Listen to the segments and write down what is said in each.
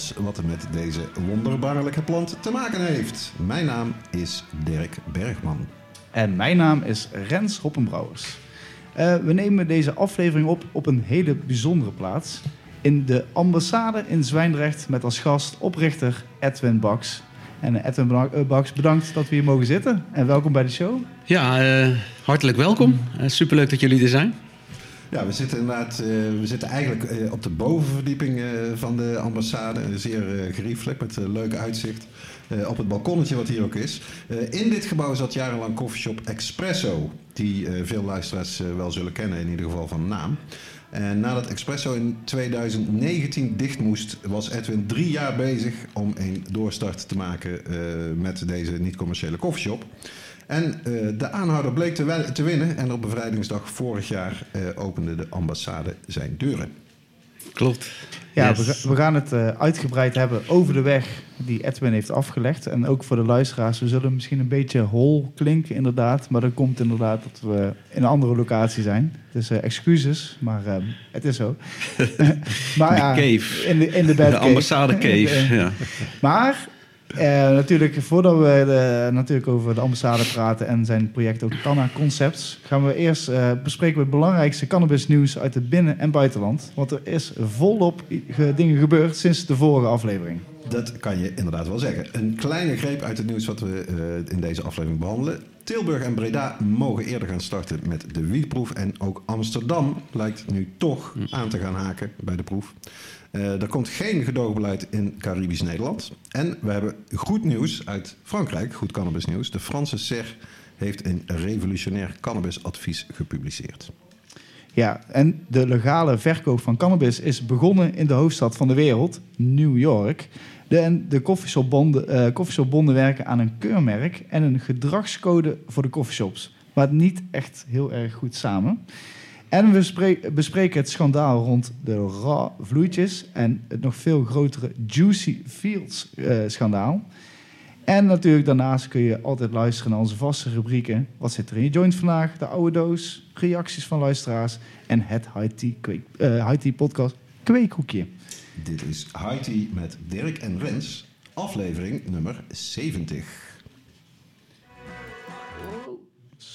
alles wat er met deze wonderbaarlijke plant te maken heeft. Mijn naam is Dirk Bergman. En mijn naam is Rens Hoppenbrouwers. Uh, we nemen deze aflevering op op een hele bijzondere plaats. In de ambassade in Zwijndrecht met als gast oprichter Edwin Baks. En Edwin eh, Baks, bedankt dat we hier mogen zitten. En welkom bij de show. Ja, uh, hartelijk welkom. Uh, superleuk dat jullie er zijn. Ja, we zitten inderdaad we zitten eigenlijk op de bovenverdieping van de ambassade. Een zeer geriefelijk met leuk uitzicht. op het balkonnetje wat hier ook is. in dit gebouw zat jarenlang koffieshop Expresso. Die veel luisteraars wel zullen kennen, in ieder geval van naam. En nadat Expresso in 2019 dicht moest, was Edwin drie jaar bezig om een doorstart te maken met deze niet-commerciële koffieshop. En uh, de aanhouder bleek te, te, winnen en op bevrijdingsdag vorig jaar uh, opende de ambassade zijn deuren. Klopt. Ja, we, we, gaan het uh, uitgebreid hebben over de weg die Edwin heeft afgelegd. En ook voor de luisteraars, we zullen misschien een beetje hol klinken inderdaad. Maar dat komt inderdaad dat we in een andere locatie zijn. Dus uh, excuses, maar uh, het is zo. maar, ja, cave. In de, in de, de ambassade cave, ja. Maar uh, natuurlijk, voordat we de, natuurlijk over de ambassade praten en zijn project ook Canna Concepts, gaan we eerst uh, bespreken het belangrijkste cannabisnieuws uit het binnen- en buitenland. Want er is volop dingen gebeurd sinds de vorige aflevering. Dat kan je inderdaad wel zeggen. Een kleine greep uit het nieuws wat we in deze aflevering behandelen. Tilburg en Breda mogen eerder gaan starten met de wietproef. En ook Amsterdam lijkt nu toch aan te gaan haken bij de proef. Uh, er komt geen gedoogbeleid in Caribisch Nederland. En we hebben goed nieuws uit Frankrijk, goed cannabisnieuws. De Franse SER heeft een revolutionair cannabisadvies gepubliceerd. Ja, en de legale verkoop van cannabis is begonnen in de hoofdstad van de wereld, New York. De, de koffieshopbonden uh, werken aan een keurmerk en een gedragscode voor de coffeeshops. Maar niet echt heel erg goed samen. En we bespreken het schandaal rond de raw vloeitjes en het nog veel grotere Juicy Fields uh, schandaal. En natuurlijk daarnaast kun je altijd luisteren naar onze vaste rubrieken. Wat zit er in je joint vandaag? De oude doos, reacties van luisteraars en het High Tea podcast Kweekhoekje. Dit is High met Dirk en Rens, aflevering nummer 70.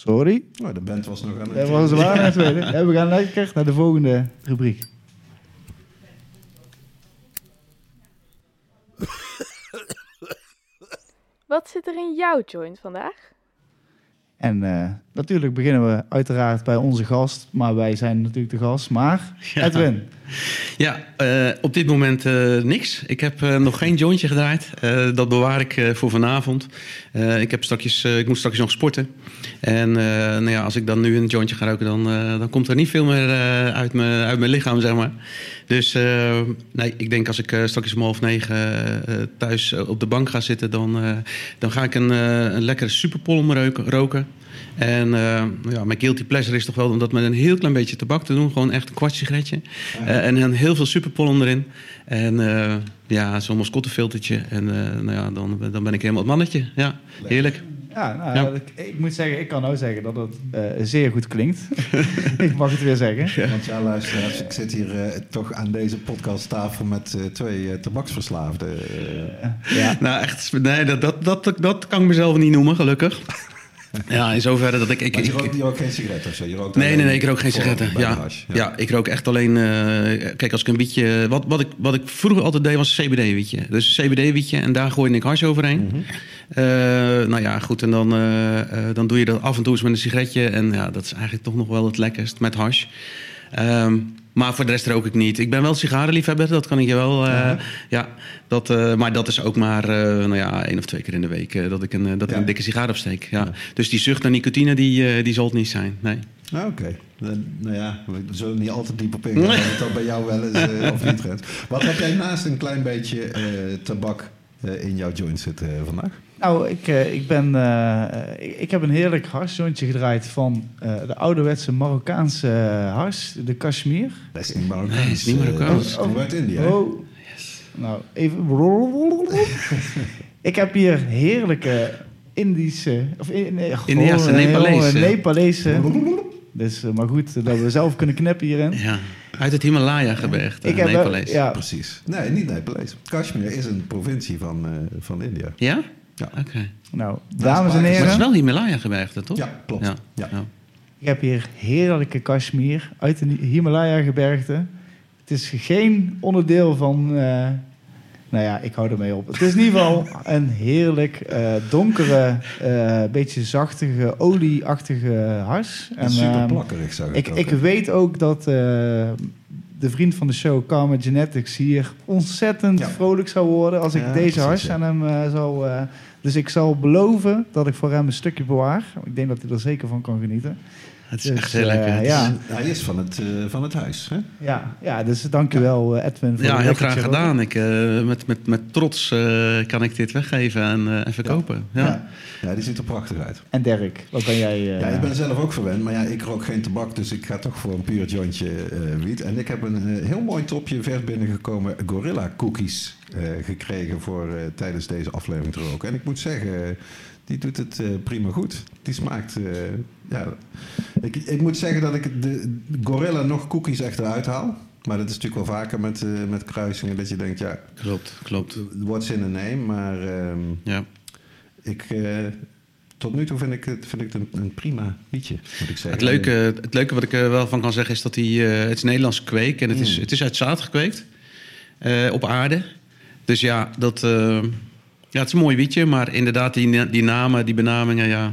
Sorry. Oh, de band was nog aan het... Dat was aan het We gaan lekker naar de volgende rubriek. Wat zit er in jouw joint vandaag? En uh, natuurlijk beginnen we uiteraard bij onze gast. Maar wij zijn natuurlijk de gast. Maar Edwin. Ja, uh, op dit moment uh, niks. Ik heb nog geen jointje gedraaid. dat bewaar ik voor vanavond. ik, heb straks, ik moet straks nog sporten. En nou ja, als ik dan nu een jointje ga roken... dan, dan komt er niet veel meer uit, me, uit mijn lichaam, zeg maar. Dus nee, ik denk als ik straks om half negen thuis op de bank ga zitten... dan, dan ga ik een, een lekkere superpolm roken. En uh, ja, mijn guilty pleasure is toch wel om dat met een heel klein beetje tabak te doen. Gewoon echt een kwart sigaretje. Uh, en dan heel veel superpollen erin. En uh, ja, zo'n mascottefiltertje. En nou ja, dan, dan ben ik helemaal het mannetje. Ja, heerlijk. Ja, nou, ja. Ik, ik, moet zeggen, ik kan nou zeggen dat het zeer goed klinkt. ik mag het weer zeggen. Ja. Want ja, luisteraars, ik zit hier toch aan deze podcasttafel met twee tabaksverslaafden. ja. Nou, echt, nee, dat, dat, dat, dat kan ik mezelf niet noemen, gelukkig. Ja, in zoverre dat ik... ik, je, rookt, je rookt geen sigaretten of zo? Je rookt nee, nee, nee, ik rook geen sigaretten. Ja, ja. ik rook echt alleen... Uh, kijk, als ik een beetje... Wat, wat, ik, wat ik vroeger altijd deed was CBD-wietje. Dus CBD-wietje en daar gooi ik hars overheen. Mm -hmm. Uh, nou ja, goed. En dan, uh, dan doe je dat af en toe eens met een sigaretje. En ja, dat is eigenlijk toch nog wel het lekkerst met hash. Um, maar voor de rest rook ik niet. Ik ben wel sigarenliefhebber, dat kan ik je wel. Uh, ja, dat, uh, maar dat is ook maar uh, nou ja, één of twee keer in de week dat ik een, dat ik een dikke sigaar opsteek. Ja. ja. Dus die zucht naar nicotine, die, die zal het niet zijn. Nee. Ah, Oké. Okay. Nou ja, we zullen niet altijd diep op ingaan. Nee. Dat bij jou wel eens of niet gaat. Wat heb jij naast een klein beetje tabak in jouw joint zitten vandaag? Nou, ik, uh, ik, ben, uh, ik, ik, heb een heerlijk harsjontje gedraaid van uh, de ouderwetse Marokkaanse hars, de Kashmir. Dat is niet Marokkaans. Nee, is niet Marokkaans. Oh, uit India. Oh. Yes. Nou, even... ik heb hier heerlijke Indische... Of, nee, Indiase, Nepalese. Nepalese Dus, eh, maar goed, dat we zelf kunnen knippen hierin. Ja, uit het Himalaya-gebergte, Ik heb wel- Nepalees. ja, Precies. Nee, niet Nepalees. Kashmir is een provincie van, eh, van India. Ja? Ja. Oké. nou, dames en Pakistan. Maar het is heren, wel Himalaya-gebergte, toch? Ja, klopt. Ja. Ja. Ja. ik heb hier heerlijke Kashmir uit de Himalaya-gebergte. Het is geen onderdeel van... eh, nou ja, ik hou ermee op. Het is in ieder geval een heerlijk eh, donkere, eh, beetje zachtige, olieachtige hars. En super ehm, plakkerig zou ik Ik, ook, ik weet ook dat eh, de vriend van de show, Karma Genetics, hier ontzettend Ja. vrolijk zou worden als ik Ja, deze precies, aan hem eh, zou. Eh, dus ik zal beloven dat ik voor hem een stukje bewaar. Ik denk dat hij er zeker van kan genieten. Het is Dus, echt heel eh, lekker. Is- ja. Hij is van het, eh, van het huis. Hè? Ja, ja dus dankjewel eh, Edwin. Voor Ja, heel lekkertje graag gedaan. Ik, eh, met, met, met trots eh, kan ik dit weggeven en, eh, en verkopen. Ja. Ja. Ja, die ziet er prachtig uit. En Dirk, wat ben jij? eh, Ja, ik ben zelf ook verwend, maar ja, ik rook geen tabak, dus ik ga toch voor een puur jointje eh, wiet. En ik heb een eh, heel mooi topje vers binnengekomen Gorilla Cookies eh, gekregen voor eh, tijdens deze aflevering te roken. En ik moet zeggen, eh, die doet het eh, prima goed. Die smaakt, eh, ja... Ik, ik moet zeggen dat ik de Gorilla nog cookies echt eruit haal. Maar dat is natuurlijk wel vaker met, eh, met kruisingen, dat je denkt, ja, Klopt, klopt. what's in a name? Maar ehm, Ja. ik... eh, tot nu toe vind ik het, vind ik het een, een prima liedje, moet ik zeggen. Het, leuke, het leuke wat ik er wel van kan zeggen is dat hij... eh, het is Nederlands kweek en het is, Mm. het is uit zaad gekweekt. eh, op aarde. Dus ja, dat, eh, ja, het is een mooi wietje. Maar inderdaad, die, die namen, die benamingen, ja...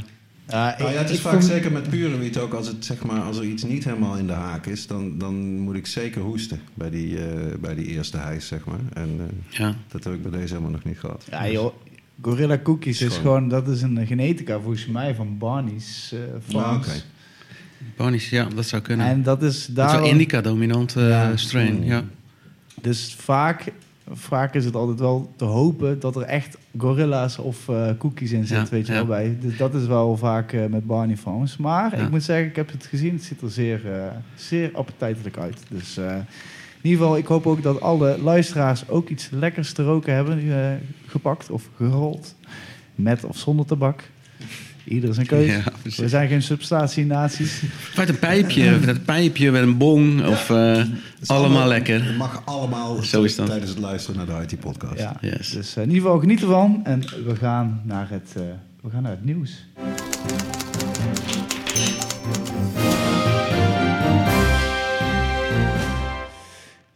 ja, Nou ja, het is ik vaak vond- zeker met pure wiet ook. Als, het, zeg maar, als er iets niet helemaal in de haak is, dan, dan moet ik zeker hoesten bij die, eh, bij die eerste hijs, zeg maar. En eh, ja. dat heb ik bij deze helemaal nog niet gehad. Ja, joh. Gorilla Cookies is gewoon, dat is een genetica volgens mij van Barney's eh Nou, oké. Barnies, ja, dat zou kunnen. En dat is dat is daar. indica-dominant eh, Ja. strain, Mm. ja. Dus vaak, vaak is het altijd wel te hopen dat er echt gorilla's of eh, cookies in zitten, Ja, weet je ja. wel bij. Dus dat is wel vaak eh, met Barney Farms. Maar Ja. ik moet zeggen, ik heb het gezien. Het ziet er zeer, eh, zeer appetijtelijk uit. Dus in ieder geval, ik hoop ook dat alle luisteraars ook iets lekkers te roken hebben gepakt of gerold. Met of zonder tabak. Ieder zijn keuze. Ja. We zijn geen substatienaties. Uit een pijpje, met een pijpje met een bong. Of eh, allemaal lekker. Het mag allemaal Zo is dat. tijdens het luisteren naar de IT-podcast. Ja. Yes. Dus eh, in ieder geval geniet ervan. En we gaan naar het, eh, we gaan naar het nieuws.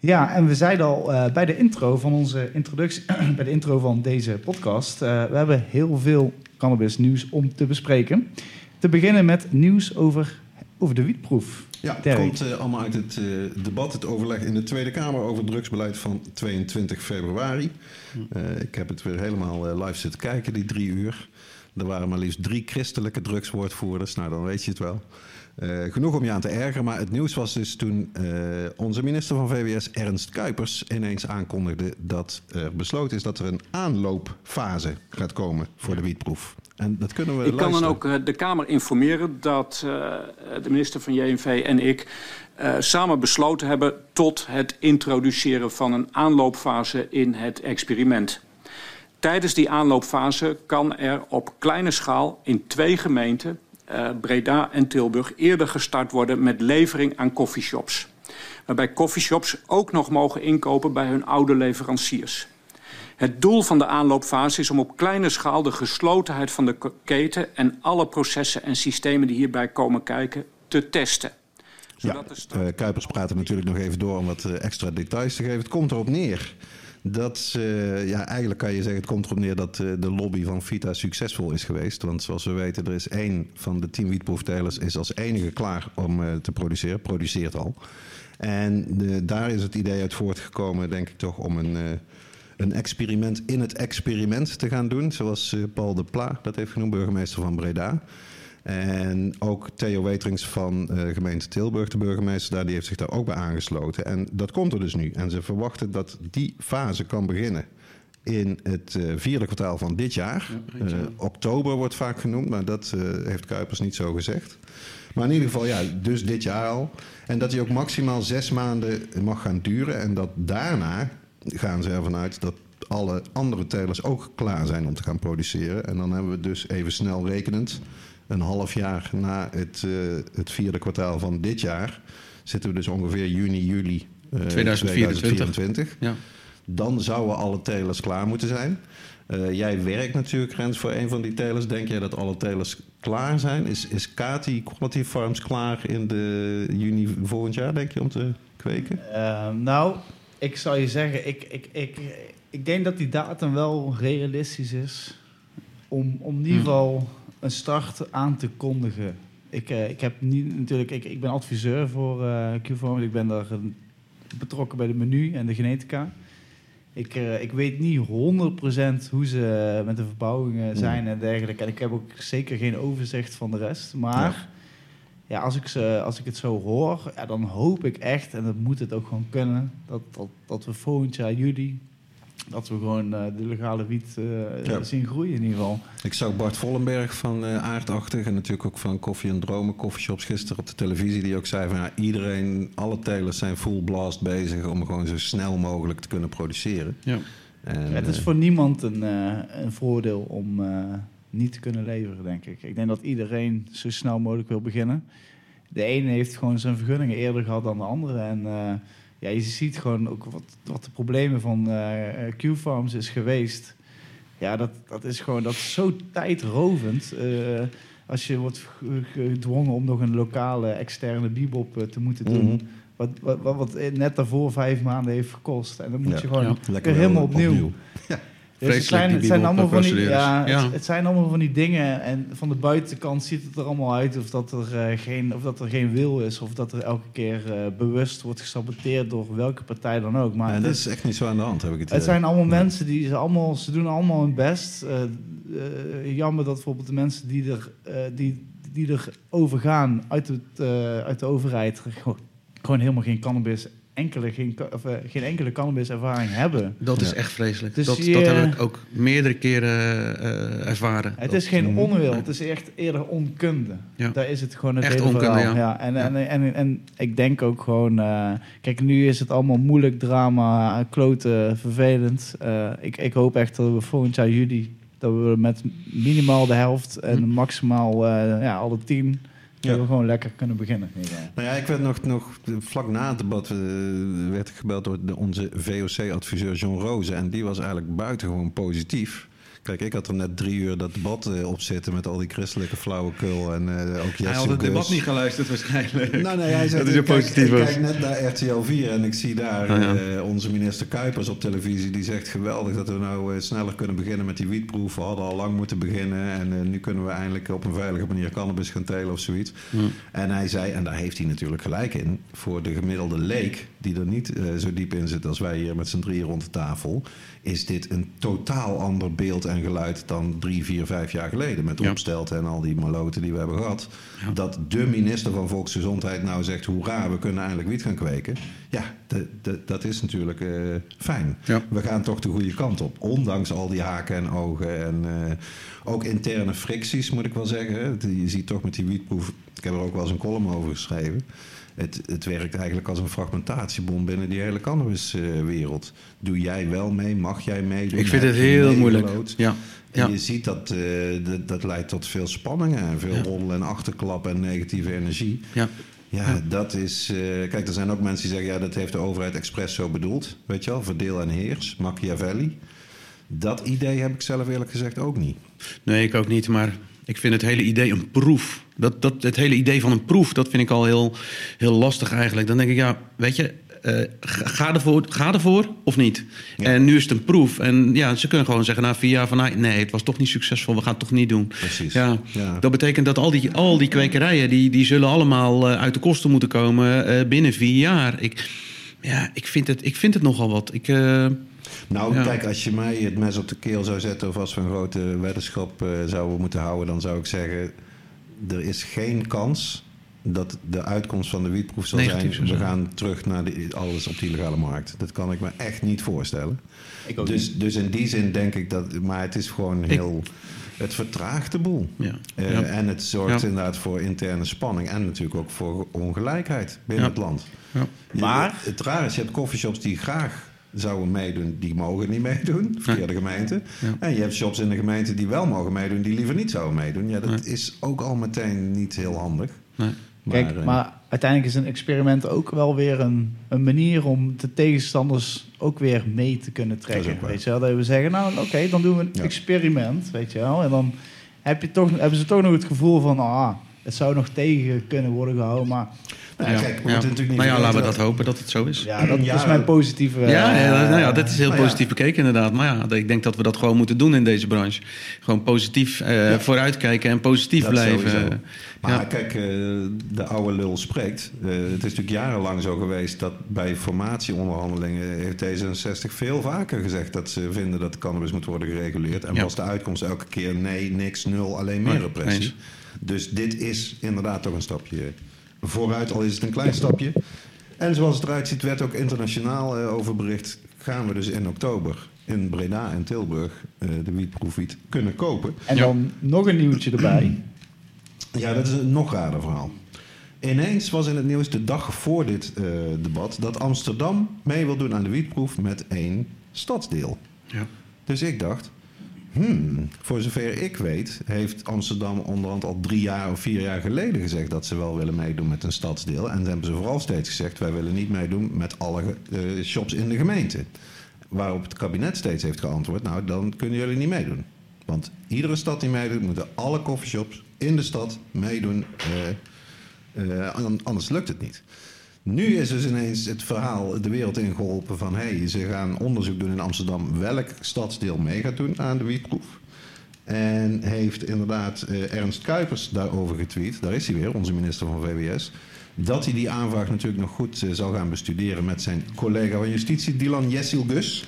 Ja, en we zeiden al eh, bij de intro van onze introductie, bij de intro van deze podcast, eh, we hebben heel veel cannabis nieuws om te bespreken. Te beginnen met nieuws over, over de wietproef. Ja, het komt eh, allemaal uit het eh, debat, het overleg in de Tweede Kamer over het drugsbeleid van 22 februari. Eh, ik heb het weer helemaal live zitten kijken, die drie uur. Er waren maar liefst drie christelijke drugswoordvoerders, nou dan weet je het wel. Eh, genoeg om je aan te ergeren, maar het nieuws was dus toen eh, onze minister van VWS, Ernst Kuipers, ineens aankondigde dat er besloten is dat er een aanloopfase gaat komen voor de wietproef. En dat kunnen we Ik kan dan ook eh, de Kamer informeren dat de minister van JNV en ik samen besloten hebben tot het introduceren van een aanloopfase in het experiment. Tijdens die aanloopfase kan er op kleine schaal in twee gemeenten, eh, Breda en Tilburg, eerder gestart worden met levering aan coffeeshops. Waarbij coffeeshops ook nog mogen inkopen bij hun oude leveranciers. Het doel van de aanloopfase is om op kleine schaal de geslotenheid van de keten en alle processen en systemen die hierbij komen kijken te testen. Zodat de sta- Eh, Kuipers praat er natuurlijk nog even door om wat eh, extra details te geven. Het komt erop neer dat, ja, eigenlijk kan je zeggen, het komt erop neer dat eh, de lobby van Vita succesvol is geweest. Want zoals we weten, er is één van de tien wietproeftelers is als enige klaar om eh, te produceren, produceert al. En daar is het idee uit voortgekomen, denk ik toch, om een, eh, een experiment in het experiment te gaan doen. Zoals Paul de Pla dat heeft genoemd, burgemeester van Breda. En ook Theo Weterings van eh, gemeente Tilburg, de burgemeester daar, die heeft zich daar ook bij aangesloten. En dat komt er dus nu. En ze verwachten dat die fase kan beginnen in het eh, vierde kwartaal van dit jaar. Eh, oktober wordt vaak genoemd, maar dat heeft Kuipers niet zo gezegd. Maar in ieder geval, ja, dus dit jaar al. En dat die ook maximaal zes maanden mag gaan duren. En dat daarna gaan ze ervan uit dat alle andere telers ook klaar zijn om te gaan produceren. En dan hebben we dus even snel rekenend een half jaar na het, eh, het vierde kwartaal van dit jaar, zitten we dus ongeveer juni, juli eh, 2024. 2024. Ja. Dan zouden alle telers klaar moeten zijn. Eh, jij werkt natuurlijk, Rens, voor een van die telers. Denk jij dat alle telers klaar zijn? Is, is Kati Quality Farms klaar in de juni volgend jaar, denk je, om te kweken? Ehm, nou, ik zou je zeggen, ik, ik, ik, ik denk dat die datum wel realistisch is om, om in ieder Hmm. geval een start aan te kondigen. Ik, eh, ik heb niet natuurlijk, ik, ik ben adviseur voor Q-Farms. Ik ben daar eh, betrokken bij de menu en de genetica. Ik, ik weet niet 100% hoe ze met de verbouwingen zijn en dergelijke. En ik heb ook zeker geen overzicht van de rest. Maar ja. als, ik ze, als ik het zo hoor, ja, dan hoop ik echt, en dat moet het ook gewoon kunnen, dat, dat, dat we volgend jaar juli, dat we gewoon eh, de legale wiet eh, Ja. zien groeien in ieder geval. Ik zag Bart Vollenberg van eh, Aardachtig en natuurlijk ook van Koffie en Dromen, Coffeeshops gisteren op de televisie, die ook zei van ja, iedereen, alle telers zijn full blast bezig om gewoon zo snel mogelijk te kunnen produceren. Ja. En, Ja, het is voor niemand een, een voordeel om niet te kunnen leveren, denk ik. Ik denk dat iedereen zo snel mogelijk wil beginnen. De ene heeft gewoon zijn vergunningen eerder gehad dan de andere. En ja, je ziet gewoon ook wat, wat de problemen van eh, Q-Farms is geweest. Ja, dat, dat is gewoon dat is zo tijdrovend. Eh, als je wordt ge- gedwongen om nog een lokale externe bebop eh, te moeten doen. mhm. Wat, wat, wat, wat net daarvoor vijf maanden heeft gekost. En dan moet Ja. je gewoon Ja. weer helemaal wel opnieuw. Dus het Vreselijk, zijn, het allemaal van die, procedures. ja, Ja. Het, het zijn allemaal van die dingen. En van de buitenkant ziet het er allemaal uit of dat er, eh, geen, of dat er geen wil is. Of dat er elke keer eh, bewust wordt gesaboteerd door welke partij dan ook. Maar dat is, is echt niet zo aan de hand, heb ik het het idee. zijn allemaal Nee. mensen die ze allemaal, ze doen allemaal hun best. Eh, jammer dat bijvoorbeeld de mensen die er, die, die er overgaan uit, het, uit de overheid gewoon, gewoon helemaal geen cannabis, enkele, geen, of, eh, geen enkele cannabis ervaring hebben. Dat is Ja. echt vreselijk. Dus dat, je- dat heb ik ook meerdere keren eh, ervaren. Het Dat- is geen onwil, het is echt eerder onkunde. Ja. Daar is het gewoon het Echt hele onkunde, verhaal. ja. En, Ja. En, en, en, ik denk ook gewoon... eh, kijk, nu is het allemaal moeilijk, drama, kloten, vervelend. Eh, ik, ik hoop echt dat we volgend jaar juli... dat we met minimaal de helft en Hm. maximaal eh, ja, alle tien... Ja. dat we gewoon lekker kunnen beginnen. Nou ja, ik werd nog, nog vlak na het debat eh, werd ik gebeld door de, onze VOC-adviseur John Rozen. En die was eigenlijk buitengewoon positief. Kijk, ik had er net drie uur dat debat eh, op zitten met al die christelijke flauwekul en eh, ook Hij had het debat niet geluisterd waarschijnlijk. Nou, nee, hij zei, Dat is ik positief Ik was. kijk net naar RTL 4 en ik zie daar Ah, ja. eh, onze minister Kuipers op televisie. Die zegt geweldig dat we nou sneller kunnen beginnen met die wietproef. We hadden al lang moeten beginnen en nu kunnen we eindelijk op een veilige manier cannabis gaan telen of zoiets. En hij zei, en daar heeft hij natuurlijk gelijk in, voor de gemiddelde leek die er niet zo diep in zit als wij hier met z'n drieën rond de tafel, is dit een totaal ander beeld en geluid dan drie, vier, vijf jaar geleden. Met Ja. opstelten en al die maloten die we hebben gehad. Dat de minister van Volksgezondheid nou zegt, hoera, we kunnen eindelijk wiet gaan kweken. Ja, de, de- dat is natuurlijk eh, fijn. Ja. We gaan toch de goede kant op. Ondanks al die haken en ogen en eh, ook interne fricties, moet ik wel zeggen. Je ziet toch met die wietproef, ik heb er ook wel eens een column over geschreven. Het, het werkt eigenlijk als een fragmentatiebom binnen die hele cannabiswereld. Doe jij wel mee? Mag jij meedoen? Ik vind het heel moeilijk. Ja. Je ziet dat, eh, dat dat leidt tot veel spanningen en veel Ja. en achterklappen en negatieve energie. Ja. Ja, Ja. dat is. eh, kijk, er zijn ook mensen die zeggen: ja, dat heeft de overheid expres zo bedoeld. Weet je wel, verdeel en heers, Machiavelli. Dat idee heb ik zelf eerlijk gezegd ook niet. Nee, ik ook niet. Maar ik vind het hele idee een proef. Dat, dat, het hele idee van een proef, dat vind ik al heel, heel lastig eigenlijk. Dan denk ik, ja, weet je, eh, ga, ervoor, ga ervoor of niet? Ja. En nu is het een proef. En ja, ze kunnen gewoon zeggen na vier jaar van... nou, nee, het was toch niet succesvol, we gaan het toch niet doen. Precies. Ja, Ja. dat betekent dat al die, al die kwekerijen... die, die zullen allemaal eh, uit de kosten moeten komen eh, binnen vier jaar. Ik, ja, ik vind, het, ik vind het nogal wat. Ik, Nou, Ja. kijk, als je mij het mes op de keel zou zetten. of als we een grote weddenschap eh, zouden moeten houden. dan zou ik zeggen: er is geen kans dat de uitkomst van de wietproef zal Negatief zijn. We gaan terug naar de, alles op die legale markt. Dat kan ik me echt niet voorstellen. Ik ook Dus, dus in die zin denk ik dat. Maar het is gewoon heel. Het vertraagt de boel. ja. Eh, ja. En het zorgt Ja. inderdaad voor interne spanning. En natuurlijk ook voor ongelijkheid binnen Ja. het land. Ja. Je- Maar- Het raar is, je hebt coffeeshops die graag zouden meedoen, die mogen niet meedoen. Verkeerde gemeente. Ja. En je hebt shops in de gemeente die wel mogen meedoen, die liever niet zouden meedoen. Ja, dat Nee. is ook al meteen niet heel handig. Nee. Kijk, eh, maar uiteindelijk is een experiment ook wel weer een, een manier om de tegenstanders ook weer mee te kunnen trekken. Weet je wel, dat we zeggen, nou oké, dan doen we een Ja. experiment, weet je wel. En dan heb je toch, hebben ze toch nog het gevoel van, ah, het zou nog tegen kunnen worden gehouden. Maar nou, Ja. kijk, we Ja. moeten natuurlijk niet Nou ja, laten we dat hopen dat het zo is. ja, dat Ja, is mijn positieve... Ja, ja, nou ja, dat is heel ja. positief bekeken inderdaad. Maar ja, ik denk dat we dat gewoon moeten doen in deze branche. Gewoon positief eh, Ja. vooruitkijken en positief Dat blijven. sowieso. Maar Ja. kijk, eh, de oude lul spreekt. Eh, het is natuurlijk jarenlang zo geweest dat bij formatieonderhandelingen heeft D66 veel vaker gezegd dat ze vinden dat cannabis moet worden gereguleerd. En Ja. was de uitkomst elke keer nee, niks, nul, alleen meer repressie. Dus dit is inderdaad toch een stapje vooruit, al is het een klein stapje. En zoals het eruit ziet, werd ook internationaal eh, over bericht. Gaan we dus in oktober in Breda en Tilburg eh, de wietproefwiet kunnen kopen. En Ja. dan nog een nieuwtje erbij. Ja, dat is een nog raarder verhaal. Ineens was in het nieuws de dag voor dit eh, debat dat Amsterdam mee wil doen aan de wietproef met één stadsdeel. Ja. Dus ik dacht, voor zover ik weet, heeft Amsterdam onderhand al drie jaar of vier jaar geleden gezegd dat ze wel willen meedoen met een stadsdeel. En dan hebben ze vooral steeds gezegd, wij willen niet meedoen met alle eh, shops in de gemeente. Waarop het kabinet steeds heeft geantwoord, nou dan kunnen jullie niet meedoen. Want iedere stad die meedoet, moeten alle coffeeshops in de stad meedoen. eh, eh, an- anders lukt het niet. Nu is dus ineens het verhaal de wereld ingeholpen van... hey, ze gaan onderzoek doen in Amsterdam... welk stadsdeel mee gaat doen aan de wietproef. En heeft inderdaad eh, Ernst Kuipers daarover getweet... daar is hij weer, onze minister van VWS... dat hij die aanvraag natuurlijk nog goed eh, zal gaan bestuderen... met zijn collega van Justitie, Dylan Jessilgus...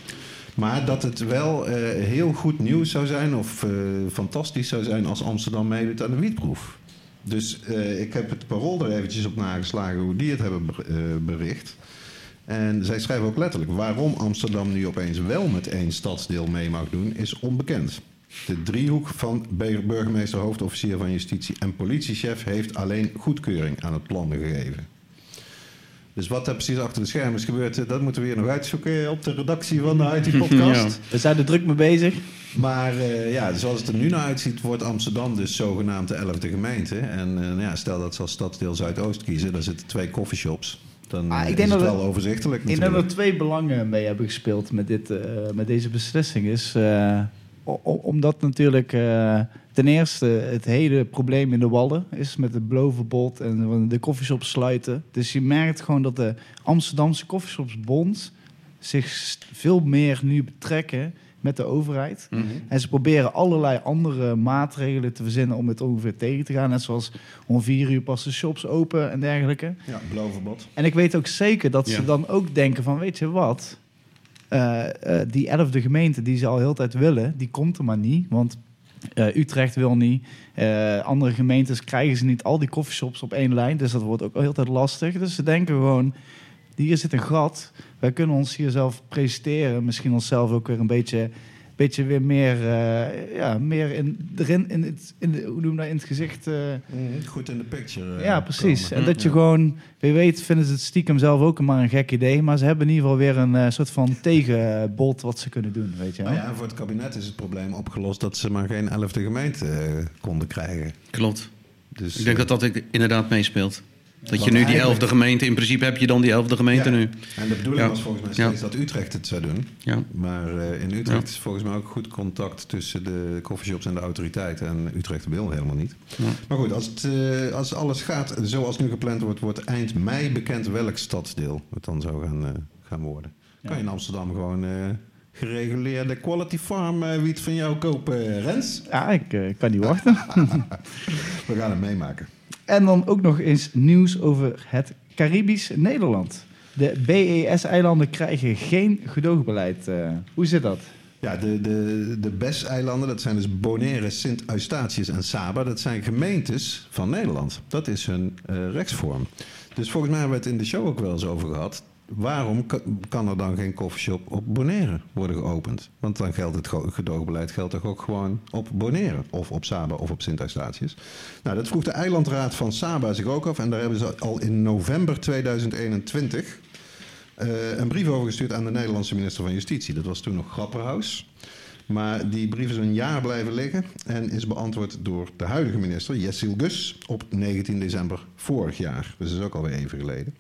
Maar dat het wel eh, heel goed nieuws zou zijn... of fantastisch zou zijn als Amsterdam meedoet aan de wietproef. Dus eh, ik heb het parool er eventjes op nageslagen hoe die het hebben eh, bericht. En zij schrijven ook letterlijk: waarom Amsterdam nu opeens wel met één stadsdeel mee mag doen, is onbekend. De driehoek van bur- burgemeester, hoofdofficier van justitie en politiechef heeft alleen goedkeuring aan het plan gegeven. Dus wat er precies achter de schermen is gebeurd, eh, dat moeten we weer nog uitzoeken op de redactie van de IT-podcast. We zijn er druk mee bezig. Maar eh, ja, zoals het er nu naar uitziet, wordt Amsterdam dus zogenaamd de 11e gemeente. En eh, nou ja, stel dat ze als stadsdeel Zuidoost kiezen, daar zitten twee coffeeshops. Dan Ah, ik eh, denk is het dat wel we- overzichtelijk Ik denk dat er twee belangen mee hebben gespeeld met, dit, met deze beslissing. Is, omdat natuurlijk ten eerste het hele probleem in de Wallen is met het belovenbod en de coffeeshops sluiten. Dus je merkt gewoon dat de Amsterdamse coffeeshopsbond zich veel meer nu betrekken met de overheid. Mhm. En ze proberen allerlei andere maatregelen te verzinnen om het ongeveer tegen te gaan. Net zoals om vier uur pas de shops open en dergelijke. Ja, belovenbod. En ik weet ook zeker dat ze dan ook denken van, weet je wat? Eh, eh, die elfde gemeente die ze al heel tijd willen, die komt er maar niet. Want eh, Utrecht wil niet. Andere gemeentes krijgen ze niet al die coffeeshops op één lijn. Dus dat wordt ook heel tijd lastig. Dus ze denken gewoon, hier zit een gat. Wij kunnen ons hier zelf presenteren. Misschien onszelf ook weer een beetje, beetje weer meer, eh, ja, meer in, erin, in het, in de, hoe noem dat, in het gezicht... eh, Goed in de picture. eh, ja, precies. komen. En dat je Ja. gewoon, wie weet, vinden ze het stiekem zelf ook maar een gek idee. Maar ze hebben in ieder geval weer een soort van tegenbod wat ze kunnen doen, weet je wel. Nou ja, voor het kabinet is het probleem opgelost dat ze maar geen 11e gemeente konden krijgen. Klopt. Dus, Ik denk dat dat inderdaad meespeelt. Dat je nu die elfde gemeente, in principe heb je dan die elfde gemeente Ja. nu. En de bedoeling Ja. was volgens mij Ja. steeds dat Utrecht het zou doen. Ja. Maar eh, in Utrecht Ja. is volgens mij ook goed contact tussen de coffeeshops en de autoriteiten. En Utrecht wil helemaal niet. Ja. Maar goed, als, het, eh, als alles gaat zoals nu gepland wordt, wordt eind mei bekend welk stadsdeel het dan zou gaan, eh, gaan worden. Kan je in Amsterdam gewoon eh, gereguleerde quality farm eh, wiet van jou kopen, Rens? Ja, ik eh, kan niet wachten. We gaan het meemaken. En dan ook nog eens nieuws over het Caribisch Nederland. De BES-eilanden krijgen geen gedoogbeleid. Eh, hoe zit dat? Ja, de, de, de BES-eilanden, dat zijn dus Bonaire, Sint Eustatius en Saba. Dat zijn gemeentes van Nederland. Dat is hun eh, rechtsvorm. Dus volgens mij hebben we het in de show ook wel eens over gehad. Waarom ka- kan er dan geen koffieshop op Bonaire worden geopend? Want dan geldt het gedoogbeleid geldt toch ook gewoon op Bonaire. Of op Saba of op Sint Eustatius. Nou, dat vroeg de eilandraad van Saba zich ook af. En daar hebben ze al in november 2021 eh, een brief overgestuurd aan de Nederlandse minister van Justitie. Dat was toen nog Grapperhaus. Maar die brief is een jaar blijven liggen en is beantwoord door de huidige minister, Jessil Gus, op 19 december vorig jaar. Dus dat is ook alweer even geleden.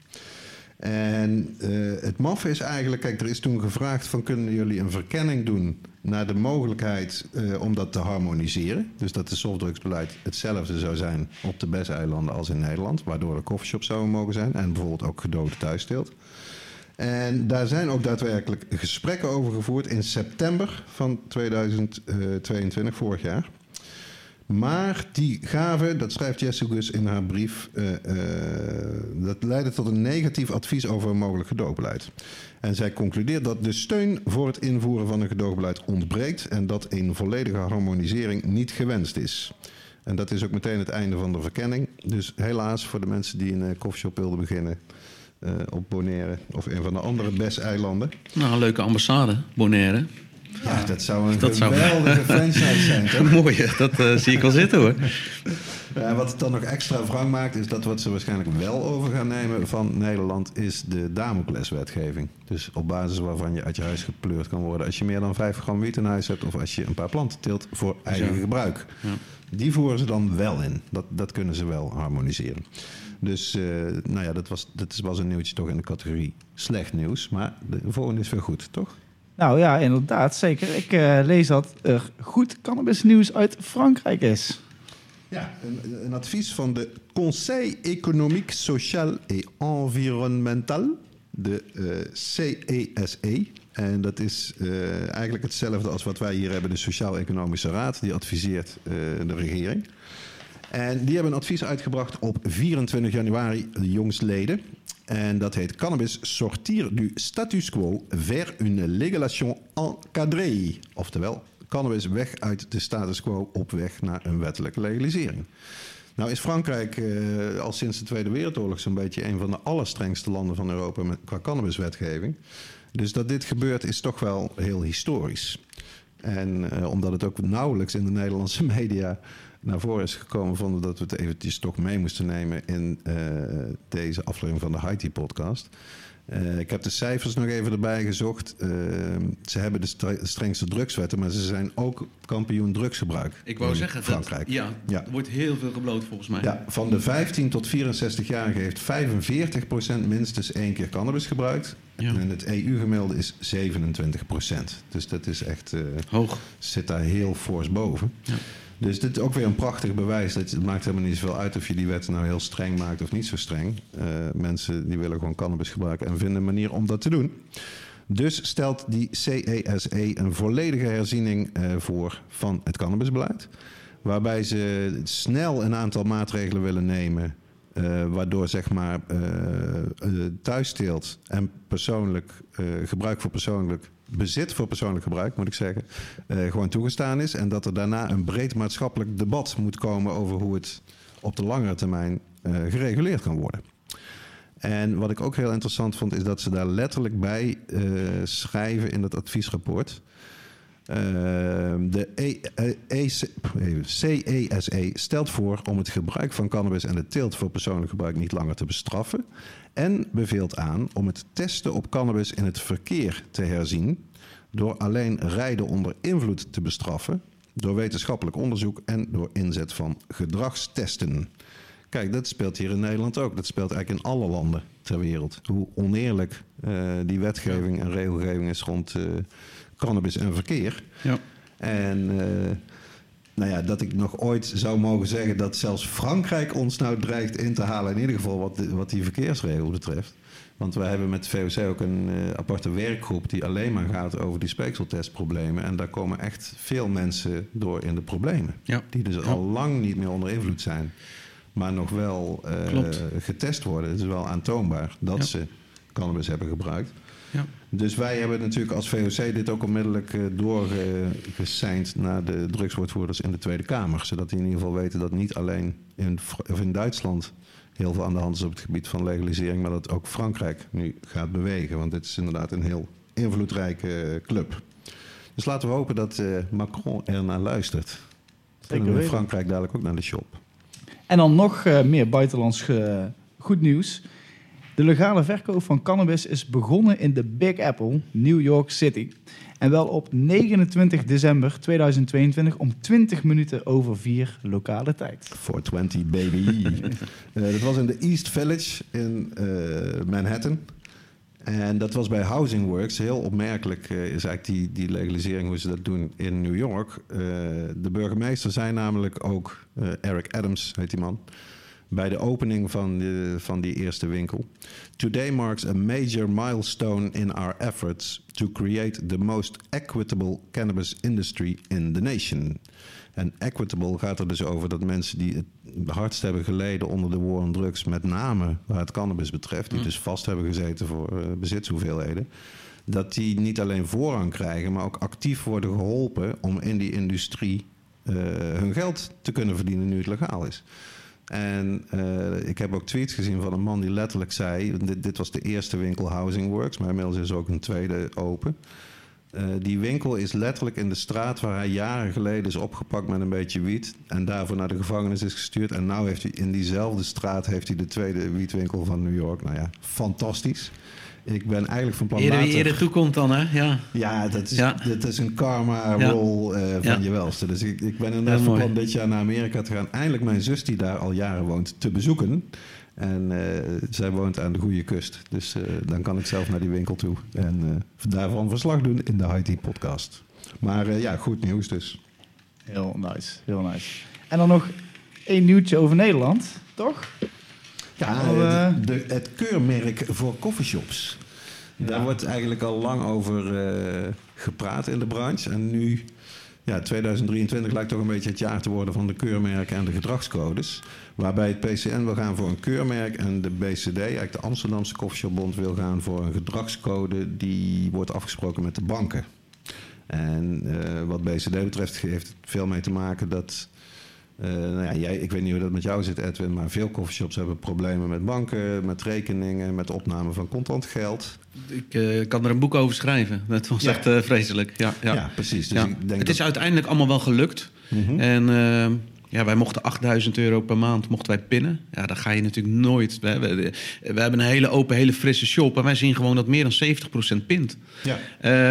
En uh, het maffe is eigenlijk, kijk, er is toen gevraagd van kunnen jullie een verkenning doen naar de mogelijkheid uh, om dat te harmoniseren. Dus dat het softdrugsbeleid hetzelfde zou zijn op de BES-eilanden als in Nederland, waardoor er coffeeshops zouden mogen zijn en bijvoorbeeld ook gedoogde thuissteelt. En daar zijn ook daadwerkelijk gesprekken over gevoerd in september van 2022, vorig jaar. Maar die gaven, dat schrijft Jessica in haar brief, uh, uh, dat leidde tot een negatief advies over een mogelijk gedoogbeleid. En zij concludeert dat de steun voor het invoeren van een gedoogbeleid ontbreekt en dat een volledige harmonisering niet gewenst is. En dat is ook meteen het einde van de verkenning. Dus helaas voor de mensen die een koffieshop wilden beginnen, op Bonaire of een van de andere BES-eilanden. Nou, een leuke ambassade, Bonaire. Ja, dat zou een dat geweldige zou... franchise zijn. Toch? Mooi, dat uh, zie ik al zitten hoor. Ja, wat het dan nog extra wrang maakt, is dat wat ze waarschijnlijk wel over gaan nemen van Nederland, is de Damocles-wetgeving. Dus op basis waarvan je uit je huis gepleurd kan worden als je meer dan 5 gram wiet in huis hebt of als je een paar planten teelt voor eigen ja. gebruik. Ja. Die voeren ze dan wel in. Dat, dat kunnen ze wel harmoniseren. Dus uh, nou ja, dat was, dat was een nieuwtje toch in de categorie slecht nieuws. Maar de volgende is weer goed, toch? Nou ja, inderdaad, zeker. Ik uh, lees dat er goed cannabisnieuws uit Frankrijk is. Ja, een, advies van de Conseil économique, social et environnemental, de uh, CESE. En dat is uh, eigenlijk hetzelfde als wat wij hier hebben, de Sociaal-Economische Raad. Die adviseert de regering. En die hebben een advies uitgebracht op 24 januari, jongsleden. En dat heet Cannabis sortir du status quo vers une légalisation encadrée. Oftewel, cannabis weg uit de status quo op weg naar een wettelijke legalisering. Nou is Frankrijk eh, al sinds de Tweede Wereldoorlog zo'n beetje een van de allerstrengste landen van Europa met, qua cannabiswetgeving. Dus dat dit gebeurt is toch wel heel historisch. En uh, omdat het ook nauwelijks in de Nederlandse media naar voren is gekomen, vonden dat we het eventjes toch mee moesten nemen in uh, deze aflevering van de Haiti podcast. Uh, ik heb de cijfers nog even erbij gezocht. Uh, ze hebben de strengste drugswetten, maar ze zijn ook kampioen drugsgebruik. Ik wou zeggen, Frankrijk. Dat, ja, ja, er wordt heel veel gebloot volgens mij. Ja, van de 15 tot 64-jarigen heeft 45% minstens één keer cannabis gebruikt. Ja. En het EU-gemiddelde is 27%. Dus dat is echt... Uh, Hoog. Zit daar heel fors boven. Ja. Dus dit is ook weer een prachtig bewijs. Het maakt helemaal niet zoveel uit of je die wet nou heel streng maakt of niet zo streng. Uh, mensen die willen gewoon cannabis gebruiken en vinden een manier om dat te doen. Dus stelt die CESE een volledige herziening uh, voor van het cannabisbeleid. Waarbij ze snel een aantal maatregelen willen nemen. Uh, waardoor zeg maar thuisteelt en persoonlijk gebruik voor persoonlijk bezit voor persoonlijk gebruik, moet ik zeggen, uh, gewoon toegestaan is. En dat er daarna een breed maatschappelijk debat moet komen over hoe het op de langere termijn uh, gereguleerd kan worden. En wat ik ook heel interessant vond, is dat ze daar letterlijk bij uh, schrijven in dat adviesrapport. de e e CESE stelt voor om het gebruik van cannabis en de teelt voor persoonlijk gebruik niet langer te bestraffen. En beveelt aan om het testen op cannabis in het verkeer te herzien. Door alleen rijden onder invloed te bestraffen. Door wetenschappelijk onderzoek en door inzet van gedragstesten. Kijk, dat speelt hier in Nederland ook. Dat speelt eigenlijk in alle landen ter wereld. Hoe oneerlijk uh, die wetgeving en regelgeving is rond uh, cannabis en verkeer. Ja. En uh, nou ja, dat ik nog ooit zou mogen zeggen dat zelfs Frankrijk ons nou dreigt in te halen. In ieder geval wat, de, wat die verkeersregel betreft. Want wij hebben met VOC ook een uh, aparte werkgroep die alleen maar gaat over die speekseltestproblemen. En daar komen echt veel mensen door in de problemen. Ja. Die dus ja. al lang niet meer onder invloed zijn. Maar nog wel uh, getest worden. Het is wel aantoonbaar dat ja. ze cannabis hebben gebruikt. Ja. Dus wij hebben natuurlijk als VOC dit ook onmiddellijk uh, doorgeseind naar de drugswoordvoerders in de Tweede Kamer. Zodat die in ieder geval weten dat niet alleen in, of in Duitsland heel veel aan de hand is op het gebied van legalisering, maar dat ook Frankrijk nu gaat bewegen. Want dit is inderdaad een heel invloedrijke club. Dus laten we hopen dat uh, Macron er naar luistert. En in Frankrijk dadelijk ook naar de shop. En dan nog uh, meer buitenlands goed nieuws. De legale verkoop van cannabis is begonnen in de Big Apple, New York City. En wel op 29 december 2022 om 20 minuten over 4 lokale tijd. 420 baby. Eh, dat was in de East Village in eh, Manhattan. En dat was bij Housing Works. Heel opmerkelijk eh, is eigenlijk die, die legalisering, hoe ze dat doen in New York. De burgemeester zei namelijk ook, Eric Adams heet die man, bij de opening van, de, van die eerste winkel. Today marks a major milestone in our efforts to create the most equitable cannabis industry in the nation. En equitable gaat er dus over dat mensen die het hardst hebben geleden onder de war on drugs, met name waar het cannabis betreft, die dus vast hebben gezeten voor uh, bezitshoeveelheden, dat die niet alleen voorrang krijgen, maar ook actief worden geholpen om in die industrie uh, hun geld te kunnen verdienen nu het legaal is. En uh, ik heb ook tweets gezien van een man die letterlijk zei: dit, was de eerste winkel Housing Works, maar inmiddels is ook een tweede open. Uh, die winkel is letterlijk in de straat waar hij jaren geleden is opgepakt met een beetje wiet. En daarvoor naar de gevangenis is gestuurd. En nu heeft hij in diezelfde straat heeft hij de tweede wietwinkel van New York. Nou ja, fantastisch. Ik ben eigenlijk van plan eerder, later... Eerder toekomt dan, hè? Ja, ja, dat, is, ja. dat is een karma-rol ja. uh, van ja. je welste. Dus ik, ik ben inderdaad van plan dit jaar naar Amerika te gaan. Eindelijk mijn zus, die daar al jaren woont, te bezoeken. En uh, zij woont aan de goede kust. Dus uh, dan kan ik zelf naar die winkel toe. En uh, daarvan verslag doen in de IT podcast. Maar ja, goed nieuws dus. Heel nice, heel nice. En dan nog één nieuwtje over Nederland, toch? Ja, de, de, het keurmerk voor coffeeshops. Ja. Daar wordt eigenlijk al lang over gepraat in de branche. En nu ja, 2023 lijkt toch een beetje het jaar te worden van de keurmerken en de gedragscodes. Waarbij het PCN wil gaan voor een keurmerk en de BCD, eigenlijk de Amsterdamse Koffieshopbond, wil gaan voor een gedragscode die wordt afgesproken met de banken. En uh, wat BCD betreft heeft het veel mee te maken dat. Uh, nou ja, jij, ik weet niet hoe dat met jou zit, Edwin, maar veel coffeeshops hebben problemen met banken, met rekeningen, met opname van contant geld. Ik uh, kan er een boek over schrijven. Dat was ja. echt uh, vreselijk. Ja, ja. ja precies. Dus ik denk het dat... is uiteindelijk allemaal wel gelukt. Mm -hmm. En ja, wij mochten 8000 euro per maand mochten wij pinnen. Ja, dan ga je natuurlijk nooit. We, we, we, hebben een hele open, hele frisse shop. En wij zien gewoon dat meer dan 70% pint. Ja.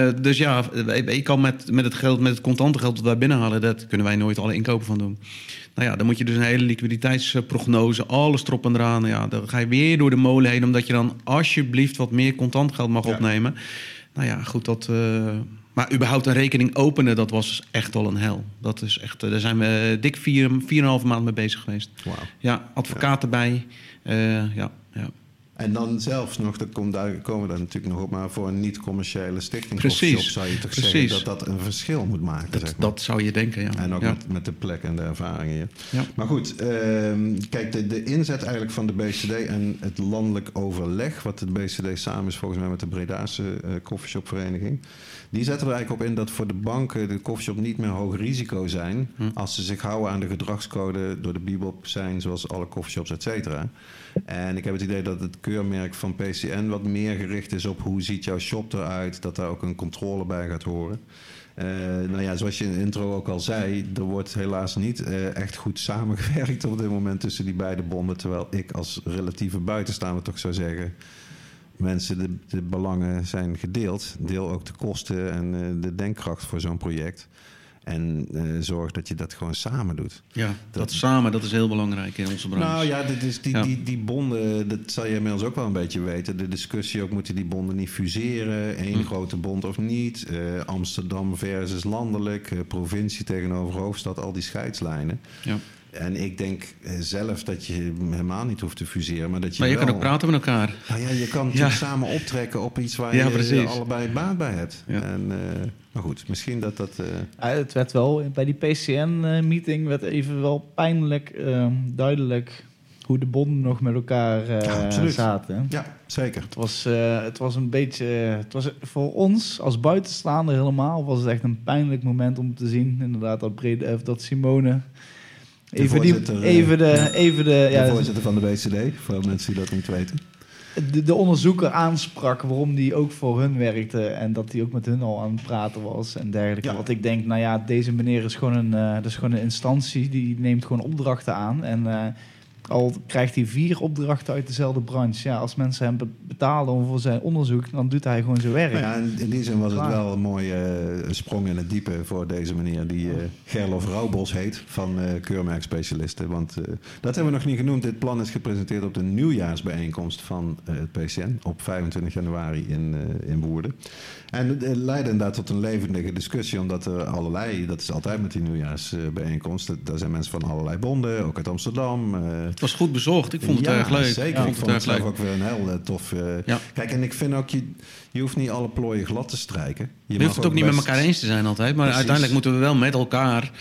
Uh, dus ja, ik kan met, met het geld, met het contante geld dat wij binnenhalen, dat kunnen wij nooit alle inkopen van doen. Nou ja, dan moet je dus een hele liquiditeitsprognose, alles erop en eraan. Ja, dan ga je weer door de molen heen, omdat je dan alsjeblieft wat meer contant geld mag ja. opnemen. Nou ja, goed, dat. Uh, maar überhaupt een rekening openen, dat was echt al een hel. Dat is echt, daar zijn we dik vier, vier maand mee bezig geweest. Wow. Ja, advocaat erbij. Uh, ja, ja. En dan zelfs nog, dat komt daar, komen we daar natuurlijk nog op, maar voor een niet-commerciële stichting Precies. zou je toch Precies. zeggen dat dat een verschil moet maken. Dat, zeg maar. dat zou je denken, ja. En ook ja. met, met, de plek en de ervaringen. Ja. Maar goed, uh, kijk, de, de, inzet eigenlijk van de BCD en het landelijk overleg, wat de BCD samen is volgens mij met de Bredaanse uh, koffieshopvereniging, die zetten er eigenlijk op in dat voor de banken de koffieshop niet meer hoog risico zijn hm. als ze zich houden aan de gedragscode door de Bibop zijn, zoals alle koffieshops, et cetera. En ik heb het idee dat het keurmerk van PCN wat meer gericht is op hoe ziet jouw shop eruit, dat daar ook een controle bij gaat horen. Uh, nou ja, zoals je in de intro ook al zei, er wordt helaas niet uh, echt goed samengewerkt op dit moment tussen die beide bonden. Terwijl ik als relatieve buitenstaander toch zou zeggen, mensen, de, de belangen zijn gedeeld. Deel ook de kosten en uh, de denkkracht voor zo'n project. En uh, zorg dat je dat gewoon samen doet. Ja, dat, dat, samen, dat is heel belangrijk in onze branche. Nou ja, dit is die, ja. die, die bonden, dat zal je inmiddels ook wel een beetje weten. De discussie ook, moeten die bonden niet fuseren? Eén hm. grote bond of niet? Uh, Amsterdam versus landelijk, uh, provincie tegenover hoofdstad, al die scheidslijnen. Ja. En ik denk zelf dat je helemaal niet hoeft te fuseren. Maar, dat je, maar je wel... kan ook praten met elkaar. Nou ja, je kan ja. samen optrekken op iets waar ja, je allebei baat bij hebt. Ja. En, uh, maar goed, misschien dat dat... Uh... het werd wel, bij die PCN-meeting werd even wel pijnlijk uh, duidelijk hoe de bonden nog met elkaar uh, zaten. Ja, zeker. Het was, uh, het was een beetje... Het was voor ons als buitenstaander helemaal... was het echt een pijnlijk moment om te zien. Inderdaad, dat, Brede, dat Simone... De even, die, even de... Ja, even de, de ja, voorzitter van de BCD, voor mensen die dat niet weten. De, de, onderzoeker aansprak waarom die ook voor hun werkte... en dat hij ook met hun al aan het praten was en dergelijke. Ja. Wat ik denk, nou ja, deze meneer is gewoon een, uh, dat is gewoon een instantie... die neemt gewoon opdrachten aan en... Uh, Al krijgt hij vier opdrachten uit dezelfde branche. Ja, als mensen hem be- betalen voor zijn onderzoek, dan doet hij gewoon zijn werk. Nou ja, in, die zin was het wel een mooie eh, sprong in het diepe voor deze meneer die eh Gerlof Rauwbos heet van eh keurmerkspecialisten. Want dat hebben we nog niet genoemd. Dit plan is gepresenteerd op de nieuwjaarsbijeenkomst van het PCN op 25 januari in, in Woerden. En het eh, leidde inderdaad tot een levendige discussie, omdat er allerlei, dat is altijd met die nieuwjaarsbijeenkomsten, daar zijn mensen van allerlei bonden, ook uit Amsterdam. eh, Het was goed bezorgd. Ik vond het ja, erg leuk. Zeker. Ik ik vond het het erg zelf leuk. ook weer een heel eh, tof. Ja. Kijk, en ik vind ook, je, je hoeft niet alle plooien glad te strijken. Je, Je hoeft het ook niet met elkaar eens te zijn altijd. Maar Precies. uiteindelijk moeten we wel met elkaar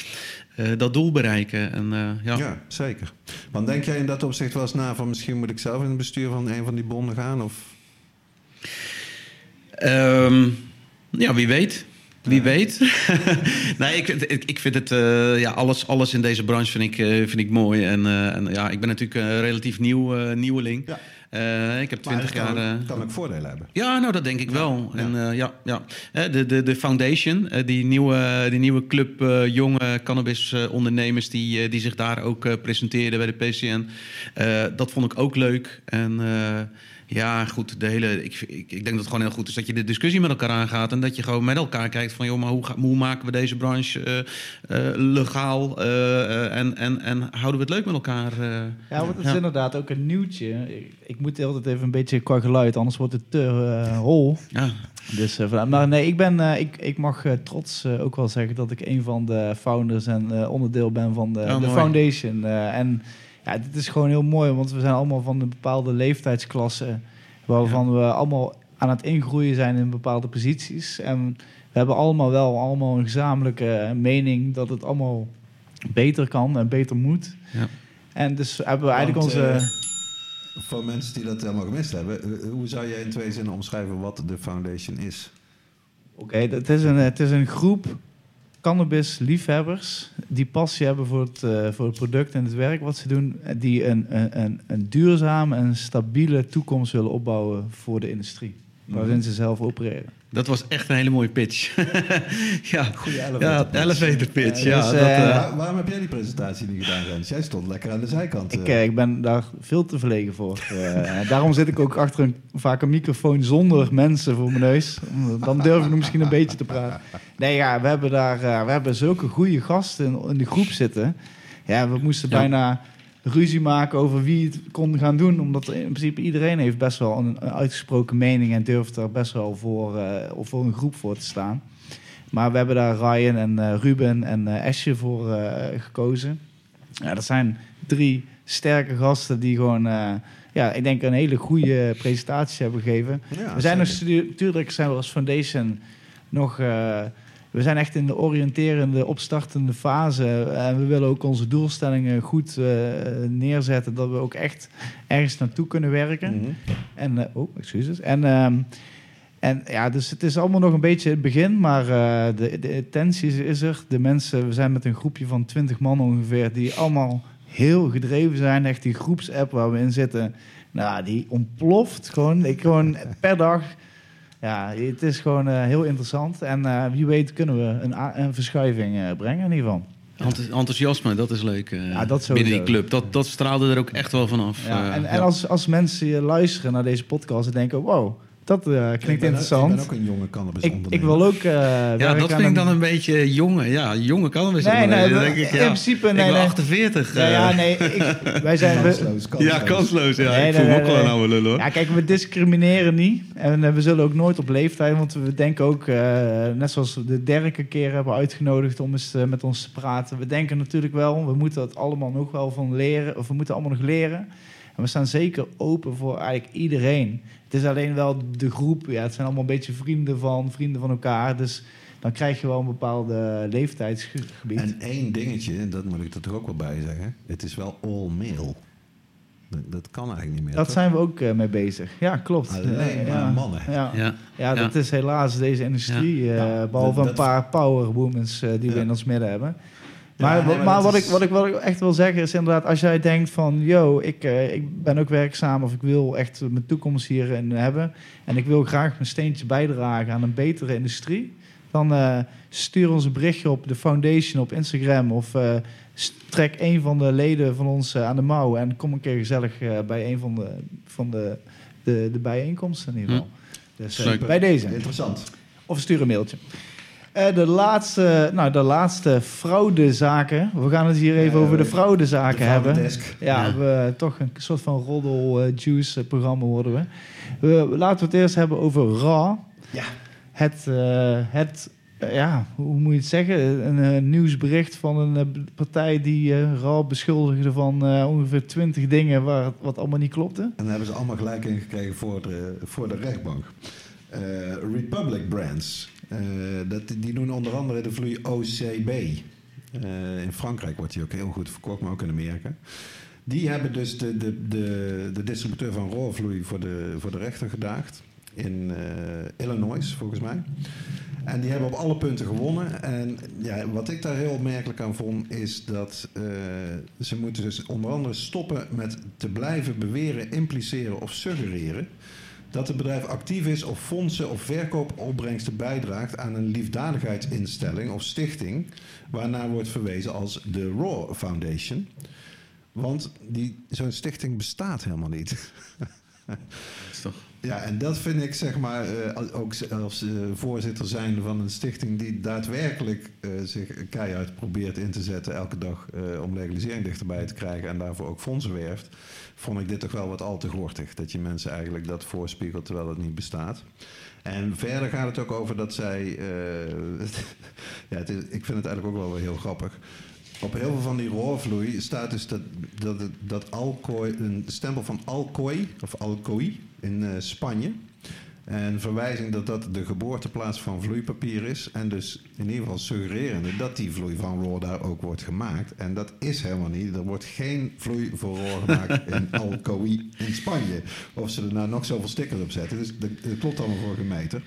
dat doel bereiken. En, ja. Ja. zeker. Want denk jij in dat opzicht wel eens na van misschien moet ik zelf in het bestuur van een van die bonden gaan? Of? Ehm, ja, wie weet. Wie weet. nee, ik, ik, ik vind het, eh, ja, alles, alles in deze branche vind ik, eh, vind ik mooi. En, eh, en ja, ik ben natuurlijk een relatief nieuw, nieuweling. Ja. Ik heb Maar het 20 kan, jaar. eh, kan ook voordelen hebben. Ja, nou dat denk ik wel. ja. En, ja, ja. De, de, de foundation, die nieuwe, die nieuwe club eh, jonge cannabisondernemers die, die zich daar ook presenteerden bij de PCN. dat vond ik ook leuk. En ja, goed, de hele, ik, ik, ik denk dat het gewoon heel goed is dat je de discussie met elkaar aangaat. En dat je gewoon met elkaar kijkt van, joh, maar hoe, hoe maken we deze branche eh, eh, legaal? eh, en, en, en houden we het leuk met elkaar? Ja, want het is inderdaad ook een nieuwtje. Ik, ik moet altijd even een beetje qua geluid, anders wordt het te hol. ja. Dus, maar nee, ik, ben, ik, ik mag trots ook wel zeggen dat ik een van de founders en onderdeel ben van de, Oh, de foundation. En ja, dit is gewoon heel mooi, want we zijn allemaal van een bepaalde leeftijdsklasse, waarvan we allemaal aan het ingroeien zijn in bepaalde posities. En we hebben allemaal wel allemaal een gezamenlijke mening dat het allemaal beter kan en beter moet. Ja. En dus hebben we eigenlijk Want, onze... eh, voor mensen die dat helemaal gemist hebben, eh, hoe zou jij in twee zinnen omschrijven wat de foundation is? Oké, het, is een- het is een groep cannabis-liefhebbers die passie hebben voor het, eh, voor product en het werk wat ze doen, eh, die een, een, een duurzame en stabiele toekomst willen opbouwen voor de industrie, waarin ze zelf opereren. Dat was echt een hele mooie pitch. ja, Goeie ja elevator pitch. Ja, Ja, dus, dat, eh, eh, Waar- waarom heb jij die presentatie niet gedaan, Rens? Jij stond lekker aan de zijkant. Ik, eh. ik ben daar veel te verlegen voor. Eh, daarom zit ik ook achter een, vaak een microfoon zonder mensen voor mijn neus. Dan durf ik nog misschien een beetje te praten. Nee, ja, we hebben daar eh, we hebben zulke goede gasten in, in de groep zitten. Ja, we moesten Ja. bijna ruzie maken over wie het kon gaan doen. Omdat in principe iedereen heeft best wel een, een uitgesproken mening en durft er best wel voor, eh, of voor een groep voor te staan. Maar we hebben daar Ryan en eh, Ruben en eh Esje voor eh, gekozen. Ja, dat zijn drie sterke gasten die gewoon, eh, ja, ik denk een hele goede presentatie hebben gegeven. Ja, we zijn nog zeker. natuurlijk zijn we als foundation nog, eh, we zijn echt in de oriënterende, opstartende fase. En we willen ook onze doelstellingen goed eh, neerzetten, dat we ook echt ergens naartoe kunnen werken. Mhm. En, eh, oh, excuses. En, ehm, en ja, dus het is allemaal nog een beetje het begin, maar eh, de, de intentie is, is er. De mensen, we zijn met een groepje van 20 man ongeveer, die allemaal heel gedreven zijn. Echt die groepsapp waar we in zitten, nou, die ontploft gewoon. Ik gewoon per dag. Ja, het is gewoon eh, heel interessant. En eh, wie weet kunnen we een, een verschuiving eh, brengen in ieder geval. enth- enthousiasme, dat is leuk. Ja, dat binnen die club. Dat, dat straalde er ook echt wel vanaf. Ja, en en als, als mensen luisteren naar deze podcast en denken, wow, dat eh, Ik klinkt ben interessant. Ik ben ook een jonge cannabis Ik, ik wil ook. eh Ja, dat vind ik dan een beetje jonge. Ja, jonge kan we Nee, nee, dat- denk ik, in ja, principe, ik nee, nee. 48. Ja, ja, eh, nee. Ik, wij zijn. We, Kansloos, kansloos. ja, kansloos. Ja. Nee, ik nee, voel me nee, ook wel een nee. oude lul hoor. ja, kijk, we discrimineren niet. En eh, we zullen ook nooit op leeftijd. Want we denken ook, eh, net zoals we de derde keer hebben uitgenodigd om eens eh, met ons te praten. We denken natuurlijk wel, we moeten het allemaal nog wel van leren. Of we moeten allemaal nog leren. En we staan zeker open voor eigenlijk iedereen. Het is alleen wel de groep. Ja, het zijn allemaal een beetje vrienden van, vrienden van elkaar. Dus dan krijg je wel een bepaalde leeftijdsgebied. En één dingetje, en dat moet ik er toch ook wel bij zeggen. Het is wel all male. Dat, kan eigenlijk niet meer. Dat toch? zijn we ook eh, mee bezig. Ja, klopt. Alleen Ja, maar ja. mannen. Ja. Ja. Ja, dat is helaas deze industrie. eh, Ja. behalve Dat- een paar power womens eh, die we in ons midden hebben. Maar, nee, maar, wat, is- ik, wat, ik, wat ik echt wil zeggen is inderdaad... als jij denkt van... yo, ik, eh, ik ben ook werkzaam... of ik wil echt mijn toekomst hierin hebben... en ik wil graag mijn steentje bijdragen aan een betere industrie... dan eh, stuur ons een berichtje op de foundation op Instagram of eh, trek een van de leden van ons aan de mouw en kom een keer gezellig eh, bij een van de, van de, de, de bijeenkomsten in ieder geval. Dus bij deze. Interessant. Of stuur een mailtje. Eh, de, laatste, nou, de laatste fraudezaken. We gaan het hier even over de de fraudezaken hebben. Ja. We, toch een soort van roddel eh, juice eh, programma worden we. we. Laten we het eerst hebben over Ra. Ja. Het, het ja, hoe moet je het zeggen? Een nieuwsbericht van een partij die Ra beschuldigde van ongeveer twintig dingen waar, wat allemaal niet klopte. En daar hebben ze allemaal gelijk in gekregen voor de, voor de rechtbank. Republic Brands. Eh, dat, die doen onder andere de vloei OCB. Eh, in Frankrijk wordt die ook heel goed verkocht, maar ook in Amerika. Die hebben dus de, de, de, de distributeur van Rawvloei voor de, voor de rechter gedaagd. In eh, Illinois, volgens mij. En die hebben op alle punten gewonnen. En ja, wat ik daar heel opmerkelijk aan vond, is dat ze moeten dus onder andere stoppen met te blijven beweren, impliceren of suggereren dat het bedrijf actief is of fondsen of verkoopopbrengsten bijdraagt aan een liefdadigheidsinstelling of stichting, waarnaar wordt verwezen als de Raw Foundation. Want die, zo'n stichting bestaat helemaal niet. Dat is toch... Ja, en dat vind ik zeg maar eh, ook als eh, voorzitter zijn van een stichting die daadwerkelijk eh, zich keihard probeert in te zetten elke dag om legalisering dichterbij te krijgen en daarvoor ook fondsen werft, vond ik dit toch wel wat al te gortig. Dat je mensen eigenlijk dat voorspiegelt terwijl het niet bestaat. En verder gaat het ook over dat zij. eh, ja, ik vind het eigenlijk ook wel weer heel grappig. Op heel veel van die roorvloei staat dus dat, dat, dat Alcoy, een stempel van Alcoy, of Alcoy in eh, Spanje. En verwijzing dat dat de geboorteplaats van vloeipapier is. En dus in ieder geval suggererende dat die vloei van Roor daar ook wordt gemaakt. En dat is helemaal niet. Er wordt geen vloei voor Roor gemaakt in Alcoy in Spanje. Of ze er nou nog zoveel stickers op zetten. Dus dat, dat klopt allemaal voor meter.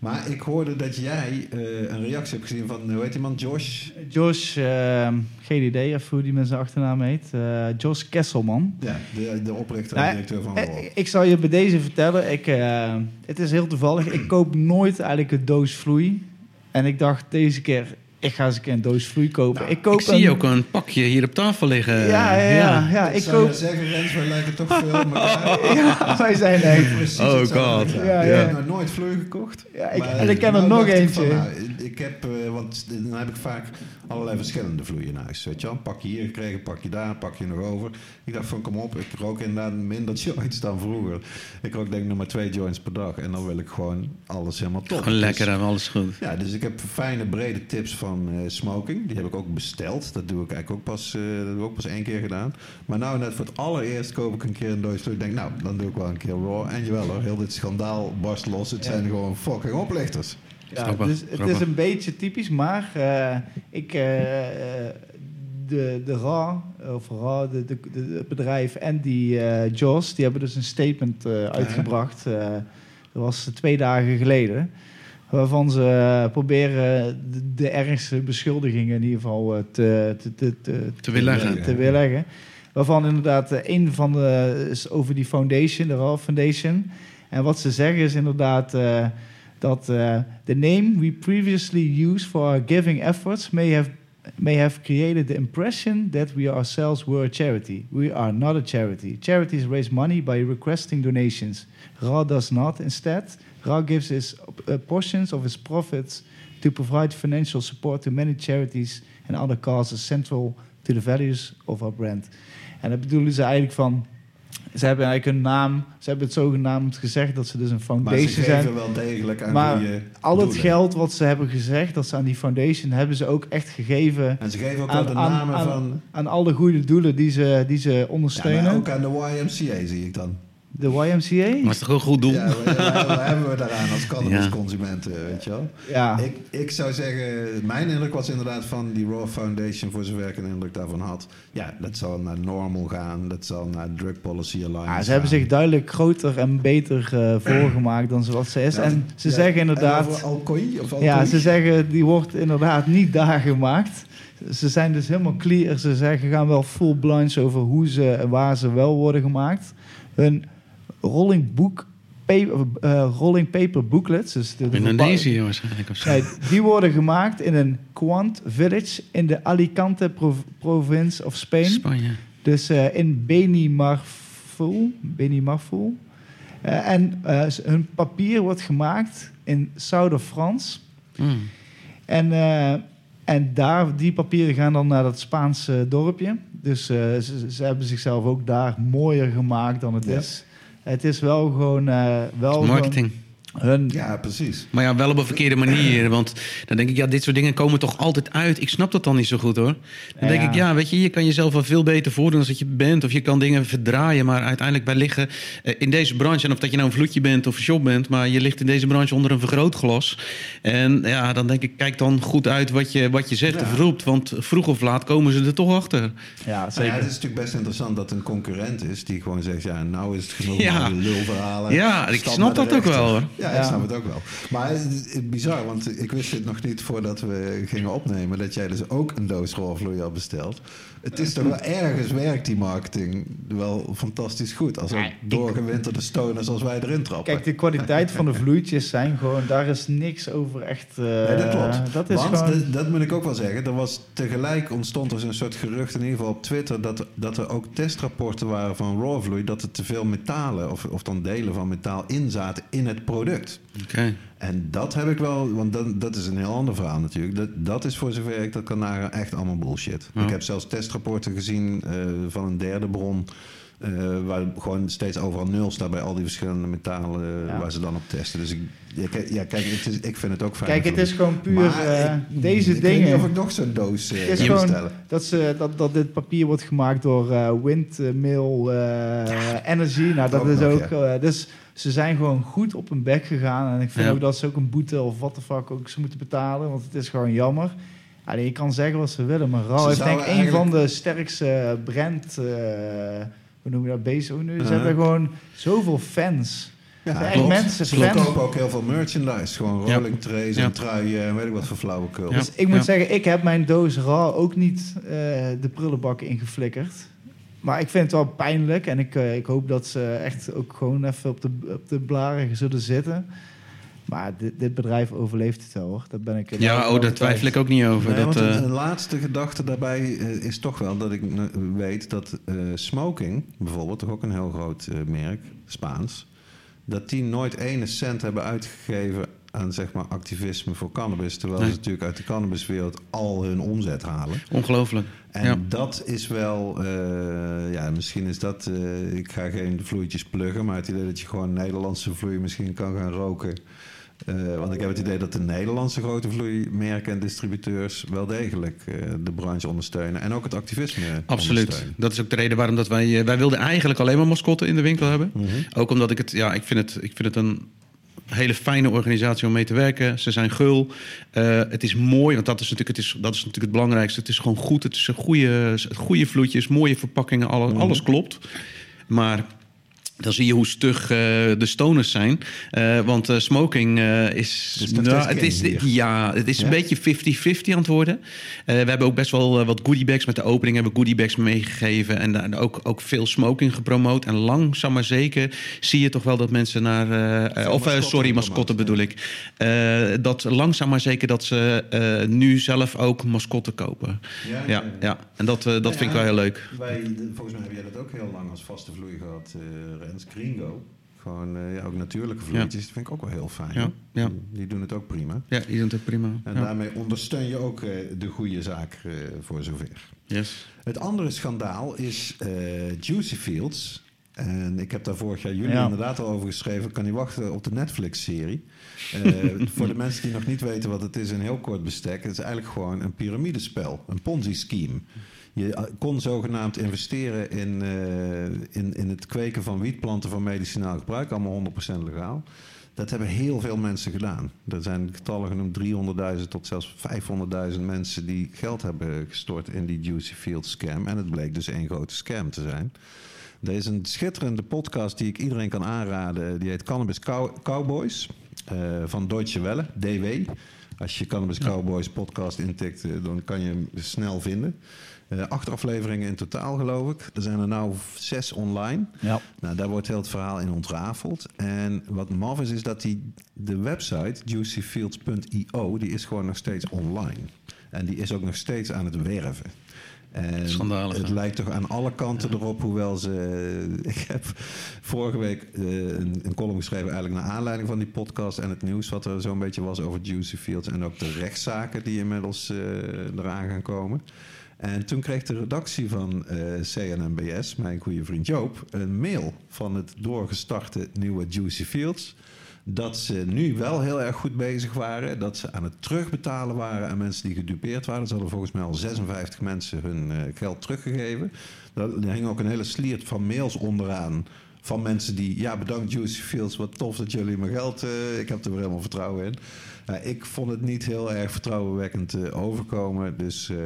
Maar ik hoorde dat jij eh, een reactie hebt gezien van, hoe heet die man, Josh? Josh, eh, geen idee of hoe die met zijn achternaam heet. Eh, Josh Kesselman. Ja, de, de oprichter en Nou, directeur van eh, Roor. Ik zal je bij deze vertellen. Ik, het is heel toevallig. Ik koop nooit eigenlijk een doos vloei. En ik dacht deze keer, ik ga eens een keer een doos vloei kopen. Nou, ik koop Ik zie ook een pakje hier op tafel liggen. Ja, ja, ja. ja, ik ik zou koop... zeggen, Rens, wij lijken toch veel op elkaar. Ja, wij zijn echt... Precies Oh hetzelfde. God. Ja, Ik ja. heb nog nooit vloei gekocht. Ja, ik- Maar, en ik ken er nou nog dacht ik eentje. van, nou, ik heb, eh, want dan heb ik vaak allerlei verschillende vloeien in huis. Weet je wel? Een pakje hier gekregen, een pakje daar, een pakje nog over. Ik dacht van, kom op, ik rook inderdaad minder joints dan vroeger. Ik rook denk ik nog maar twee joints per dag. En dan wil ik gewoon alles helemaal top. Gewoon lekker, Dus- hè, alles goed. ja, dus ik heb fijne brede tips van eh, smoking. Die heb ik ook besteld. Dat doe ik eigenlijk ook pas, eh, dat heb ik ook pas één keer gedaan. Maar nou net voor het allereerst koop ik een keer een doos vloei. Ik denk, nou, dan doe ik wel een keer raw. En jawel hoor, heel dit schandaal barst los. Het zijn gewoon fucking oplichters. Ja, Grappig, dus het is een beetje typisch, maar eh, ik, eh, de, de RA, of RA, de, de, de- het bedrijf en die eh Jos, die hebben dus een statement uitgebracht. dat was twee dagen geleden. Waarvan ze proberen de, de ergste beschuldigingen in ieder geval te, te, te, te, Te weerleggen. te, weerleggen. Waarvan inderdaad een van de is over die foundation, de RA Foundation. En wat ze zeggen is inderdaad dat eh, the name we previously used for our giving efforts may have may have created the impression that we ourselves were a charity. We are not a charity. Charities raise money by requesting donations. Ra does not. Instead, Ra gives his uh, portions of his profits to provide financial support to many charities and other causes central to the values of our brand. En dat bedoelen ze eigenlijk van. Ze hebben eigenlijk een naam, ze hebben het zogenaamd gezegd dat ze dus een Maar ze foundation zijn. geven wel degelijk aan Maar Al het doelen. geld wat ze hebben gezegd, dat ze aan die foundation hebben ze ook echt gegeven En ze geven ook aan, de namen aan, van... aan al de goede doelen die ze, die ze Ja, ondersteunen. maar ook aan de YMCA zie ik dan. De YMCA? Maar is toch een goed doel? Ja, wat, hebben we daaraan als cannabisconsumenten, weet je wel? Ja. Ik, ik zou zeggen, mijn indruk was inderdaad van die Raw Foundation, voor zover ik een indruk daarvan had. Ja, dat zal naar Normal gaan, dat zal naar Drug Policy Alliance Ja, ze hebben gaan. zich duidelijk groter en beter eh, voorgemaakt dan ze wat ze is. Ja, en ze ja, zeggen En inderdaad... over Alcoy, of Alcoy? Ja, ze zeggen die wordt inderdaad niet daar gemaakt. Ze zijn dus helemaal clear. Ze zeggen gaan wel full blinds over hoe ze en waar ze wel worden gemaakt. Hun rolling boek paper, eh, rolling paper booklets. Dus de, de Indonesië waarschijnlijk of zo. Nee, die worden gemaakt in een Quant Village in de Alicante prov- province of Spain. Spanje. Dus eh, in Benimarful. Benimarful. Eh, en eh, hun papier wordt gemaakt in South of France. Mm. En, eh, en daar, die papieren gaan dan naar dat Spaanse dorpje. Dus eh, ze, ze hebben zichzelf ook daar mooier gemaakt dan het Ja. is. Het is wel gewoon... eh, wel marketing. gewoon hun, Ja, precies. Maar ja, wel op een verkeerde manier. Want dan denk ik, ja, dit soort dingen komen toch altijd uit. Ik snap dat dan niet zo goed hoor. Dan denk Ja. ik, ja, weet je, je kan jezelf wel veel beter voordoen als dat je bent. Of je kan dingen verdraaien. Maar uiteindelijk bij liggen eh, in deze branche. En of dat je nou een vloedje bent of een shop bent. Maar je ligt in deze branche onder een vergrootglas. En ja, dan denk ik, kijk dan goed uit wat je, wat je zegt Ja. of roept. Want vroeg of laat komen ze er toch achter. ja, Nou ja, zeker. het is natuurlijk best interessant dat een concurrent is die gewoon zegt: ja, nou is het genoeg Ja. lulverhalen. Ja, ik snap dat ook wel, hoor. Ja, ik snap het ook wel. Maar het is bizar, want ik wist het nog niet voordat we gingen opnemen dat jij dus ook een doos rolvloei had besteld. Het is toch wel ergens werkt die marketing wel fantastisch goed. Als ook doorgewinterde stoners als wij erin trappen. Kijk, de kwaliteit van de vloeitjes zijn gewoon... Daar is niks over echt... eh, Nee, dat klopt. Dat is Want, gewoon... dat, dat moet ik ook wel zeggen, er was tegelijk ontstond er zo'n soort gerucht, in ieder geval op Twitter, dat, dat er ook testrapporten waren van Rawvloei, dat er te veel metalen, of, of dan delen van metaal, in zaten in het product. Oké. En dat heb ik wel, want dat, dat is een heel ander verhaal natuurlijk. Dat, dat is voor zover ik dat kan nagaan echt allemaal bullshit. Ja. Ik heb zelfs testrapporten gezien eh, van een derde bron. eh, waar gewoon steeds overal nul staat bij al die verschillende metalen eh, Ja. waar ze dan op testen. Dus ik, ja, kijk, ja, kijk het is, ik vind het ook fijn. Kijk, het is gewoon puur ik- deze ik weet niet dingen. of ik nog zo'n doos is gewoon bestellen. dat, ze, dat, dat dit papier wordt gemaakt door Windmill Energy. Nou, dat ook is nog, ook. dus ze zijn gewoon goed op hun bek gegaan. En ik vind Ja. ook dat ze ook een boete of wat de fuck ook ze moeten betalen. Want het is gewoon jammer. Alleen je kan zeggen wat ze willen, maar Ze heeft denk ik een van de sterkste brand. eh hoe noem je dat? Bezig. Nu? Ze hebben gewoon zoveel fans. Ja, echt klopt. mensen, Ze fans. verkopen ook heel veel merchandise. Gewoon Ja. rolling trays Ja. en truien en weet ik wat voor flauwekul. Ja. Dus ik moet Ja. zeggen, ik heb mijn doos Raw ook niet eh, de prullenbak ingeflikkerd. Maar ik vind het wel pijnlijk en ik, eh, ik hoop dat ze echt ook gewoon even op de, op de blaren zullen zitten. Maar dit, dit bedrijf overleeft het wel hoor. Dat ben ik. Ja, oh, daar twijfel ik ook niet over. Nee, dat, want een, eh, een laatste gedachte daarbij eh, is toch wel dat ik weet dat eh, smoking, bijvoorbeeld, toch ook een heel groot eh, merk, Spaans, dat die nooit ene cent hebben uitgegeven aan zeg maar activisme voor cannabis, terwijl Nee. ze natuurlijk uit de cannabiswereld al hun omzet halen. ongelooflijk. En Ja. dat is wel, eh, ja, misschien is dat, eh, ik ga geen vloeitjes pluggen, maar het idee dat je gewoon Nederlandse vloei misschien kan gaan roken. Eh, want ik heb het idee dat de Nederlandse grote vloeimerken en distributeurs wel degelijk de branche ondersteunen. En ook het activisme Absoluut. Dat is ook de reden waarom dat wij... wij wilden eigenlijk alleen maar mascotten in de winkel hebben. Mhm. Ook omdat ik het... Ja, ik vind het, ik vind het een hele fijne organisatie om mee te werken. Ze zijn gul. Eh, het is mooi, want dat is, natuurlijk, het is, dat is natuurlijk het belangrijkste. Het is gewoon goed. Het is een goede, goede vloeitjes, mooie verpakkingen. Alles, Mhm. alles klopt. Maar... Dan zie je hoe stug eh, de stoners zijn. Eh, want eh, smoking is. Dus nou, het is hier. ja, het is Ja? een beetje 50-50 aan het worden. Eh, we hebben ook best wel wat goodiebags. Met de opening hebben we goodiebags meegegeven. En daar ook, ook veel smoking gepromoot. En langzaam maar zeker zie je toch wel dat mensen naar... of mascotten sorry, mascotten bedoel ik. Dat langzaam maar zeker dat ze nu zelf ook mascotten kopen. Ja, Ja, ja. en dat, dat Ja, vind ik wel heel leuk. Wij, volgens mij heb jij dat ook heel lang als vaste vloei gehad, Rens. Gringo. Gewoon eh, ja, ook natuurlijke vloeitjes. Dat vind ik ook wel heel fijn. Ja, ja. Die, doen het ook prima. Ja, die doen het ook prima. En Ja. daarmee ondersteun je ook eh, de goede zaak eh, voor zover. Yes. Het andere schandaal is eh, Juicy Fields. En ik heb daar vorig jaar juli Ja. inderdaad al over geschreven. Kan niet wachten op de Netflix-serie. Eh, voor de mensen die nog niet weten wat het is, een heel kort bestek. Het is eigenlijk gewoon een piramidespel, een Ponzi-scheme. Je kon zogenaamd investeren in, eh, in, in het kweken van wietplanten voor medicinaal gebruik. Allemaal 100% legaal. Dat hebben heel veel mensen gedaan. Er zijn getallen genoemd 300.000 tot zelfs 500.000 mensen die geld hebben gestort in die Juicy Field scam. En het bleek dus één grote scam te zijn. Er is een schitterende podcast die ik iedereen kan aanraden. Die heet Cannabis Cow- Cowboys eh, van Deutsche Welle, DW. Als je Cannabis Cowboys podcast intikt, eh, dan kan je hem snel vinden. Eh, acht afleveringen in totaal, geloof ik. Er zijn er nou zes online. Ja. Nou, daar wordt heel het verhaal in ontrafeld. En wat maf is, is dat die, de website juicyfields.io... die is gewoon nog steeds online. En die is ook nog steeds aan het werven. En Schandalig, het hè? lijkt toch aan alle kanten erop, hoewel ze... Ik heb vorige week eh, een, een column geschreven eigenlijk naar aanleiding van die podcast... en het nieuws wat er zo'n beetje was over Juicy Fields... en ook de rechtszaken die inmiddels eh, eraan gaan komen. En toen kreeg de redactie van eh, CNNBS, mijn goede vriend Joop... een mail van het doorgestarte nieuwe Juicy Fields dat ze nu wel heel erg goed bezig waren. Dat ze aan het terugbetalen waren aan mensen die gedupeerd waren. Ze hadden volgens mij al 56 mensen hun eh, geld teruggegeven. Er hing ook een hele sliert van mails onderaan. Van mensen die, ja bedankt Juicy Fields, wat tof dat jullie mijn geld... eh, ik heb er weer helemaal vertrouwen in. Ja, ik vond het niet heel erg vertrouwenwekkend eh, overkomen. Dus eh,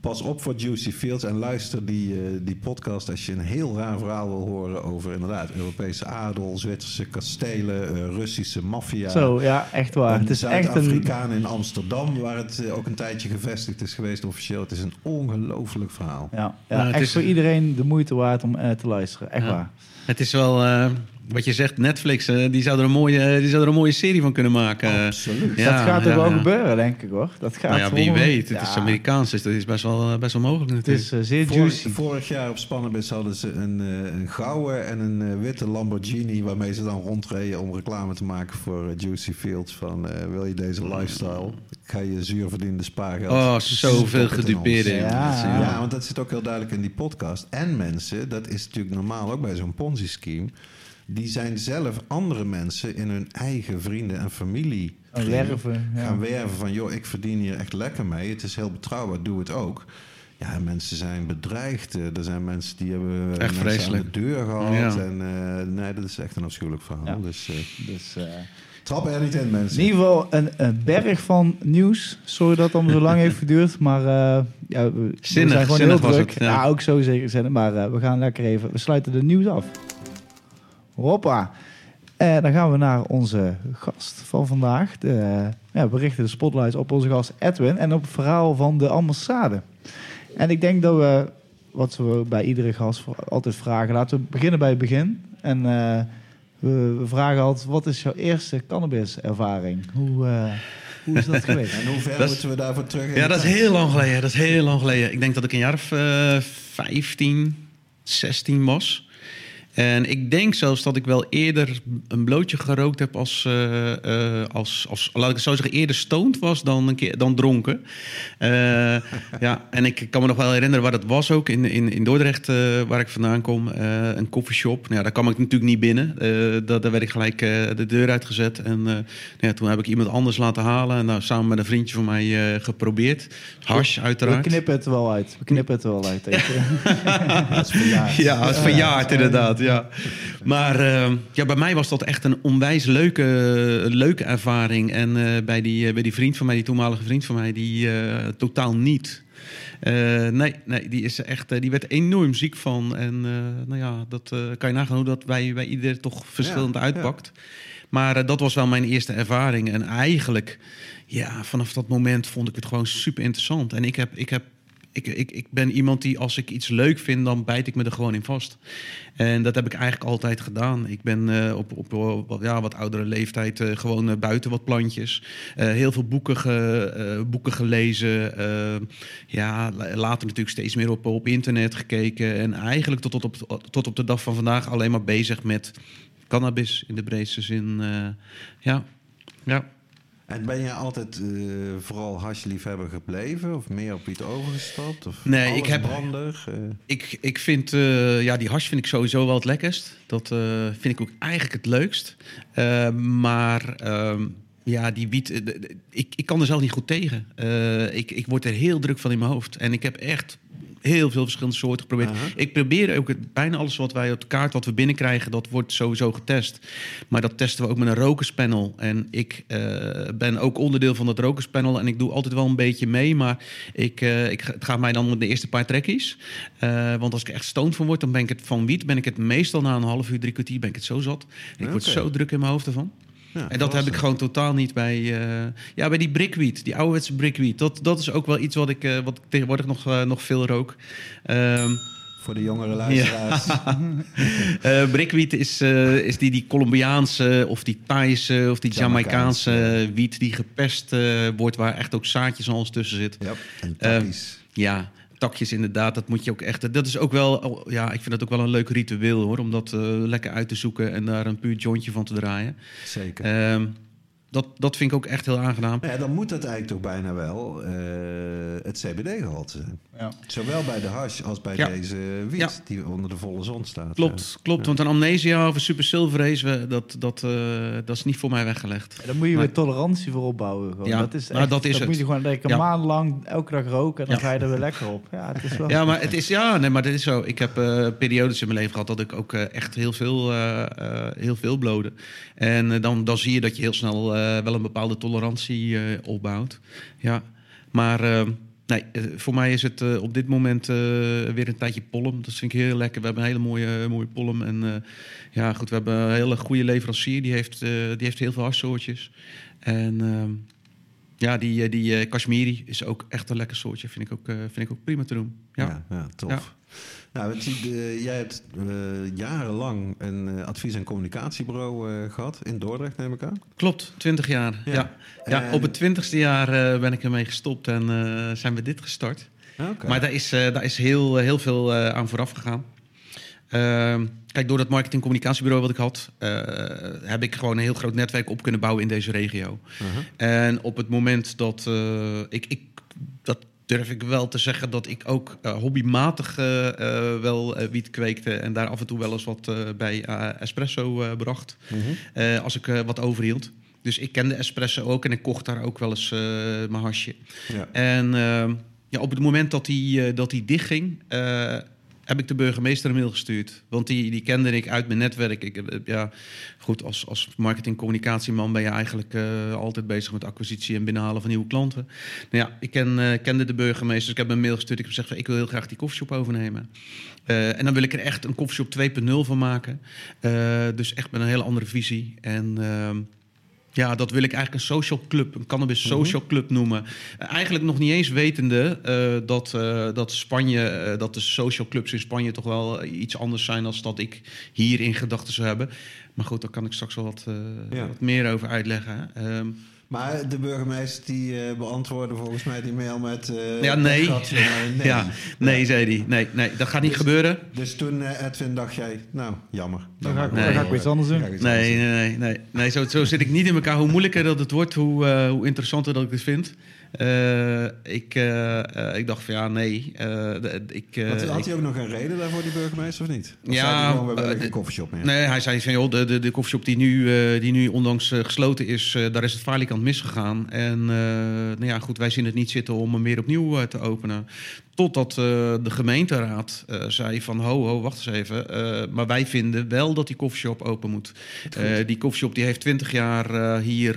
pas op voor Juicy Fields en luister die, eh, die podcast als je een heel raar verhaal wil horen over inderdaad Europese adel, Zwitserse kastelen, Russische maffia. Zo, ja, echt waar. Het is echt een... Zuid-Afrikaan in Amsterdam, waar het ook een tijdje gevestigd is geweest officieel. Het is een ongelooflijk verhaal. Ja, ja Nou, het echt is- voor iedereen de moeite waard om eh, te luisteren. Echt Ja. waar. Het is wel, eh, wat je zegt, Netflix, eh, die, zou er een mooie, die zou er een mooie serie van kunnen maken. Absoluut. Ja, dat gaat ja, wel ja. gebeuren, denk ik hoor. Dat gaat Nou ja, wie weet. Het Ja, is Amerikaans, dus dat is best wel, eh, best wel mogelijk Het is eh, zeer juicy. vorig jaar op Spannenbis hadden ze een, eh, een gouden en een eh, witte Lamborghini... waarmee ze dan rondreden om reclame te maken voor eh, Juicy Fields. Van, eh, wil je deze lifestyle? Ga je zuur verdiende spaargeld. Oh, zoveel het in. Ja. want dat zit ook heel duidelijk in die podcast. En mensen, dat is natuurlijk normaal ook bij zo'n Ponzi-scheme... die zijn zelf andere mensen in hun eigen vrienden en familie... Een werven. Ja. gaan werven van... joh, ik verdien hier echt lekker mee. Het is heel betrouwbaar, doe het ook. Ja, mensen zijn bedreigd. Eh, Er zijn mensen die hebben Echt mensen vreselijk. aan de deur gehad. Ja. En eh, nee, dat is echt een afschuwelijk verhaal. Ja. Dus eh, Dus, eh, trap er niet in, mensen. in ieder geval een, een berg van nieuws. Sorry dat het allemaal zo lang heeft geduurd. Maar eh, ja, we, zijn gewoon heel druk. het, ja. ja. ook zo zeker zinnig. Maar eh, we gaan lekker even... We sluiten de nieuws af. Hoppa. En dan gaan we naar onze gast van vandaag. De, ja, we richten de spotlights op onze gast Edwin en op het verhaal van de ambassade. En ik denk dat we, wat we bij iedere gast voor- altijd vragen, laten we beginnen bij het begin. En eh, we, we vragen altijd, wat is jouw eerste cannabis-ervaring? Hoe, eh, hoe is dat geweest? En hoe ver Dat moeten we daarvoor terug? in Ja, dat is heel lang geleden. Dat is heel lang geleden. Ik denk dat ik een jaar of eh 15, 16 was. En ik denk zelfs dat ik wel eerder een blootje gerookt heb als, eh, eh, als, als laat ik het zo zeggen, eerder stoned was dan, een keer, dan dronken. Eh, ja, en ik kan me nog wel herinneren waar dat was ook, in, in, in Dordrecht, waar ik vandaan kom. een koffieshop. Nou, ja, daar kwam ik natuurlijk niet binnen. Daar, daar werd ik gelijk de deur uitgezet. En nou ja, toen heb ik iemand anders laten halen. En nou, samen met een vriendje van mij geprobeerd. Hash, We uiteraard. knippen het er wel uit. We knippen het er wel uit. Ja, het verjaard inderdaad, ja. Maar eh, ja, bij mij was dat echt een onwijs leuke, leuke ervaring. En eh, bij, die, eh, bij die vriend van mij, die toenmalige vriend van mij, die eh, totaal niet. Nee, nee, die, is echt, die werd enorm ziek van. En nou ja, dat kan je nagaan hoe dat bij, bij ieder toch verschillend Ja, uitpakt. Maar dat was wel mijn eerste ervaring. En eigenlijk, ja, vanaf dat moment vond ik het gewoon super interessant. En ik heb, ik heb ik, ik, ik ben iemand die als ik iets leuk vind, dan bijt ik me er gewoon in vast. En dat heb ik eigenlijk altijd gedaan. Ik ben eh, op, op, ja, wat oudere leeftijd eh, gewoon eh, buiten wat plantjes. Heel veel boeken, boeken gelezen. Ja, la- later natuurlijk steeds meer op, op internet gekeken. En eigenlijk tot, tot, op, tot op de dag van vandaag alleen maar bezig met cannabis in de breedste zin. ja, ja. En ben je altijd eh, vooral hashliefhebber gebleven? Of meer op iets overgestapt? Of Nee, ik heb- brander? eh? Ik, ik vind, eh, ja, die hash vind ik sowieso wel het lekkerst. Dat vind ik ook eigenlijk het leukst. Maar ehm, ja, die wiet, ik, ik kan er zelf niet goed tegen. Ik, ik word er heel druk van in mijn hoofd. En ik heb echt heel veel verschillende soorten geprobeerd. Ik probeer ook het, bijna alles wat wij op de kaart wat we binnenkrijgen, dat wordt sowieso getest. Maar dat testen we ook met een rokerspanel. En ik eh, ben ook onderdeel van dat rokerspanel. En ik doe altijd wel een beetje mee. Maar ik, eh, ik, het gaat mij dan om de eerste paar trekkies. Eh, want als ik echt stoned van word, dan ben ik het van wiet. Ben ik het meestal na een half uur, drie kwartier, ben ik het zo zat. Ik word zo druk in mijn hoofd ervan. Ja, en dat heb ik gewoon totaal niet bij, eh, ja, bij die brickweed, die ouderwetse brickweed. Dat, dat is ook wel iets wat ik, eh, wat ik tegenwoordig nog, eh, nog veel rook. Ehm Voor de jongere luisteraars. eh brickweed is, eh, is die, die Colombiaanse of die Thaise of die Jamaicaanse, Jamaicaanse wiet die gepest eh, wordt, waar echt ook zaadjes en alles tussen zit. Ja, en Ehm. Ja, takjes inderdaad, dat moet je ook echt. Dat is ook wel, oh, ja, ik vind dat ook wel een leuk ritueel hoor, om dat eh, lekker uit te zoeken en daar een puur jointje van te draaien. Zeker. Ehm, dat, dat vind ik ook echt heel aangenaam. Ja, dan moet het eigenlijk toch bijna wel eh, het CBD-gehalte zijn. Ja. Zowel bij de hash als bij Ja. deze wiet Ja. die onder de volle zon staat. Klopt, klopt. Want een amnesia of een super silver race, dat, dat, eh, dat is niet voor mij weggelegd. En dan moet je weer tolerantie voor opbouwen. Gewoon. Ja, dat is, nou, echt, dat is het. moet je gewoon lekker Ja. maandenlang elke dag roken en dan Ja. ga je er weer lekker op. Ja, het is wel... Ja, maar het is, ja, nee, maar dit is zo. Ik heb eh, periodes in mijn leven gehad dat ik ook echt heel veel, eh, eh, heel veel blode. En dan, dan zie je dat je heel snel wel een bepaalde tolerantie eh, opbouwt. Ja, maar eh, nee, eh, voor mij is het eh, op dit moment eh, weer een tijdje pollen. Dat vind ik heel lekker. We hebben een hele mooie, mooie pollen. En eh, ja, goed, we hebben een hele goede leverancier. Die heeft, eh, die heeft heel veel harssoortjes. En ehm, ja, die, eh, die eh, Kashmiri is ook echt een lekker soortje. Vind ik ook, eh, vind ik ook prima te doen. Ja. Ja, ja, tof. Ja. Nou, je- eh, jij hebt eh, jarenlang een eh, advies- en communicatiebureau eh, gehad in Dordrecht, neem ik aan. Klopt, 20 jaar. Ja. Ja. Ja. En- op het twintigste jaar ben ik ermee gestopt en zijn we dit gestart. Oké. Maar daar is, daar is heel, heel veel aan vooraf gegaan. Ehm, kijk, door dat marketing communicatiebureau wat ik had, heb ik gewoon een heel groot netwerk op kunnen bouwen in deze regio. En op het moment dat ik, ik, dat durf ik wel te zeggen, dat ik ook eh, hobbymatig eh, eh, wel wiet kweekte en daar af en toe wel eens wat bij espresso bracht, Mhm. als ik wat overhield. Dus ik kende espresso ook en ik kocht daar ook wel eens mijn hasje. Ja. En ehm, ja, op het moment dat die, dat die dichtging, heb ik de burgemeester een mail gestuurd. Want die, die kende ik uit mijn netwerk. Ik, heb- ja, goed, als, als marketing-communicatieman ben je eigenlijk eh, altijd bezig met acquisitie en binnenhalen van nieuwe klanten. Nou ja, ik ken, eh, kende de burgemeester, dus ik heb een mail gestuurd. Ik heb gezegd, van, ik wil heel graag die koffieshop overnemen. Eh, en dan wil ik er echt een koffieshop 2.0 van maken. Eh, dus echt met een hele andere visie. En... ja, dat wil ik eigenlijk een social club, een cannabis social club noemen. Eigenlijk nog niet eens wetende eh, dat, eh, dat Spanje, eh, dat de social clubs in Spanje toch wel iets anders zijn dan dat ik hier in gedachten zou hebben. Maar goed, daar kan ik straks wel wat, Ja. wat meer over uitleggen. Ehm, Maar de burgemeester die eh, beantwoordde volgens mij die mail met... eh, ja, nee. nee. Ja, nee, zei hij. Nee, nee, dat gaat niet Dus- gebeuren. Dus toen, eh, Edwin, dacht jij, nou, jammer. Dan ga ik, Nee. dan ga ik weer iets anders doen. Iets Nee, anders nee, nee, nee. nee zo, zo zit ik niet in elkaar. Hoe moeilijker dat het wordt, hoe, eh, hoe interessanter dat ik het vind. Eh, ik, eh, eh, ik dacht van ja, nee. ik, had hij ook nog een reden daarvoor, die burgemeester, of niet? Of Ja, zei gewoon, we eh, een koffieshop meer? Nee, hij zei van joh, de, de, de koffieshop die nu, die nu onlangs eh, gesloten is, daar is het falikant misgegaan. En nou ja, goed, wij zien het niet zitten om hem weer opnieuw te openen. Totdat eh, de gemeenteraad eh, zei van ho, ho, wacht eens even. eh, maar wij vinden wel dat die koffieshop open moet. Die koffieshop die heeft twintig jaar hier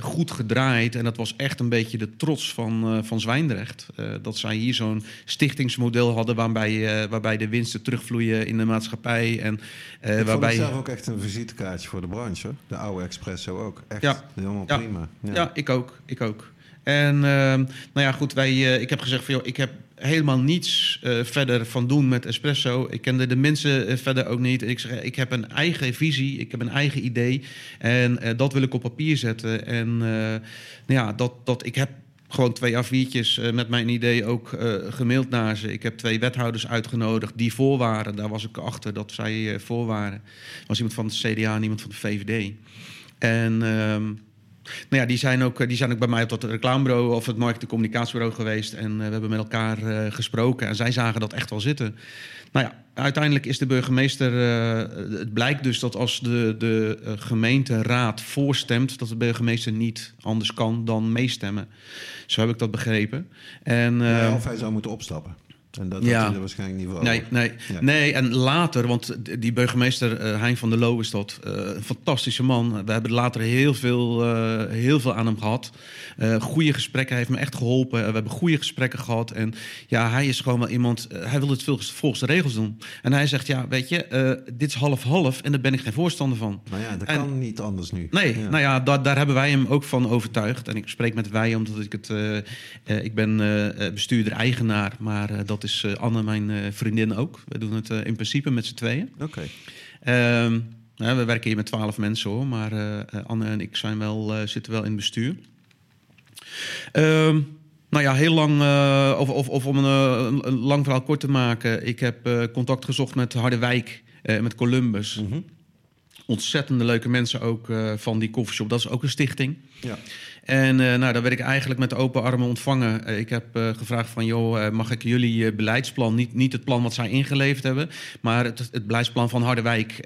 goed gedraaid. En dat was echt een beetje de trots van, van Zwijndrecht. Dat zij hier zo'n stichtingsmodel hadden waarbij, waarbij de winsten terugvloeien in de maatschappij. En, ik waarbij zelf ook echt een visitekaartje voor de branche. De oude Expresso ook. Echt Ja. helemaal Ja. prima. Ja. ik ook. Ik ook. En ehm, nou ja, goed, wij, eh, ik heb gezegd van joh, ik heb helemaal niets eh, verder van doen met espresso. Ik kende de mensen eh, verder ook niet. Ik zeg, ik heb een eigen visie, ik heb een eigen idee. En dat wil ik op papier zetten. En nou ja, dat, dat ik heb gewoon twee A4'tjes eh, met mijn idee ook gemaild naar ze. Ik heb twee wethouders uitgenodigd die voor waren. Daar was ik achter dat zij voor waren. Er was iemand van het CDA en iemand van de VVD. En ehm, nou ja, die zijn, ook, die zijn ook bij mij op dat reclamebureau of het marketing- en communicatiebureau geweest. En eh, we hebben met elkaar eh, gesproken. En zij zagen dat echt wel zitten. Nou ja, uiteindelijk is de burgemeester. eh, het blijkt dus dat als de, de eh, gemeenteraad voorstemt, dat de burgemeester niet anders kan dan meestemmen. Zo heb ik dat begrepen. En, Ja, eh, of hij zou moeten opstappen. En dat Ja. had hij waarschijnlijk niet voor Nee, nee, Ja. nee, en later, want die burgemeester eh, Hein van der Loo is dat, eh, een fantastische man. We hebben later heel veel, eh, heel veel aan hem gehad. Eh goede gesprekken, hij heeft me echt geholpen. we hebben goede gesprekken gehad. En ja, hij is gewoon wel iemand, hij wil het veel volgens de regels doen. En hij zegt, ja, weet je, dit is half-half en daar ben ik geen voorstander van. Maar ja, dat En- kan niet anders nu. Nee, Ja. nou ja, daar, daar hebben wij hem ook van overtuigd. En ik spreek met wij omdat ik het. ik ben bestuurder-eigenaar, maar dat is eh, Anne, mijn eh, vriendin ook. We doen het eh, in principe met z'n tweeën. Oké. Ehm, nou, we werken hier met twaalf mensen hoor, maar Anne en ik zijn wel, zitten wel in het bestuur. Ehm, nou ja, heel lang, eh, of, of, of om een, lang verhaal kort te maken. Ik heb contact gezocht met Harderwijk, met Columbus. Mhm. Ontzettende leuke mensen ook eh, van die koffieshop. Dat is ook een stichting. Ja. En eh, nou, daar werd ik eigenlijk met open armen ontvangen. Eh, ik heb gevraagd van, joh, mag ik jullie beleidsplan, niet, niet het plan wat zij ingeleverd hebben, maar het, het beleidsplan van Harderwijk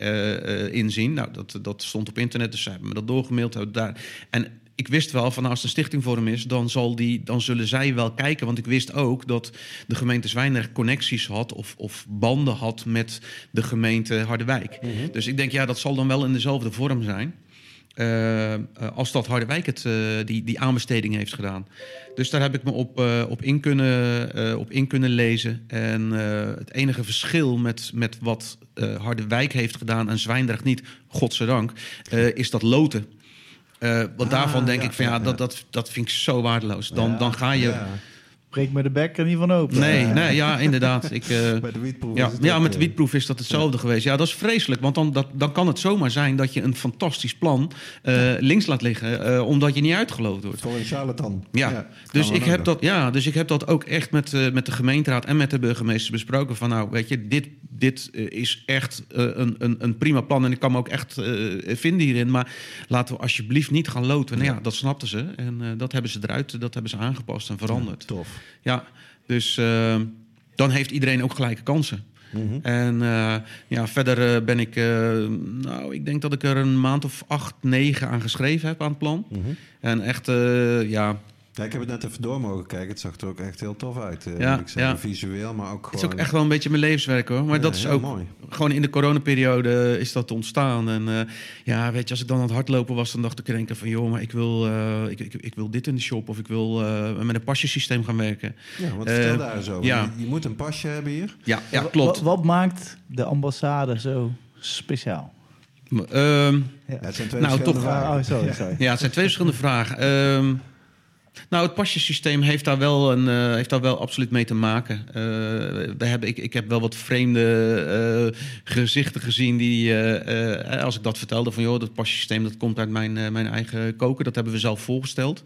inzien. Nou, dat, dat stond op internet, dus ze hebben me dat doorgemaild. Daar. En ik wist wel van, nou, als een stichting voor hem is, dan, zal die, dan zullen zij wel kijken. Want ik wist ook dat de gemeente Zwijndrecht connecties had of, of banden had met de gemeente Harderwijk. Dus ik denk, ja, dat zal dan wel in dezelfde vorm zijn. Eh, eh, als dat Harderwijk het, eh, die, die aanbesteding heeft gedaan. Dus daar heb ik me op, op, in, kunnen, op in kunnen lezen. En het enige verschil met, met wat Harderwijk heeft gedaan en Zwijndrecht niet, godzijdank, is dat loten. Eh, want Ah, daarvan denk ja, ik van ja, ja, Dat, dat, dat vind ik zo waardeloos. Dan, dan ga je. Ja. Breek me de bek er niet van open. Nee, Eh, nee, ja, inderdaad. Ik, eh, Bij de wietproef ja, is het ja, ook, met de eh, wietproef is dat hetzelfde geweest. Ja, dat is vreselijk. Want dan, dat, dan kan het zomaar zijn dat je een fantastisch plan eh, links laat liggen. eh, omdat je niet uitgeloot wordt. Voor een charlatan. Ja, dus, ik heb dat, ja dus ik heb dat ook echt met, eh, met de gemeenteraad en met de burgemeester besproken. Van nou, weet je, dit, dit is echt eh, een, een, een prima plan. En ik kan me ook echt eh, vinden hierin. Maar laten we alsjeblieft niet gaan loten. Nou ja, dat snapten ze. En eh, dat hebben ze eruit, dat hebben ze aangepast en veranderd. Tof. Ja, dus eh, dan heeft iedereen ook gelijke kansen. Mhm. En eh, ja, verder eh, ben ik, nou, ik denk dat ik er een maand of acht, negen aan geschreven heb aan het plan. Mhm. En echt, ja, Ja, ik heb het net even door mogen kijken. Het zag er ook echt heel tof uit. eh, Ja, ik zeggen. ja. Visueel, maar ook het is gewoon... ook echt wel een beetje mijn levenswerk hoor. Maar Ja, dat is ook mooi. gewoon in de coronaperiode is dat ontstaan. En eh, ja, weet je, als ik dan aan het hardlopen was, dan dacht ik denken van, joh, maar ik wil, eh, ik, ik, ik wil dit in de shop of ik wil eh, met een pasjesysteem gaan werken. Ja, wat vertel daar eens over. ja. Je, je moet een pasje hebben hier. Ja, ja klopt. Wat, wat maakt de ambassade zo speciaal? Ehm, Ja, het zijn twee Nou, verschillende toch- vragen. Oh, sorry, sorry. Ja, het zijn twee verschillende vragen. Ehm, nou, het pasjesysteem heeft daar wel, een, eh, heeft daar wel absoluut mee te maken. Eh, we hebben, ik, ik heb wel wat vreemde eh, gezichten gezien die, als ik dat vertelde, van joh, dat pasjesysteem dat komt uit mijn, mijn eigen koken. Dat hebben we zelf voorgesteld.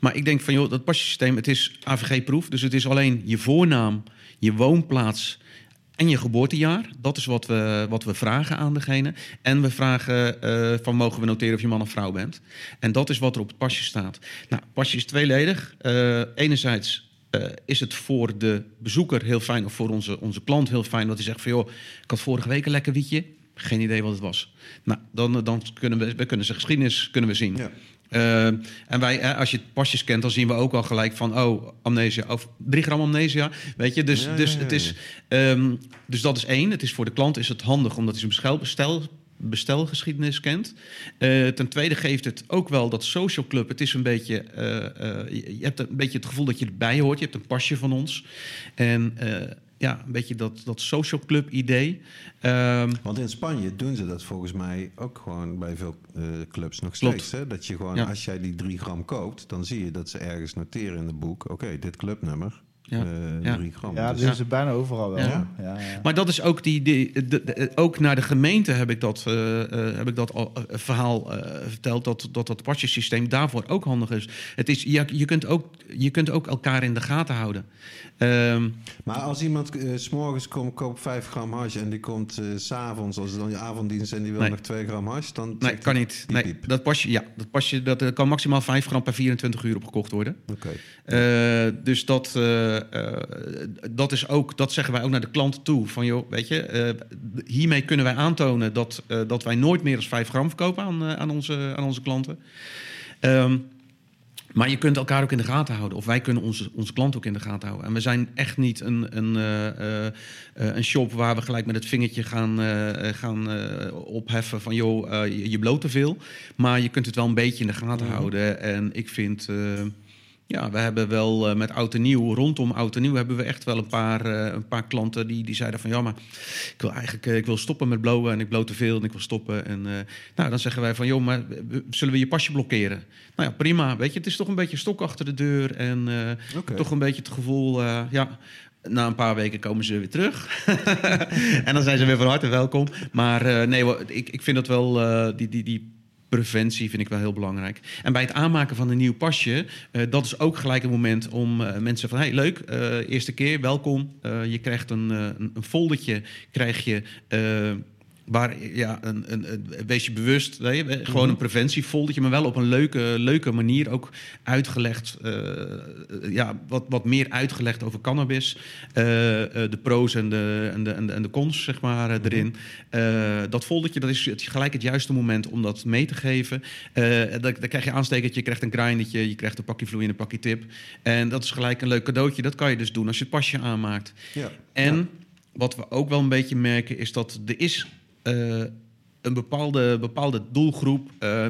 Maar ik denk van joh, dat pasjesysteem, het is AVG-proef. Dus het is alleen je voornaam, je woonplaats en je geboortejaar. Dat is wat we, wat we vragen aan degene. En we vragen eh, van mogen we noteren of je man of vrouw bent. En dat is wat er op het pasje staat. Nou, het pasje is tweeledig. Eh, enerzijds eh, is het voor de bezoeker heel fijn... of voor onze, onze klant heel fijn dat hij zegt van... joh, ik had vorige week een lekker wietje. Geen idee wat het was. Nou, dan, dan kunnen we, we kunnen zijn geschiedenis kunnen we zien. Ja. Eh, en wij, eh, als je het pasjes kent, dan zien we ook al gelijk van, oh, amnesia, of drie gram amnesia, weet je. Dus, Ja, dus, ja, het is, ehm, dus dat is één. Het is voor de klant is het handig omdat hij zijn bestel, bestel, bestelgeschiedenis kent. Eh, ten tweede geeft het ook wel dat social club. Het is een beetje, je hebt een beetje het gevoel dat je erbij hoort. Je hebt een pasje van ons. En ja, een beetje dat, dat social club idee. Ehm, Want in Spanje doen ze dat volgens mij ook gewoon bij veel eh, clubs nog Klopt. steeds. Hè? Dat je gewoon, Ja. als jij die drie gram koopt, dan zie je dat ze ergens noteren in het boek. Oké, dit clubnummer, Ja. eh, Ja. gram. Ja, Dus- dat is het bijna overal wel. Ja. Ja. Ja, Maar dat is ook die, die de, de- ook naar de gemeente heb ik dat, eh, eh, heb ik dat al, verhaal eh, verteld dat dat, dat pasjesysteem daarvoor ook handig is. Het is je, je, kunt ook, je kunt ook elkaar in de gaten houden. Ehm, Maar als iemand s s'morgens komt, koopt 5 gram hash en die komt s s'avonds, als het dan je avonddienst en die wil Nee. nog 2 gram hash, dan nee, kan niet. piep, Nee, piep. dat pasje, ja, dat pasje dat kan maximaal 5 gram per 24 uur opgekocht worden. Oké. Eh, dus dat, dat, is ook, dat zeggen wij ook naar de klant toe. Van joh, weet je, eh, hiermee kunnen wij aantonen dat, eh, dat wij nooit meer dan 5 gram verkopen aan, eh, aan, onze, aan onze klanten. Ehm, Maar je kunt elkaar ook in de gaten houden. Of wij kunnen onze, onze klant ook in de gaten houden. En we zijn echt niet een, een, uh, uh, een shop waar we gelijk met het vingertje gaan, uh, gaan opheffen van joh, je, je bloot te veel. Maar je kunt het wel een beetje in de gaten mm. houden. En ik vind ja, we hebben wel uh, met oud en nieuw, rondom oud en nieuw, hebben we echt wel een paar, uh, een paar klanten die, die zeiden van ja, maar ik wil eigenlijk uh, ik wil stoppen met blowen en ik bloot te veel en ik wil stoppen. En nou, dan zeggen wij van joh, maar zullen we je pasje blokkeren? Nou ja, prima. Weet je, het is toch een beetje stok achter de deur en okay. toch een beetje het gevoel, ja, na een paar weken komen ze weer terug. en dan zijn ze weer van harte welkom. Maar nee, ik, ik vind dat wel, die, die, die preventie vind ik wel heel belangrijk. En bij het aanmaken van een nieuw pasje, uh, dat is ook gelijk een moment om uh, mensen van... hey, leuk, uh, eerste keer, welkom. je krijgt een, een foldertje, krijg je Waar, ja, een, een, een, wees je bewust, je, gewoon een mhm. preventiefoldertje, maar wel op een leuke, leuke manier ook uitgelegd. Uh, ja, wat, wat meer uitgelegd over cannabis. Uh, de pro's en de, en de, en de, en de cons, zeg maar, mhm. erin. dat foldertje, dat is het, gelijk het juiste moment om dat mee te geven. dan, krijg je aanstekertje, je krijgt een grindertje, je krijgt een pakje vloeiende een pakje tip. En dat is gelijk een leuk cadeautje. Dat kan je dus doen als je het pasje aanmaakt. Ja. En... Ja. Wat we ook wel een beetje merken is dat er is een bepaalde, bepaalde doelgroep uh,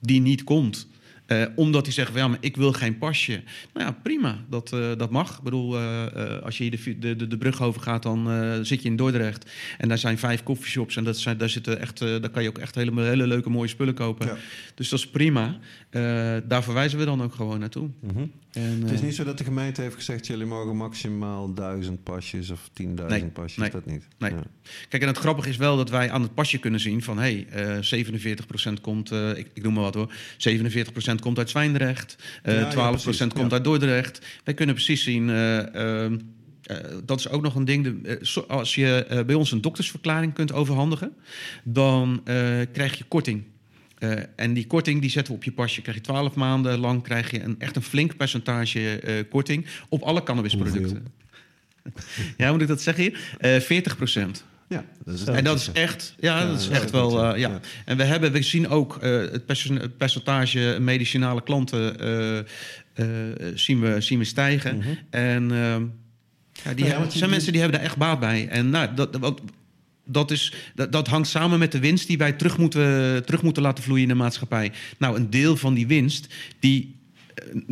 die niet komt. Uh, omdat hij zegt, ja, maar ik wil geen pasje. Nou ja, prima, dat, uh, dat mag. Ik bedoel, uh, als je hier de, de, de brug over gaat, dan zit je in Dordrecht. En daar zijn vijf koffieshops. En dat zijn, daar, zitten echt, daar kan je ook echt hele, hele leuke, mooie spullen kopen. Ja. Dus dat is prima. daar verwijzen we dan ook gewoon naartoe. Mm -hmm. En, het is niet zo dat de gemeente heeft gezegd... jullie mogen maximaal duizend pasjes of 10.000 nee, pasjes. Nee, dat niet. Nee. Ja. Kijk, en het grappige is wel dat wij aan het pasje kunnen zien van... hé, hey, 47% komt, ik, ik noem maar wat hoor... 47% komt uit Zwijndrecht, uh, ja, 12% ja, komt uit Dordrecht. Wij kunnen precies zien. Uh, uh, dat is ook nog een ding. De, als je bij ons een doktersverklaring kunt overhandigen, dan krijg je korting. En die korting die zetten we op je pasje. Krijg je 12 maanden lang krijg je een, echt een flink percentage korting op alle cannabisproducten. ja, moet ik dat zeggen hier? 40 procent. Ja, dat is en dat is echt, ja, ja dat is echt wel, uh, ja. En we hebben, we zien ook het percentage medicinale klanten zien, we, zien we stijgen. -hmm. En ja, die ja, zijn mensen die hebben daar echt baat bij. En nou, dat, wat, dat, is, dat, dat, hangt samen met de winst die wij terug moeten, terug moeten laten vloeien in de maatschappij. Nou, een deel van die winst, die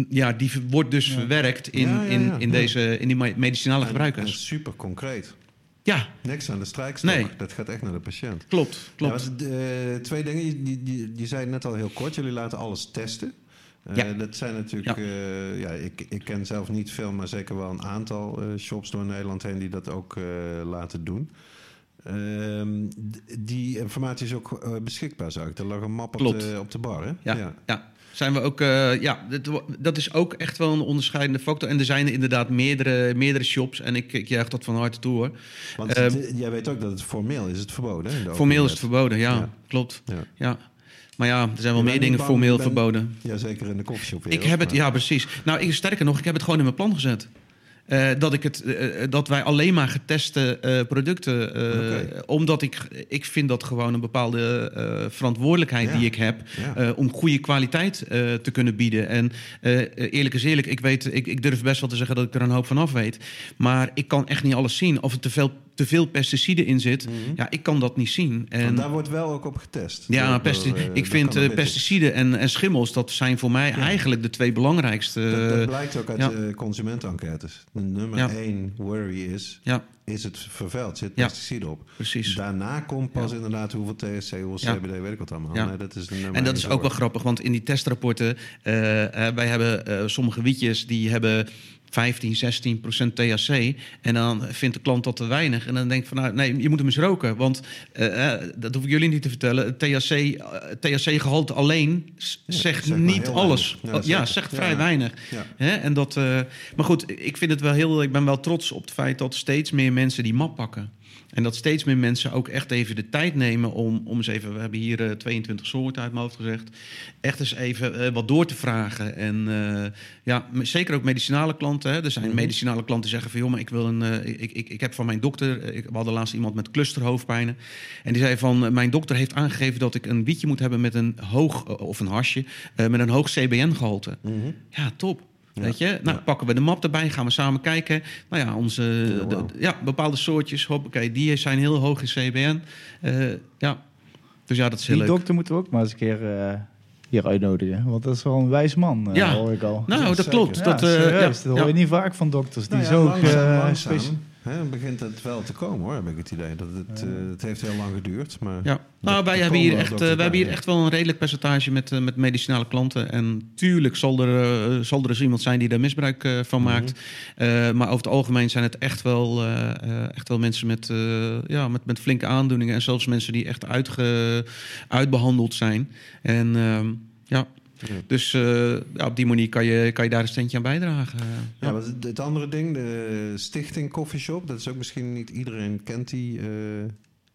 ja, die wordt dus verwerkt in, ja, ja, ja, in, in, deze, in die medicinale gebruikers. En super concreet. Ja. Niks aan de strijkstok. Nee. Dat gaat echt naar de patiënt. Klopt, klopt. Ja, de, twee dingen. Je, je, je zei net al heel kort. Jullie laten alles testen. Uh, ja. Dat zijn natuurlijk... Ja. Uh, ja, ik, ik ken zelf niet veel, maar zeker wel een aantal shops door Nederland heen... die dat ook laten doen. Ehm, die informatie is ook beschikbaar, zou ik. Er lag een map op de, op de bar, hè? ja. ja. ja zijn we ook, uh, ja, dat, dat, is ook echt wel een onderscheidende factor. En er zijn er inderdaad meerdere, meerdere shops en ik, ik juich dat van harte toe hoor. Want uh, jij weet ook dat het formeel is het verboden. Hè, formeel is het verboden, ja, ja. klopt. Ja. ja. Maar ja, er zijn wel meer dingen formeel ben, verboden. Ja, zeker in de koffieshop. Ik heb het, ja, precies. Nou, ik, sterker nog, ik heb het gewoon in mijn plan gezet. Uh, dat, ik het, uh, dat wij alleen maar geteste uh, producten. Okay. Omdat ik, ik vind dat gewoon een bepaalde verantwoordelijkheid ja. die ik heb. Ja. om goede kwaliteit te kunnen bieden. En eerlijk is eerlijk, ik, weet, ik, ik durf best wel te zeggen dat ik er een hoop van af weet. Maar ik kan echt niet alles zien. Of het te veel te veel pesticiden in zit, mm -hmm. ja, ik kan dat niet zien. En Want daar wordt wel ook op getest. Ja, door, uh, ik vind uh, pesticiden en, en, schimmels, dat zijn voor mij ja. eigenlijk de twee belangrijkste. Dat, dat blijkt ook uit ja. de consumentenenquêtes. Nummer ja. één worry is, is het vervuild, zit pesticiden op. Precies. Daarna komt pas inderdaad hoeveel THC, hoeveel CBD, weet ik wat allemaal. Nee, dat is en dat is ook wel grappig, want in die testrapporten, uh, wij hebben sommige wietjes die hebben 15, 16 procent THC. En dan vindt de klant dat te weinig. En dan denkt van, nou, nee, je moet hem eens roken. Want uh, dat hoef ik jullie niet te vertellen. THC, uh, THC-gehalte alleen zegt ja, niet alles. Ja, ja zegt vrij weinig. Hè? En dat, uh, maar goed, ik vind het wel heel... Ik ben wel trots op het feit dat steeds meer mensen die map pakken. En dat steeds meer mensen ook echt even de tijd nemen om, om eens even, we hebben hier uh, 22 soorten uit mijn hoofd gezegd, echt eens even uh, wat door te vragen. En uh, ja, zeker ook medicinale klanten. Hè. Er zijn Mhm. medicinale klanten die zeggen van, joh, maar ik wil een, ik, ik, ik heb van mijn dokter, ik, we hadden laatst iemand met clusterhoofdpijnen. En die zei van, mijn dokter heeft aangegeven dat ik een wietje moet hebben met een hoog, of een hasje, met een hoog CBN-gehalte. Mhm. Ja, top. Ja. Weet je? Nou, Ja. pakken we de map erbij, gaan we samen kijken. Nou ja, onze, de- wauw. ja bepaalde soortjes, hoppakee, die zijn heel hoog in CBN. Eh, ja, dus ja, dat is heel Die leuk. dokter moeten we ook maar eens een keer eh, hier uitnodigen. Want dat is wel een wijs man, eh, Ja. hoor ik al. Nou, dat klopt. ja, dat, eh, serieus, ja, dat hoor ja. je niet vaak van dokters die Nou ja, zo langzaam, eh, langzaam, speci- hè, begint het wel te komen hoor, heb ik het idee. Dat het, eh, het heeft heel lang geduurd, maar... Ja. Nou, wij hebben hier echt, eh, wij hebben hier echt wel een redelijk percentage met, eh, met medicinale klanten. En tuurlijk zal er, eh, zal er eens iemand zijn die daar misbruik van Mhm. maakt. Maar over het algemeen zijn het echt wel, echt wel mensen met, ja, met, met flinke aandoeningen. En zelfs mensen die echt uitge, uitbehandeld zijn. En ehm, ja, Ja. dus eh, ja, op die manier kan je, kan je daar een steentje aan bijdragen. Ja, maar het- het andere ding, de Stichting Coffeeshop, dat is ook misschien niet iedereen kent die. eh,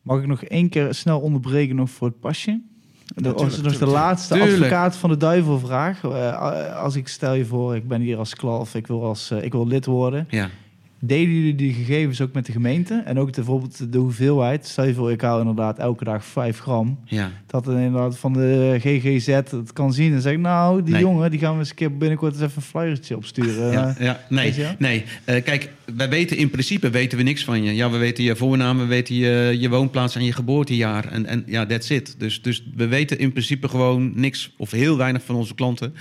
Mag ik nog één keer snel onderbreken nog voor het pasje? Dat tuurlijk, was nog de laatste Tuurlijk. advocaat van de duivel vraag. Eh, als ik stel je voor, ik ben hier als klant, ik wil, als, ik wil lid worden. ja. Delen jullie die gegevens ook met de gemeente? En ook de, bijvoorbeeld de hoeveelheid. Stel je voor, ik haal inderdaad elke dag 5 gram. ja. Dat er inderdaad van de GGZ het kan zien en zegt... nou, die Nee. jongen, die gaan we eens een keer binnenkort eens even een flyertje opsturen. Ja, ja, nee, nee. Eh, kijk, wij weten in principe weten we niks van je. Ja, we weten je voornaam, we weten je, je woonplaats en je geboortejaar. En, en ja, that's it. Dus, dus we weten in principe gewoon niks of heel weinig van onze klanten.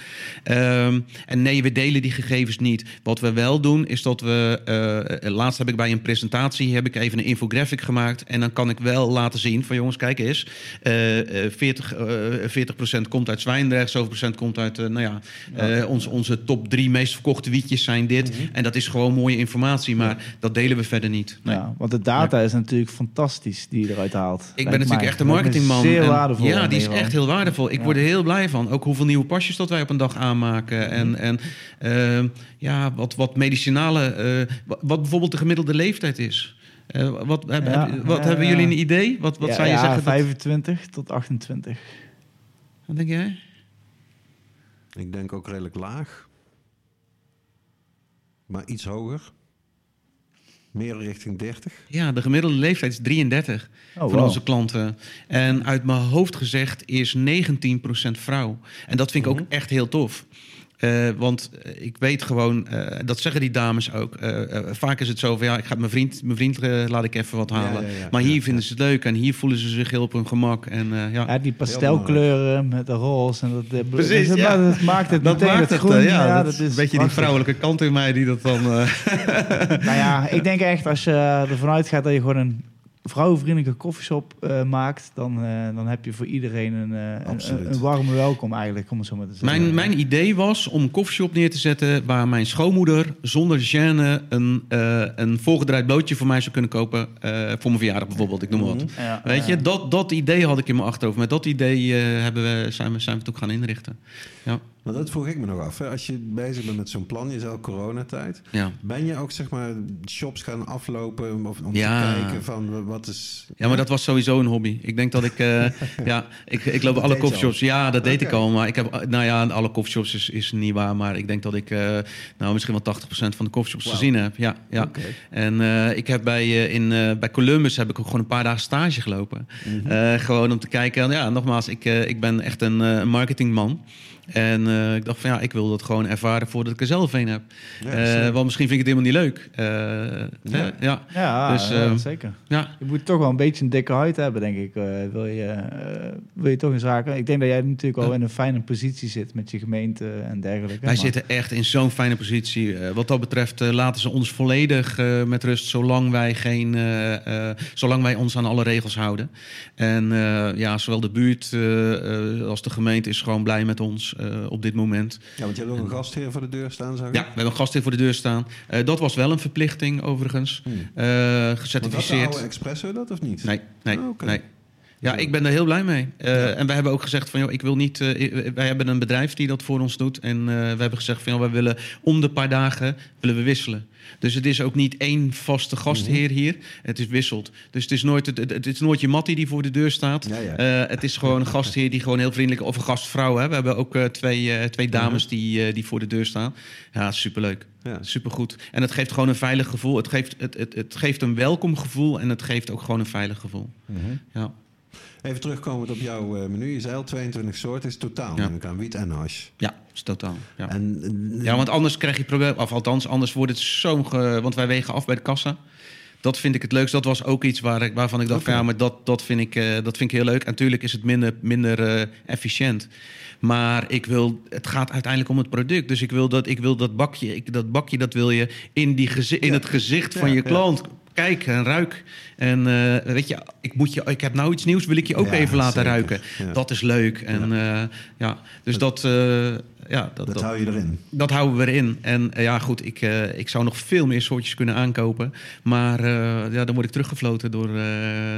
Ehm, en nee, we delen die gegevens niet. Wat we wel doen, is dat we... eh, laatst heb ik bij een presentatie heb ik even een infographic gemaakt. En dan kan ik wel laten zien van jongens, kijk eens. eh, eh, 40, eh 40% komt uit Zwijndrecht, zoveel procent komt uit... eh, nou ja, eh, onze, onze top drie meest verkochte wietjes zijn dit. En dat is gewoon mooie informatie, maar dat delen we verder niet. Nee. Ja, want de data is natuurlijk fantastisch die je eruit haalt. Ik ben natuurlijk mij. echt een marketingman. Zeer En waardevol. Ja, die is echt heel waardevol. Ik word er heel blij van. Ook hoeveel nieuwe pasjes dat wij op een dag aanmaken. En, en eh, ja, wat, wat medicinale... eh, wat, bijvoorbeeld de gemiddelde leeftijd is. Eh, wat heb, Ja, heb- wat ja, hebben ja. jullie een idee? Wat, wat ja, zou je ja, zeggen? dat- 25 tot 28. wat denk jij? ik denk ook redelijk laag. Maar iets hoger. Meer richting 30. Ja, de gemiddelde leeftijd is 33 Oh, van wow. onze klanten. En uit mijn hoofd gezegd is 19% vrouw. En dat vind ik ook echt heel tof. Eh, want eh, ik weet gewoon, eh, dat zeggen die dames ook. vaak is het zo van ja, ik ga mijn vriend, mijn vriend laat ik even wat halen. ja, ja. maar hier Ja, vinden ze het leuk en hier voelen ze zich heel op hun gemak. En eh, ja, Ja, die pastelkleuren met de roze en dat, dat, Precies, dat, ja. dat maakt het meteen het het, groen. ja, dat, is een beetje die vrouwelijke kant in mij die dat dan. eh, Nou ja, ik denk echt als je ervan uitgaat dat je gewoon een vrouwenvriendelijke koffieshop eh, maakt, dan, eh, dan heb je voor iedereen een, eh, een, een, warme welkom eigenlijk, om het zo maar te zeggen. Mijn, mijn idee was om een koffieshop neer te zetten waar mijn schoonmoeder zonder gêne een, eh, een voorgedraaid blootje voor mij zou kunnen kopen. eh, voor mijn verjaardag bijvoorbeeld, ik noem maar wat. Ja, Weet ja. je, dat, dat idee had ik in mijn achterhoofd. Met dat idee hebben we, zijn, we, zijn we het ook gaan inrichten. Ja, Maar dat vroeg ik me nog af. Hè. Als je bezig bent met zo'n plan, je zei coronatijd. ja. Ben je ook zeg maar shops gaan aflopen of, om Ja. te kijken van wat is... ja, maar dat was sowieso een hobby. Ik denk dat ik... eh, ja, ik, ik loop Dat alle coffeeshops. Ja, dat deed ik al. Maar ik heb... Nou ja, alle coffeeshops is, is niet waar. Maar ik denk dat ik... eh, nou, misschien wel 80% van de coffeeshops gezien heb. Ja, ja. En eh, ik heb bij, in, bij Columbus heb ik ook gewoon een paar dagen stage gelopen. Mhm. Gewoon om te kijken. Ja, nogmaals, ik, ik ben echt een marketingman. En eh, ik dacht van ja, ik wil dat gewoon ervaren voordat ik er zelf een heb. Ja, Eh, want misschien vind ik het helemaal niet leuk. Eh, Ja. ja. ja, Ja, Dus, ja, eh, zeker. ja. Je moet toch wel een beetje een dikke huid hebben, denk ik. eh, wil, je, eh, wil je toch een zaken? Ik denk dat jij natuurlijk al in een fijne positie zit met je gemeente en dergelijke. Wij maar- zitten echt in zo'n fijne positie. Eh, wat dat betreft laten ze ons volledig eh, met rust, zolang wij, geen, eh, eh, zolang wij ons aan alle regels houden. En eh, ja, zowel de buurt eh, eh, als de gemeente is gewoon blij met ons op dit moment. Ja, want je hebt ook een gastheer voor de deur staan, ik? Ja, we hebben een gastheer voor de deur staan. Eh, dat was wel een verplichting overigens. Hmm. Eh, de gecertificeerd. oude Expresso dat of niet? Nee, nee, Oh, nee. Ja, ik ben er heel blij mee. Uh, En wij hebben ook gezegd van, joh, ik wil niet... Uh, wij hebben een bedrijf die dat voor ons doet. En uh, we hebben gezegd van, joh, wij willen om de paar dagen willen we wisselen. Dus het is ook niet één vaste gastheer hier. Het is wisselt. Dus het is nooit, het, het is nooit je mattie die voor de deur staat. Ja, ja. het is gewoon een gastheer die gewoon heel vriendelijk... Of een gastvrouw, hè. We hebben ook twee, twee dames die, die voor de deur staan. Ja, superleuk. Ja. Supergoed. En het geeft gewoon een veilig gevoel. Het geeft, het, het, het geeft een welkom gevoel en het geeft ook gewoon een veilig gevoel. Mm -hmm. Ja. Even terugkomend op jouw uh, menu. Je zei al 22 soorten, is totaal. Ja. Ik aan wiet en hash. Ja, is totaal. Ja. En, uh, ja, want anders krijg je probleem. Of althans, anders wordt het zo. Ge, want wij wegen af bij de kassa. Dat vind ik het leukst. Dat was ook iets waar ik, waarvan ik dacht: okay. ja, maar dat, dat, vind ik, uh, dat vind ik heel leuk. En natuurlijk is het minder, minder efficiënt. Maar ik wil, het gaat uiteindelijk om het product. Dus ik wil dat, ik wil dat bakje, ik, dat bakje, dat wil je in, die in het gezicht van je klant kijk en ruik. En uh, weet je, ik, moet je, ik heb nou iets nieuws, wil ik je ook Ja, even laten zeker. ruiken. Ja. Dat is leuk. En ja, ja dus dat, uh, ja, dat, Dat, dat, hou je erin. dat houden we erin. En ja, goed, ik, ik zou nog veel meer soortjes kunnen aankopen. Maar ja, dan word ik teruggefloten door,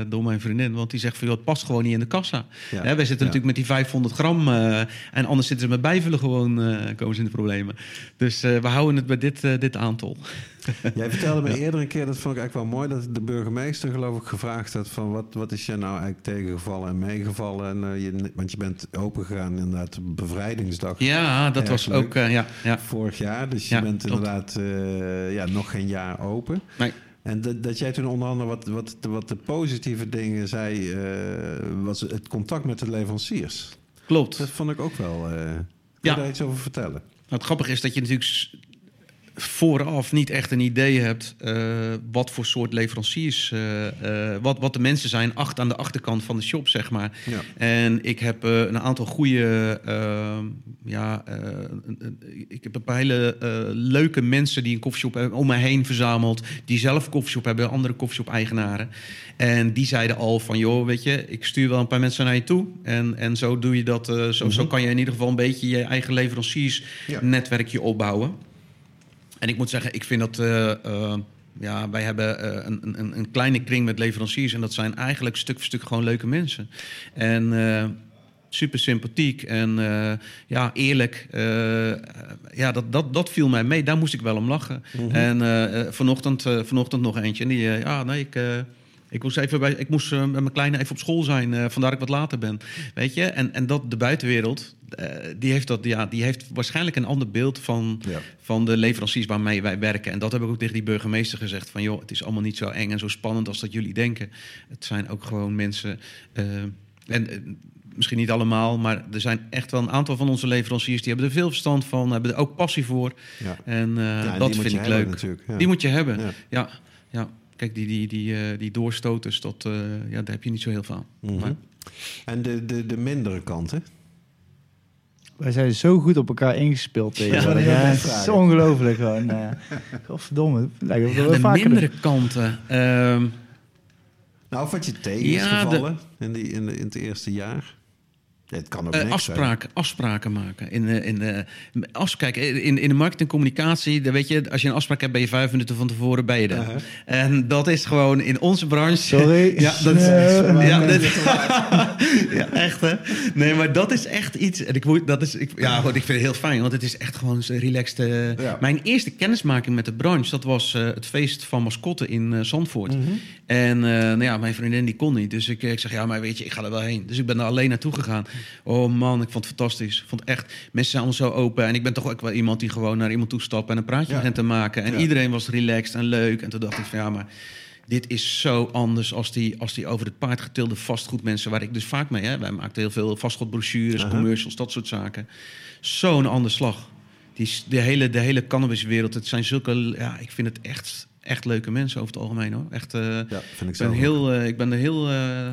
door mijn vriendin. Want die zegt van, joh, het past gewoon niet in de kassa. Ja. Hè, wij zitten natuurlijk met die 500 gram. en anders zitten ze met bijvullen gewoon, komen ze in de problemen. Dus we houden het bij dit, dit aantal. Jij vertelde me eerder een keer, dat vond ik eigenlijk wel mooi, dat de burgemeester geloof ik gevraagd had van wat, wat is je nou eigenlijk tegengevallen en meegevallen. En, uh, je, want je bent opengegaan inderdaad bevrijdingsdag Ja, dat was ook, uh, ja. ja. vorig jaar. Dus je Ja, bent inderdaad uh, ja, nog geen jaar open. Nee. En dat, dat jij toen onder andere wat, wat, wat de positieve dingen zei, was het contact met de leveranciers. Klopt. Dat vond ik ook wel. Kun je Ja. daar iets over vertellen? Nou, het grappige is dat je natuurlijk vooraf niet echt een idee hebt uh, wat voor soort leveranciers, uh, uh, wat, wat de mensen zijn acht aan de achterkant van de shop, zeg maar. Ja. En ik heb een aantal goede, ja, ik heb een paar hele leuke mensen die een koffieshop hebben om me heen verzameld, die zelf een koffieshop hebben, andere koffieshop-eigenaren. En die zeiden al van, joh, weet je, ik stuur wel een paar mensen naar je toe. En, en zo doe je dat, uh, zo, Mhm. zo kan je in ieder geval een beetje je eigen leveranciersnetwerkje Ja. opbouwen. En ik moet zeggen, ik vind dat. Uh, uh, ja, wij hebben uh, een, een, een, kleine kring met leveranciers. En dat zijn eigenlijk stuk voor stuk gewoon leuke mensen. En super sympathiek en ja, eerlijk. ja, dat, dat, dat viel mij mee. Daar moest ik wel om lachen. Mm-hmm. En vanochtend, vanochtend nog eentje. En die, ja, nee, ik. Ik moest, even bij, ik moest uh, met mijn kleine even op school zijn, uh, vandaar ik wat later ben. Weet je? En, en dat de buitenwereld, uh, die, heeft dat, ja, die heeft waarschijnlijk een ander beeld van, Ja. van de leveranciers waarmee wij werken. En dat heb ik ook tegen die burgemeester gezegd: van joh, het is allemaal niet zo eng en zo spannend als dat jullie denken. Het zijn ook gewoon mensen. eh, en, Misschien niet allemaal, maar er zijn echt wel een aantal van onze leveranciers die hebben er veel verstand van, hebben er ook passie voor. Ja. En, Ja, en dat vind ik leuk. ja. Die moet je hebben. Ja, ja. Kijk, die, die, die, uh, die doorstoters, dat, uh, ja, daar heb je niet zo heel veel aan. Maar, En de, de, de mindere kant, hè? Wij zijn zo goed op elkaar ingespeeld tegenwoordig. Ja, Ja, dat het is ongelooflijk gewoon. Uh, godverdomme. Lijkt ja, de vaker mindere doen. kanten. ehm, Nou, of wat je tegen is de- gevallen in, die, in, de, in het eerste jaar. Het kan ook eh, niks afspraken, afspraken maken. In, de- in, de- als, kijk, in, in de markt en communicatie, dan weet je, als je een afspraak hebt, ben je vijf minuten van tevoren bij je er. Uh-huh. En dat is gewoon in onze branche. Sorry. Ja, dat is, Nee, ja, maar- dat, ja, echt hè. Nee, maar dat is echt iets. En ik moet, dat is, ik, ja, goed, ik vind het heel fijn, want het is echt gewoon relaxed. eh. Ja. Mijn eerste kennismaking met de branche, dat was eh, het feest van mascotten in eh, Zandvoort. Mhm. En eh, nou ja, mijn vriendin die kon niet. Dus ik, ik zeg, ja, maar weet je, ik ga er wel heen. Dus ik ben er alleen naartoe gegaan. Oh man, ik vond het fantastisch. Ik vond echt, mensen zijn allemaal zo open. En ik ben toch ook wel iemand die gewoon naar iemand toe stapt en een praatje Ja. begint te maken. En iedereen was relaxed en leuk. En toen dacht ik van, ja, maar dit is zo anders als die, als die over het paard getilde vastgoedmensen... waar ik dus vaak mee, hè. Wij maakten heel veel vastgoedbrochures, Aha. commercials, dat soort zaken. Zo'n ander slag. Die, de, hele, de hele cannabiswereld, het zijn zulke... Ja, ik vind het echt, echt leuke mensen over het algemeen, hoor. Echt... eh, Ja, vind ik ben, heel, uh, ik ben er heel, uh,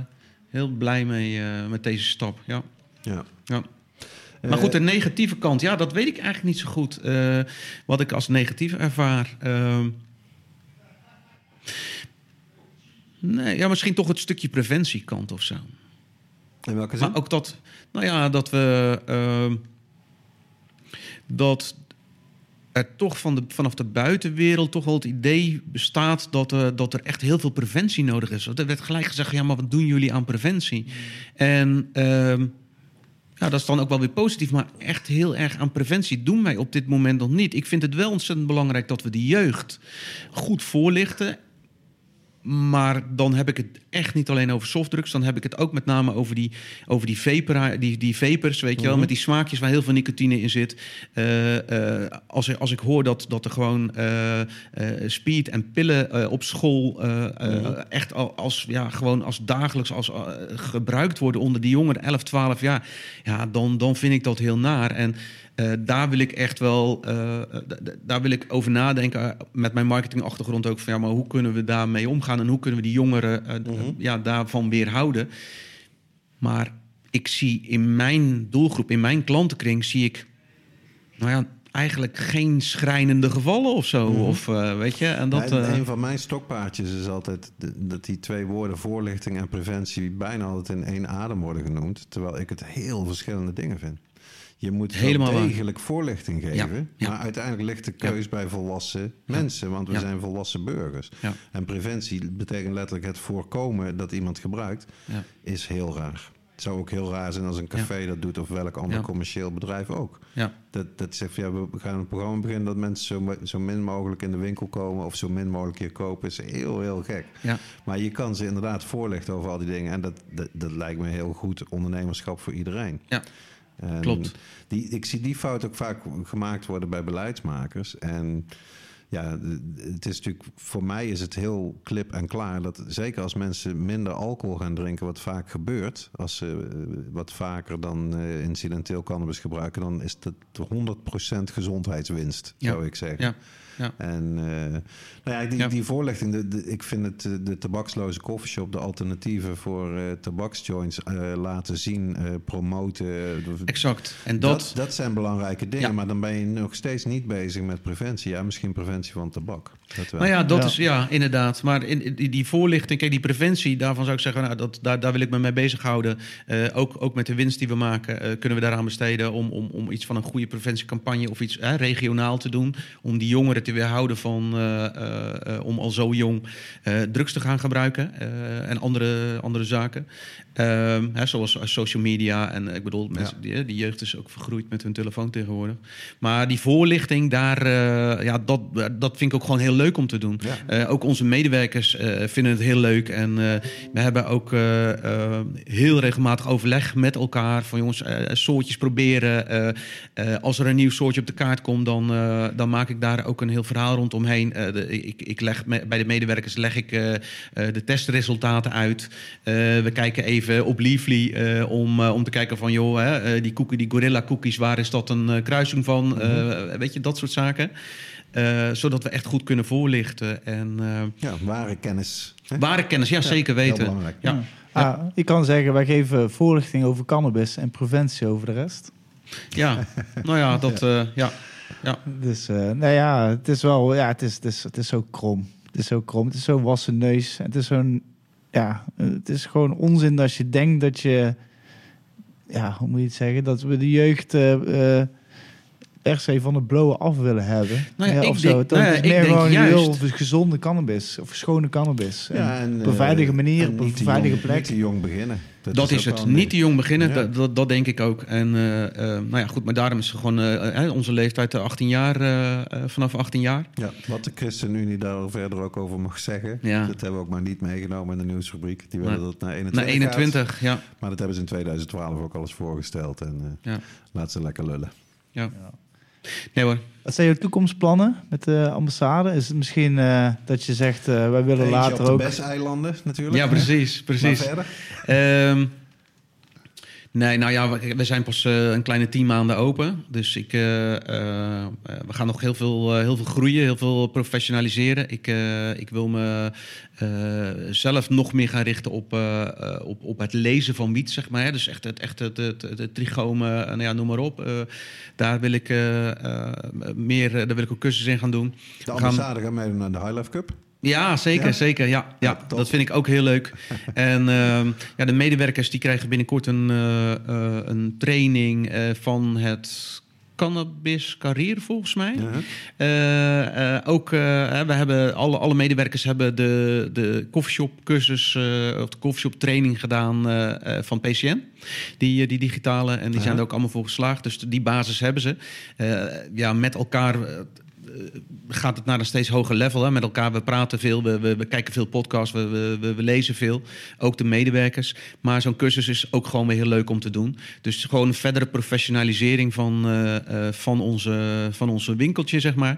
heel blij mee met deze stap. Ja. Ja. Ja. Maar goed, de negatieve kant, ja, dat weet ik eigenlijk niet zo goed. Uh, wat ik als negatief ervaar. Uh, nee, ja, misschien toch het stukje preventiekant of zo. In welke zin? Maar ook dat, nou ja, dat we. Uh, dat er toch van de, vanaf de buitenwereld toch wel het idee bestaat dat, uh, dat er echt heel veel preventie nodig is. Er werd gelijk gezegd, ja, maar wat doen jullie aan preventie? En uh, ja, dat is dan ook wel weer positief, maar echt heel erg aan preventie doen wij op dit moment nog niet. Ik vind het wel ontzettend belangrijk dat we de jeugd goed voorlichten maar dan heb ik het echt niet alleen over softdrugs. Dan heb ik het ook met name over die, over die, vapor, die, die vapers, weet je wel. Mhm. Met die smaakjes waar heel veel nicotine in zit. Uh, uh, als, als ik hoor dat, dat er gewoon uh, speed en pillen op school... Mhm. echt als, ja, gewoon als dagelijks als, gebruikt worden onder die jongeren, 11, 12 jaar... ja, dan, dan vind ik dat heel naar. En uh, daar wil ik echt wel, uh, daar wil ik over nadenken met mijn marketingachtergrond ook van ja, maar hoe kunnen we daarmee omgaan en hoe kunnen we die jongeren uh, mm -hmm. ja, daarvan weerhouden. Maar ik zie in mijn doelgroep, in mijn klantenkring, zie ik, nou ja, eigenlijk geen schrijnende gevallen of zo. Mm -hmm. Of weet je, en dat. Een van mijn stokpaardjes is altijd dat die twee woorden voorlichting en preventie bijna altijd in één adem worden genoemd, terwijl ik het heel verschillende dingen vind. Je moet Helemaal degelijk voorlichting geven. Ja, Maar uiteindelijk ligt de keus bij volwassen mensen. Want we zijn volwassen burgers. En preventie betekent letterlijk het voorkomen dat iemand gebruikt. Is heel raar. Het zou ook heel raar zijn als een café dat doet of welk ander commercieel bedrijf ook. Ja. Dat, dat zegt, ja, we gaan een programma beginnen dat mensen zo, zo min mogelijk in de winkel komen of zo min mogelijk hier kopen. Is heel, heel gek. Ja. Maar je kan ze inderdaad voorlichten over al die dingen. En dat, dat, dat lijkt me heel goed ondernemerschap voor iedereen. Ja. En Klopt. Die, ik zie die fout ook vaak gemaakt worden bij beleidsmakers. En ja, het is natuurlijk, voor mij is het heel klip en klaar dat zeker als mensen minder alcohol gaan drinken, wat vaak gebeurt, als ze wat vaker dan uh, incidenteel cannabis gebruiken, dan is dat 100% gezondheidswinst, ja. zou ik zeggen. Ja. Ja. En uh, nou ja, die, die voorlichting, de, de, ik vind het de, de tabaksloze koffieshop, de alternatieven voor uh, tabaksjoints laten zien, promoten. Exact. En dat... dat, dat zijn belangrijke dingen, maar dan ben je nog steeds niet bezig met preventie. Ja, misschien preventie van tabak. Dat wel. Nou ja, dat is ja, inderdaad. Maar in, die, die voorlichting, kijk, die preventie, daarvan zou ik zeggen, nou, dat, daar, daar wil ik me mee bezighouden. ook, ook met de winst die we maken, kunnen we daaraan besteden om, om, om iets van een goede preventiecampagne of iets regionaal te doen. Om die jongeren te weerhouden van uh, uh, om al zo jong drugs te gaan gebruiken en andere, andere zaken. Ehm, hè, zoals social media. En ik bedoel, mensen, ja. die, die, jeugd is ook vergroeid met hun telefoon tegenwoordig. Maar die voorlichting, daar, ja, dat, dat vind ik ook gewoon heel leuk om te doen. Ja. ook onze medewerkers vinden het heel leuk. En we hebben ook heel regelmatig overleg met elkaar. Van jongens, soortjes proberen. als er een nieuw soortje op de kaart komt, dan, dan maak ik daar ook een heel verhaal rondomheen. De, ik, ik leg me, bij de medewerkers leg ik de testresultaten uit. we kijken even op Leafly om, om te kijken van, joh, hè, die, cookie, die Gorilla cookies, waar is dat een kruising van? Mm -hmm. Weet je, dat soort zaken. zodat we echt goed kunnen voorlichten. En, ja, ware kennis. Hè? Ware kennis, ja, ja zeker weten. belangrijk. Ja. Ja. Ah, ik kan zeggen, wij geven voorlichting over cannabis en preventie over de rest. Ja, nou ja, dat, ja. Ja. Dus, uh, nou ja, het is wel, ja, het is, het is, het is zo krom. Het is zo krom. Het is zo wassen neus. Het is zo'n, ja, het is gewoon onzin als je denkt dat je, ja, hoe moet je het zeggen, dat we de jeugd uh, per se van het blowen af willen hebben. Nou ja, ja, of zo. Dat nou ja, is meer ik gewoon denk heel gezonde cannabis of schone cannabis. Ja, en en, op een veilige eh, manier, en op een veilige jong- plek. Niet te jong beginnen. Dat is het. Niet te jong beginnen, Ja. dat, dat, dat denk ik ook. En eh, eh, nou ja, goed, maar daarom is gewoon eh, onze leeftijd eh, 18 jaar, vanaf 18 jaar. Ja, wat de ChristenUnie daar verder ook over mag zeggen. Ja. Dat hebben we ook maar niet meegenomen in de nieuwsrubriek. Die willen Nee. dat naar 21 Na 21, ja. Maar dat hebben ze in 2012 ook al eens voorgesteld. En eh, ja. laat ze lekker lullen. ja. Nee hoor. Wat zijn jouw toekomstplannen met de ambassade? Is het misschien eh, dat je zegt, eh, wij willen Eentje later op de ook... BES-eilanden natuurlijk. Ja, precies, Maar precies. Nee, nou ja, we, we zijn pas eh, een kleine tien maanden open. Dus ik, eh, we gaan nog heel veel, heel veel groeien, heel veel professionaliseren. Ik, ik wil me zelf nog meer gaan richten op, op, op het lezen van wiet, zeg maar. Hè. Dus echt het, echt het, het, het, het trichome, eh, nou ja, noem maar op. Daar wil ik meer, daar wil ik ook cursussen in gaan doen. De We gaan- ambassade gaat meedoen aan de High Life Cup. Ja, zeker, Ja? zeker. Ja, ja, dat vind ik ook heel leuk. en ehm, ja, de medewerkers die krijgen binnenkort een, eh, eh, een training eh, van het Cannabis Carrière, volgens mij. Ook, we hebben alle, alle medewerkers hebben de, de coffeeshop cursus of de coffeeshop training gedaan van PCN. Die, die digitale. En die zijn er ook allemaal voor geslaagd. Dus die basis hebben ze. Ja, met elkaar gaat het naar een steeds hoger level. Hè? Met elkaar, we praten veel, we, we, kijken veel podcasts, we, we, lezen veel. Ook de medewerkers. Maar zo'n cursus is ook gewoon weer heel leuk om te doen. Dus gewoon een verdere professionalisering van, eh, eh, van, onze, van onze winkeltje, zeg maar.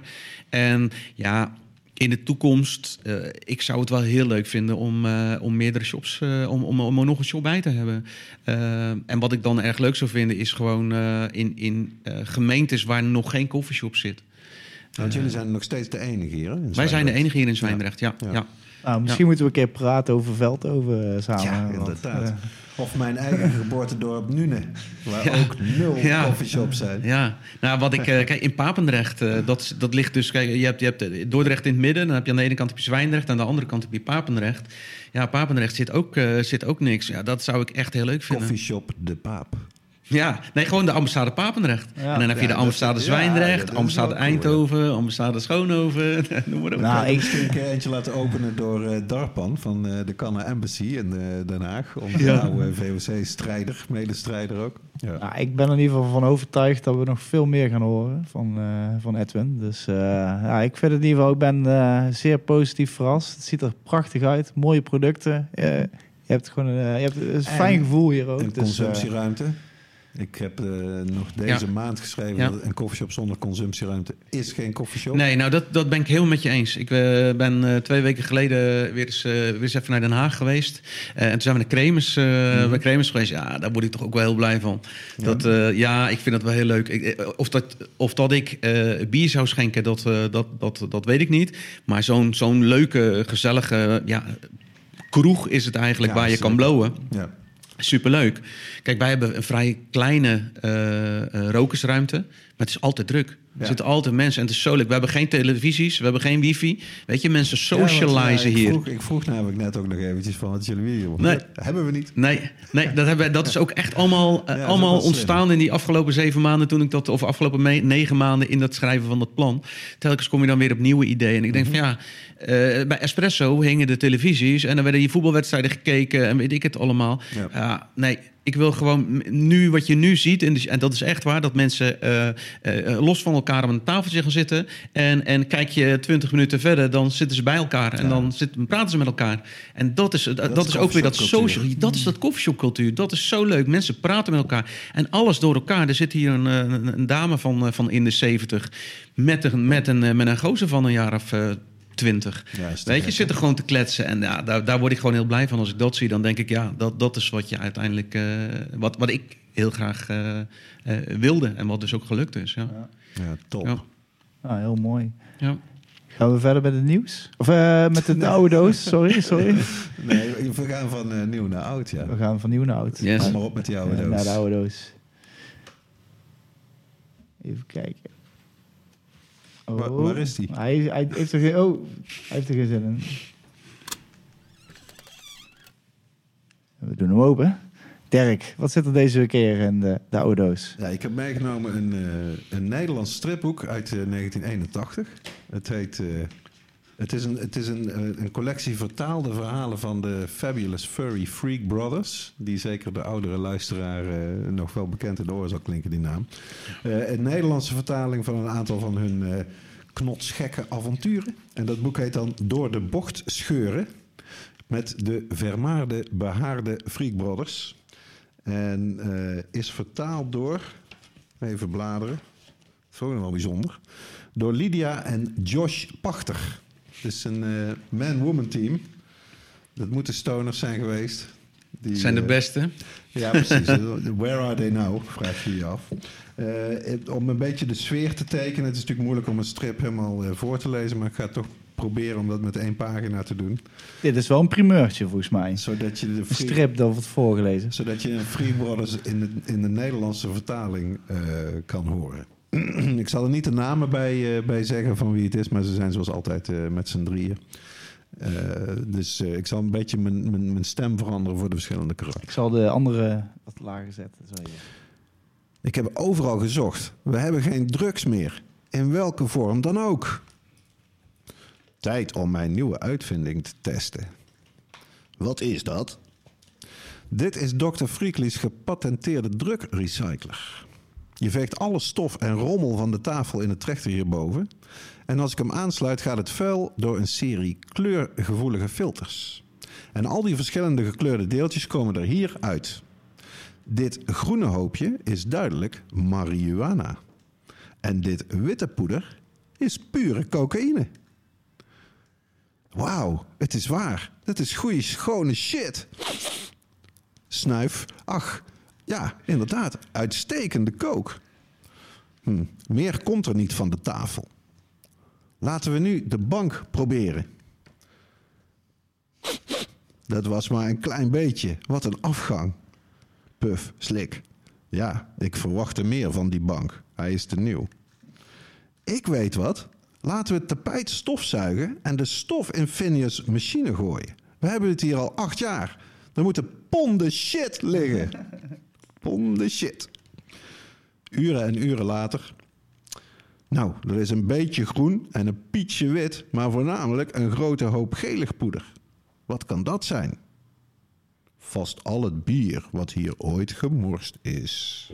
En ja, in de toekomst, eh, ik zou het wel heel leuk vinden om, eh, om meerdere shops, eh, om, om, om er nog een shop bij te hebben. Eh, en wat ik dan erg leuk zou vinden, is gewoon eh, in, in eh, gemeentes waar nog geen koffieshop zit. Want jullie zijn nog steeds de enige hier. Hè, in Wij zijn de enige hier in Zwijndrecht, ja. Ja. ja. Nou, misschien moeten we een keer praten over Veldhoven eh, samen. Ja, want, inderdaad. eh, Of mijn eigen geboortedorp Nune, waar Ja. ook nul Ja. coffeeshops zijn. Ja, nou wat ik, eh, kijk, in Papendrecht, eh, dat, dat ligt dus, kijk, je hebt, je hebt eh, Dordrecht in het midden, dan heb je aan de ene kant heb je Zwijndrecht, en aan de andere kant heb je Papendrecht. Ja, Papendrecht zit ook, eh, zit ook niks. Ja, dat zou ik echt heel leuk vinden. Coffeeshop De Paap. Ja, nee, gewoon de ambassade Papendrecht. Ja. en dan heb je Ja, de ambassade Zwijndrecht, ambassade wel cool, Eindhoven, ambassade Schoonhoven, noem maar op. Nou, ik eentje laten openen door eh, Darpan van eh, de Canna Embassy in eh, Den Haag. Onze Ja. oude VOC-strijder, medestrijder ook. Ja. nou, ik ben er in ieder geval van overtuigd dat we nog veel meer gaan horen van, eh, van Edwin. Dus eh, ja, ik vind het in ieder geval, ik ben eh, zeer positief verrast. Het ziet er prachtig uit, mooie producten. Eh, je hebt gewoon een, je hebt een fijn En gevoel hier ook. Een dus, consumptieruimte. Ik heb eh, nog deze Ja. maand geschreven Ja. dat een koffieshop zonder consumptieruimte is geen koffieshop. Nee, nou dat, dat ben ik helemaal met je eens. Ik eh, ben eh, twee weken geleden weer eens, weer eens even naar Den Haag geweest. En toen zijn we naar Kremers, Mhm. bij Kremers geweest. Ja, daar word ik toch ook wel heel blij van. Ja. Dat, ja, ik vind dat wel heel leuk. Ik, of, dat, of dat ik bier zou schenken, dat, dat, dat, dat weet ik niet. Maar zo'n zo'n leuke, gezellige ja, kroeg is het eigenlijk waar je kan blowen. Ja. Superleuk. Kijk, wij hebben een vrij kleine eh, eh, rokersruimte. Maar het is altijd druk. Er zitten altijd mensen en het is zo leuk. We hebben geen televisies, we hebben geen wifi. Weet je, mensen socializen ik hier. Vroeg, ik vroeg namelijk net ook nog eventjes van wat jullie hier Nee. Hebben we niet. Nee, nee dat, hebben, dat is ook echt allemaal, eh, allemaal slim. ontstaan in die afgelopen zeven maanden toen ik dat, of afgelopen me- negen maanden in dat schrijven van dat plan. Telkens kom je dan weer op nieuwe ideeën. En ik denk van ja, eh, bij Espresso hingen de televisies en dan werden je voetbalwedstrijden gekeken en weet ik het allemaal. Ja. Ja, nee. Ik wil gewoon nu wat je nu ziet, en, dus- en dat is echt waar, dat mensen eh, eh, los van elkaar aan een tafeltje gaan zitten. En, en kijk je twintig minuten verder, dan zitten ze bij elkaar en Ja. dan zitten, praten ze met elkaar. En dat is, dat, is is ook weer dat social. Dat is dat koffieshopcultuur. Dat is zo leuk. Mensen praten met elkaar. En alles door elkaar. Er zit hier een, eh, een, een dame van, eh, van in de 70 met een, met een, eh, met een gozer van een jaar of 20. Ja, is te Weet je, gek, zit er gewoon te kletsen. En ja, daar, daar word ik gewoon heel blij van. Als ik dat zie, dan denk ik, ja, dat, dat is wat je uiteindelijk. eh, wat, wat ik heel graag eh, eh, wilde. En wat dus ook gelukt is. Ja. Ja, top. Ja. ah, heel mooi. Ja. Gaan we verder met het nieuws? Of eh, met de oude doos? Sorry, sorry. Nee, we gaan van eh, nieuw naar oud, ja. We gaan van nieuw naar oud. Yes. Kom maar op met die oude doos. Naar de oude doos. Even kijken. Oh. Waar- waar is die? Hij, hij heeft er geen, oh, hij heeft er geen zin in. We doen hem open. Dirk, wat zit er deze keer in de, de oude doos? Ja, ik heb meegenomen een, eh, een Nederlands stripboek uit eh, 1981. Het heet... eh, het is, een, het is een, eh, een collectie vertaalde verhalen van de Fabulous Furry Freak Brothers. Die zeker de oudere luisteraar eh, nog wel bekend in de oren zal klinken, die naam. Eh, een Nederlandse vertaling van een aantal van hun eh knotsgekke avonturen. En dat boek heet dan Door de bocht scheuren. Met de vermaarde, behaarde Freak Brothers. En is vertaald door, even bladeren, dat is ook wel bijzonder, door Lydia en Josh Pachter. Het is een eh, man-woman team. Dat moeten stoners zijn geweest. Die, zijn de eh, beste. ja, precies. Where are they now? Vraag je je af. Eh, om een beetje de sfeer te tekenen. Het is natuurlijk moeilijk om een strip helemaal voor te lezen. Maar ik ga toch proberen om dat met één pagina te doen. Dit is wel een primeurtje volgens mij. Zodat je de Free- strip dat wordt voorgelezen. zodat je een Free Brothers in de, in de Nederlandse vertaling eh, kan horen. ik zal er niet de namen bij, eh, bij zeggen van wie het is, maar ze zijn zoals altijd eh, met z'n drieën. Eh, dus ik zal een beetje mijn, mijn, mijn stem veranderen voor de verschillende karakters. Ik zal de andere wat lager zetten. Zo. Ik heb overal gezocht. We hebben geen drugs meer. In welke vorm dan ook. Tijd om mijn nieuwe uitvinding te testen. Wat is dat? Dit is Dr. Freakley's gepatenteerde drugrecycler. Je veegt alle stof en rommel van de tafel in het trechter hierboven. En als ik hem aansluit, gaat het vuil door een serie kleurgevoelige filters. En al die verschillende gekleurde deeltjes komen er hier uit. Dit groene hoopje is duidelijk marihuana. En dit witte poeder is pure cocaïne. Wauw, het is waar. Het is goede, schone shit. Snuif. Ach, ja, inderdaad. Uitstekende kook. Hm, meer komt er niet van de tafel. Laten we nu de bank proberen. Dat was maar een klein beetje. Wat een afgang. Puff, slik. Ja, ik verwachtte meer van die bank. Hij is te nieuw. Ik weet wat. Laten we het tapijt stofzuigen en de stof in Phineas' machine gooien. We hebben het hier al acht jaar. Er moeten ponden shit liggen. Ponden shit. Uren en uren later. Nou, er is een beetje groen en een pietje wit, maar voornamelijk een grote hoop gelig poeder. Wat kan dat zijn? Vast al het bier wat hier ooit gemorst is.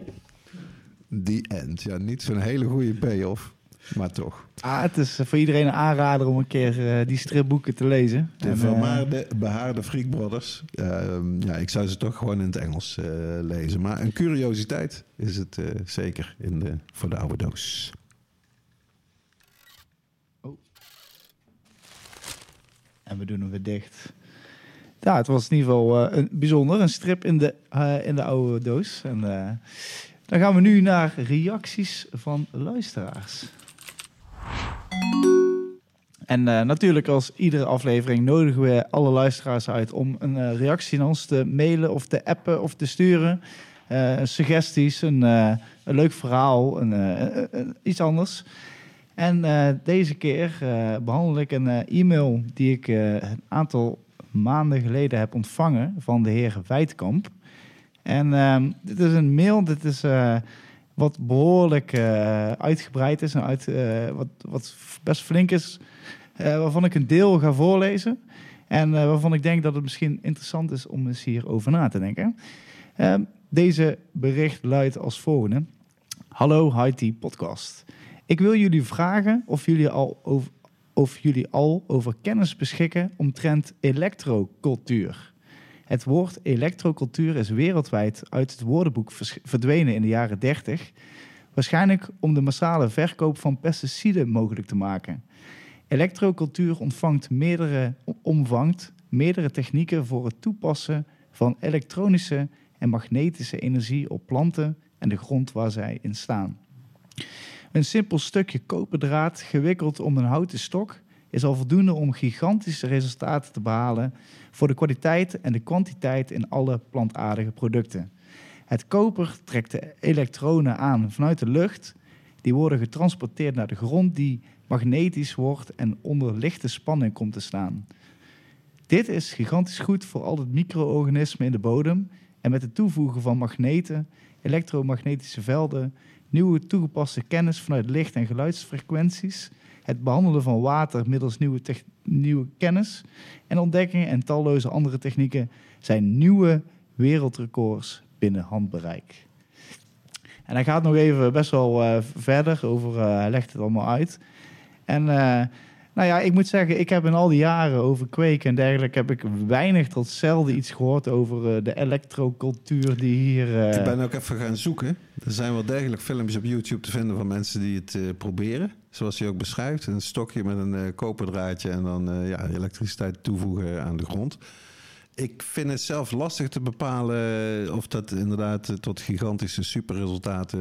Die end. Ja, niet zo'n hele goede payoff, maar toch. Ah, het is voor iedereen een aanrader om een keer eh, die stripboeken te lezen. De En, eh, vermaarde, behaarde Freak Brothers. Ehm, ja, ik zou ze toch gewoon in het Engels eh, lezen. Maar een curiositeit is het eh, zeker in de, voor de oude doos. En we doen hem weer dicht. Ja, het was in ieder geval eh, een bijzonder. Een strip in de, eh, in de oude doos. En eh, dan gaan we nu naar reacties van luisteraars. En eh, natuurlijk, als iedere aflevering nodigen we alle luisteraars uit om een eh, reactie naar ons te mailen of te appen of te sturen. Eh, suggesties, een, een leuk verhaal, een, iets anders. En deze keer eh, behandel ik een e-mail die ik een aantal maanden geleden heb ontvangen van de heer Weitkamp. En ehm, dit is een mail, dit is wat behoorlijk eh, uitgebreid is en uit, eh, wat, wat best flink is, eh, waarvan ik een deel ga voorlezen. En waarvan ik denk dat het misschien interessant is om eens hierover na te denken. Ehm, deze bericht luidt als volgende. Hallo HIT Podcast. Ik wil jullie vragen of jullie al over, of jullie al over kennis beschikken omtrent elektrocultuur. Het woord elektrocultuur is wereldwijd uit het woordenboek verdwenen in de jaren 30. Waarschijnlijk om de massale verkoop van pesticiden mogelijk te maken. Elektrocultuur ontvangt meerdere, omvangt meerdere technieken voor het toepassen van elektronische en magnetische energie op planten en de grond waar zij in staan. Een simpel stukje koperdraad gewikkeld om een houten stok is al voldoende om gigantische resultaten te behalen voor de kwaliteit en de kwantiteit in alle plantaardige producten. Het koper trekt de elektronen aan vanuit de lucht. Die worden getransporteerd naar de grond die magnetisch wordt en onder lichte spanning komt te staan. Dit is gigantisch goed voor al het micro-organismen in de bodem en met het toevoegen van magneten, elektromagnetische velden, nieuwe toegepaste kennis vanuit licht- en geluidsfrequenties, het behandelen van water middels nieuwe, nieuwe kennis en ontdekkingen en talloze andere technieken zijn nieuwe wereldrecords binnen handbereik. En hij gaat nog even best wel eh, verder over, eh, hij legt het allemaal uit. En eh, nou ja, ik moet zeggen, ik heb in al die jaren over kweken en dergelijke, heb ik weinig tot zelden iets gehoord over de elektrocultuur die hier... Ik ben ook even gaan zoeken. Er zijn wel degelijk filmpjes op YouTube te vinden van mensen die het proberen. Zoals hij ook beschrijft. Een stokje met een eh, koperdraadje en dan eh, ja, elektriciteit toevoegen aan de grond. Ik vind het zelf lastig te bepalen of dat inderdaad tot gigantische superresultaten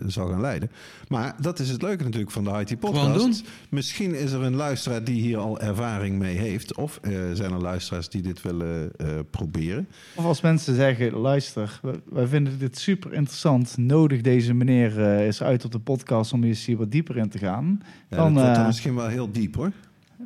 eh, zal gaan leiden. Maar dat is het leuke natuurlijk van de IT podcast. Gewoon doen. Misschien is er een luisteraar die hier al ervaring mee heeft. Of eh, zijn er luisteraars die dit willen eh, proberen. Of als mensen zeggen, luister, wij vinden dit super interessant. Nodig deze meneer eh, eens uit op de podcast om eens hier wat dieper in te gaan. Ja, Dan, dat wordt dan misschien wel heel diep hoor.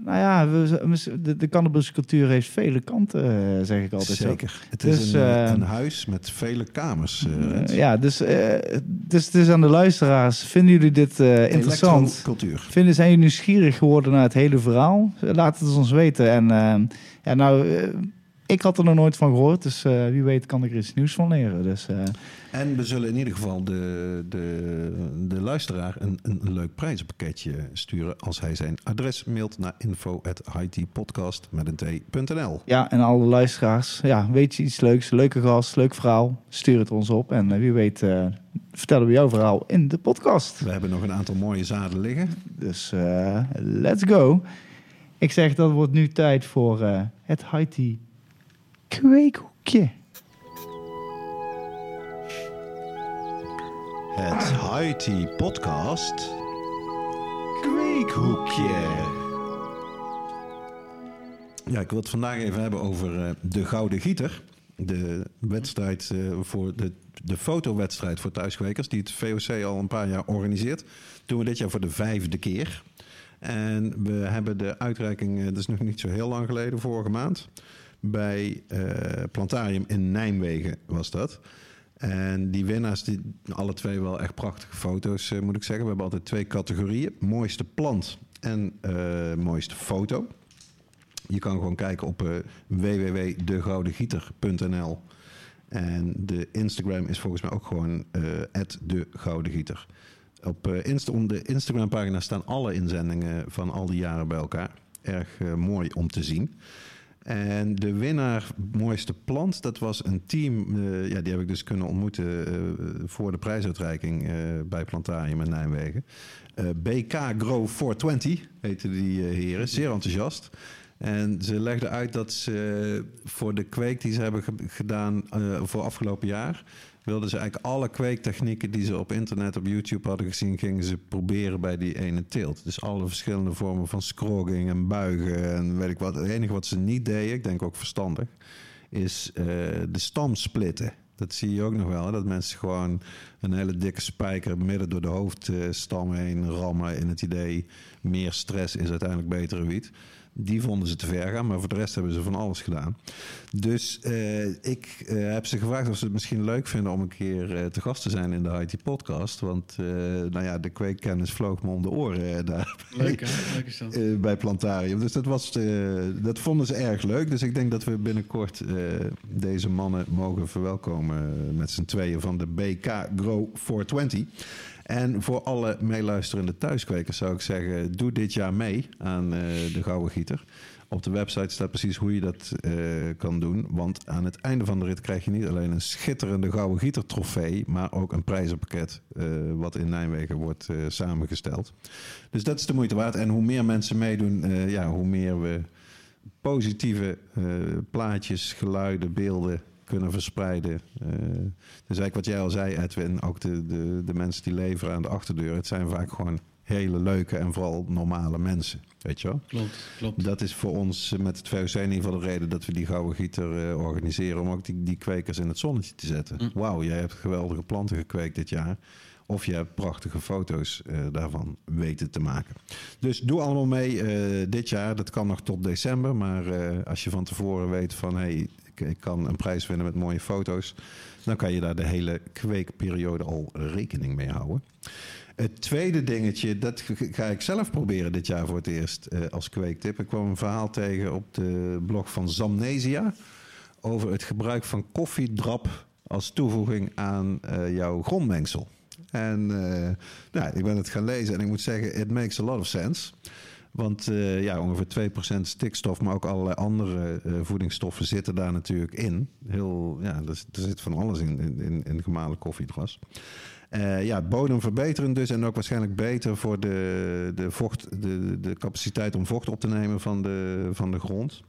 Nou ja, we, de, de cannabiscultuur heeft vele kanten, eh, zeg ik altijd. Zeker. Het Dus, is een, eh, eh, een huis met vele kamers. eh, Uh, ja, dus, eh, dus het is aan de luisteraars. Vinden jullie dit interessant? Elektrocultuur. Vinden, zijn jullie nieuwsgierig geworden naar het hele verhaal? Laat het ons weten. En ja, nou, ik had er nog nooit van gehoord. Dus eh, wie weet kan ik er iets nieuws van leren. Dus eh, En we zullen in ieder geval de, de, de luisteraar een, een, leuk prijzenpakketje sturen als hij zijn adres mailt naar info.hitpodcast met een t.nl. ja, en alle luisteraars. Ja, weet je iets leuks, leuke gast, leuk verhaal? Stuur het ons op. En eh, wie weet vertellen we jouw verhaal in de podcast. We hebben nog een aantal mooie zaden liggen. Dus let's go. Ik zeg dat wordt nu tijd voor het Haiti kweekhoekje. Het Haiti Podcast. Kweekhoekje. Ja, ik wil het vandaag even hebben over eh, de Gouden Gieter. De wedstrijd eh, voor de, de fotowedstrijd voor thuiskwekers, die het VOC al een paar jaar organiseert. Doen we dit jaar voor de vijfde keer. En we hebben de uitreiking, eh, dat is nog niet zo heel lang geleden, vorige maand. Bij eh, Plantarium in Nijmegen was dat. En die winnaars, die, alle twee wel echt prachtige foto's, eh, moet ik zeggen. We hebben altijd twee categorieën. Mooiste plant en eh, mooiste foto. Je kan gewoon kijken op eh www.degoudengieter.nl. En de Instagram is volgens mij ook gewoon de Gouden Gieter. Op Insta, de Instagram-pagina staan alle inzendingen van al die jaren bij elkaar. Erg mooi om te zien. En de winnaar mooiste plant, dat was een team. eh, ja, die heb ik dus kunnen ontmoeten eh, voor de prijsuitreiking eh, bij Plantarium in Nijmegen. BK Grow 420 heten die heren. Zeer enthousiast. En ze legden uit dat ze voor de kweek die ze hebben ge- gedaan voor afgelopen jaar... wilden ze eigenlijk alle kweektechnieken die ze op internet, op YouTube hadden gezien... gingen ze proberen bij die ene teelt. Dus alle verschillende vormen van scrogging en buigen en weet ik wat. Het enige wat ze niet deden, ik denk ook verstandig, is eh, de stam splitten. Dat zie je ook nog wel, hè? dat mensen gewoon een hele dikke spijker midden door de hoofdstam heen rammen in het idee meer stress is uiteindelijk betere wiet. Die vonden ze te ver gaan, maar voor de rest hebben ze van alles gedaan. Dus eh, ik eh, heb ze gevraagd of ze het misschien leuk vinden om een keer eh, te gast te zijn in de IT podcast. Want nou ja, de kweekkennis vloog me om de oren daar. Leuk hè? Leuk is dat. Bij Plantarium. Dus dat, was, dat vonden ze erg leuk. Dus ik denk dat we binnenkort deze mannen mogen verwelkomen met z'n tweeën van de BK Grow 420. En voor alle meeluisterende thuiskwekers zou ik zeggen, doe dit jaar mee aan eh, de Gouden Gieter. Op de website staat precies hoe je dat eh, kan doen. Want aan het einde van de rit krijg je niet alleen een schitterende Gouden Gieter trofee, maar ook een prijzenpakket eh, wat in Nijmegen wordt samengesteld. Dus dat is de moeite waard. En hoe meer mensen meedoen, ja, hoe meer we positieve plaatjes, geluiden, beelden kunnen verspreiden. Eh, dus eigenlijk wat jij al zei, Edwin, ook de, de, de mensen die leveren aan de achterdeur. Het zijn vaak gewoon hele leuke en vooral normale mensen. Weet je wel? Klopt, klopt. Dat is voor ons eh, met het VOC in ieder geval de reden dat we die Gouden Gieter eh, organiseren. Om ook die, die kwekers in het zonnetje te zetten. Mm. Wauw, jij hebt geweldige planten gekweekt dit jaar. Of je hebt prachtige foto's daarvan weten te maken. Dus doe allemaal mee dit jaar. Dat kan nog tot december. Maar als je van tevoren weet van... Hey, ik, kan een prijs winnen met mooie foto's... dan kan je daar de hele kweekperiode al rekening mee houden. Het tweede dingetje, dat ga ik zelf proberen dit jaar voor het eerst eh, als kweektip. Ik kwam een verhaal tegen op de blog van Zamnesia... over het gebruik van koffiedrap als toevoeging aan eh, jouw grondmengsel. En eh, nou, ik ben het gaan lezen en ik moet zeggen, it makes a lot of sense. Want eh, ja, ongeveer 2% stikstof, maar ook allerlei andere eh, voedingsstoffen zitten daar natuurlijk in. Heel, ja, er, er zit van alles in, in, in, gemalen koffiedras. Eh, ja, bodem verbeteren dus en ook waarschijnlijk beter voor de, de, vocht, de, de capaciteit om vocht op te nemen van de, van de grond.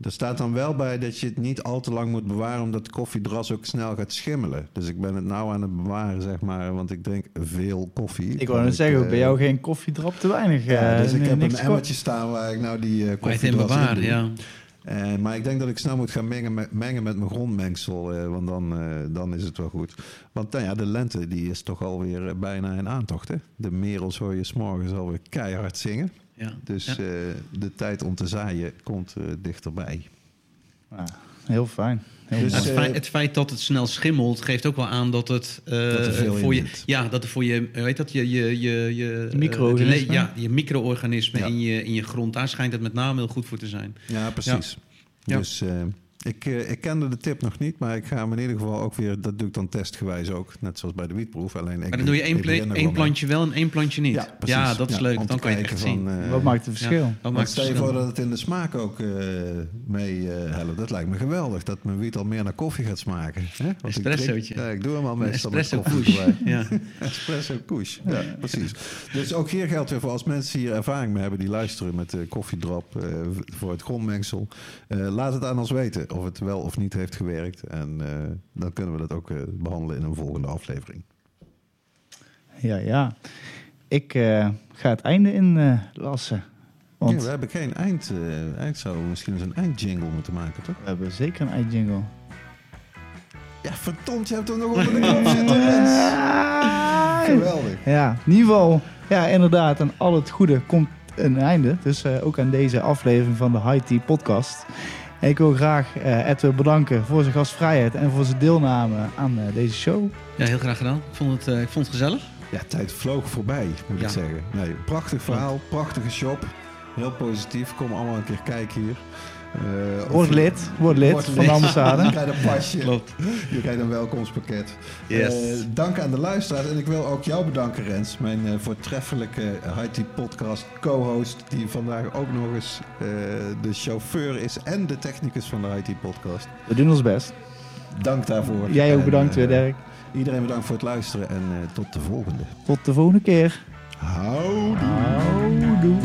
Er staat dan wel bij dat je het niet al te lang moet bewaren, omdat de koffiedras ook snel gaat schimmelen. Dus ik ben het nou aan het bewaren, zeg maar, want ik drink veel koffie. Ik wou net zeggen, eh, bij jou geen koffiedrap te weinig. Ja, eh, dus ik heb een emmertje staan waar ik nou die uh, Waar je het in koffiedras in bewaren, doe. ja. Eh, maar ik denk dat ik snel moet gaan mengen met, mengen met mijn grondmengsel, eh, want dan, eh, dan is het wel goed. Want nou ja, de lente die is toch alweer bijna in aantocht. Hè? De merels hoor je s'morgens alweer keihard zingen. Ja. Dus Ja. eh, de tijd om te zaaien komt eh, dichterbij. Ja, heel fijn. Heel Dus, het, eh, feit, het feit dat het snel schimmelt geeft ook wel aan dat het eh, Dat voor je, ja, dat er voor je, weet dat je je je je Micro-organismen? ja, je micro-organismen Ja. in je in je grond, daar schijnt het met name heel goed voor te zijn. Ja, precies. Ja. Dus eh, ik, eh, ik kende de tip nog niet, maar ik ga hem in ieder geval ook weer... Dat doe ik dan testgewijs ook, net zoals bij de wietproef. Alleen ik Maar dan doe je één, ik pla- één mee. plantje wel en één plantje niet. Ja, precies. Ja, dat is Ja, leuk. Dan kan je echt zien. van, eh, Wat maakt het verschil? Wat maakt stel je voor dat het in de smaak ook eh, mee eh, helpt. Dat lijkt me geweldig. Dat mijn wiet al meer naar koffie gaat smaken. Hè? Want ik Espressootje. drink- Ja, ik doe hem al meestal met koffie. Ja. Espresso push. Ja, precies. Dus ook hier geldt weer voor als mensen hier ervaring mee hebben die luisteren met de koffiedrop eh, voor het grondmengsel. Eh, laat het aan ons weten of het wel of niet heeft gewerkt. En eh, dan kunnen we dat ook eh, behandelen in een volgende aflevering. Ja, ja. Ik eh, ga het einde in lassen. Want Ja, we hebben geen eind. eh eind zou misschien eens een eindjingle moeten maken, toch? we hebben zeker een eindjingle. Ja, verdomd, je hebt hem nog onder de knop zitten. Geweldig. Ja, in ieder geval, ja, inderdaad, aan al het goede komt een einde. Dus ook aan deze aflevering van de High Tea Podcast. En ik wil graag eh Edwin bedanken voor zijn gastvrijheid en voor zijn deelname aan eh, deze show. ja, heel graag gedaan. Ik vond het, eh, ik vond het gezellig. Ja, tijd vloog voorbij, moet Ja. ik zeggen. Nee, prachtig verhaal, prachtige shop. Heel positief. Kom allemaal een keer kijken hier. Eh, of Word lid, word lid Word van de ambassade. Je krijgt een pasje. Klopt. Je krijgt een welkomstpakket. Yes. Eh, dank aan de luisteraars. En ik wil ook jou bedanken, Rens. Mijn eh, voortreffelijke High Podcast co-host. Die vandaag ook nog eens eh, de chauffeur is en de technicus van de High Podcast. We doen ons best. Dank daarvoor. Jij ook En, bedankt weer, Dirk. Iedereen bedankt voor het luisteren en eh, tot de volgende. Tot de volgende keer. Houdoe. Houdoe.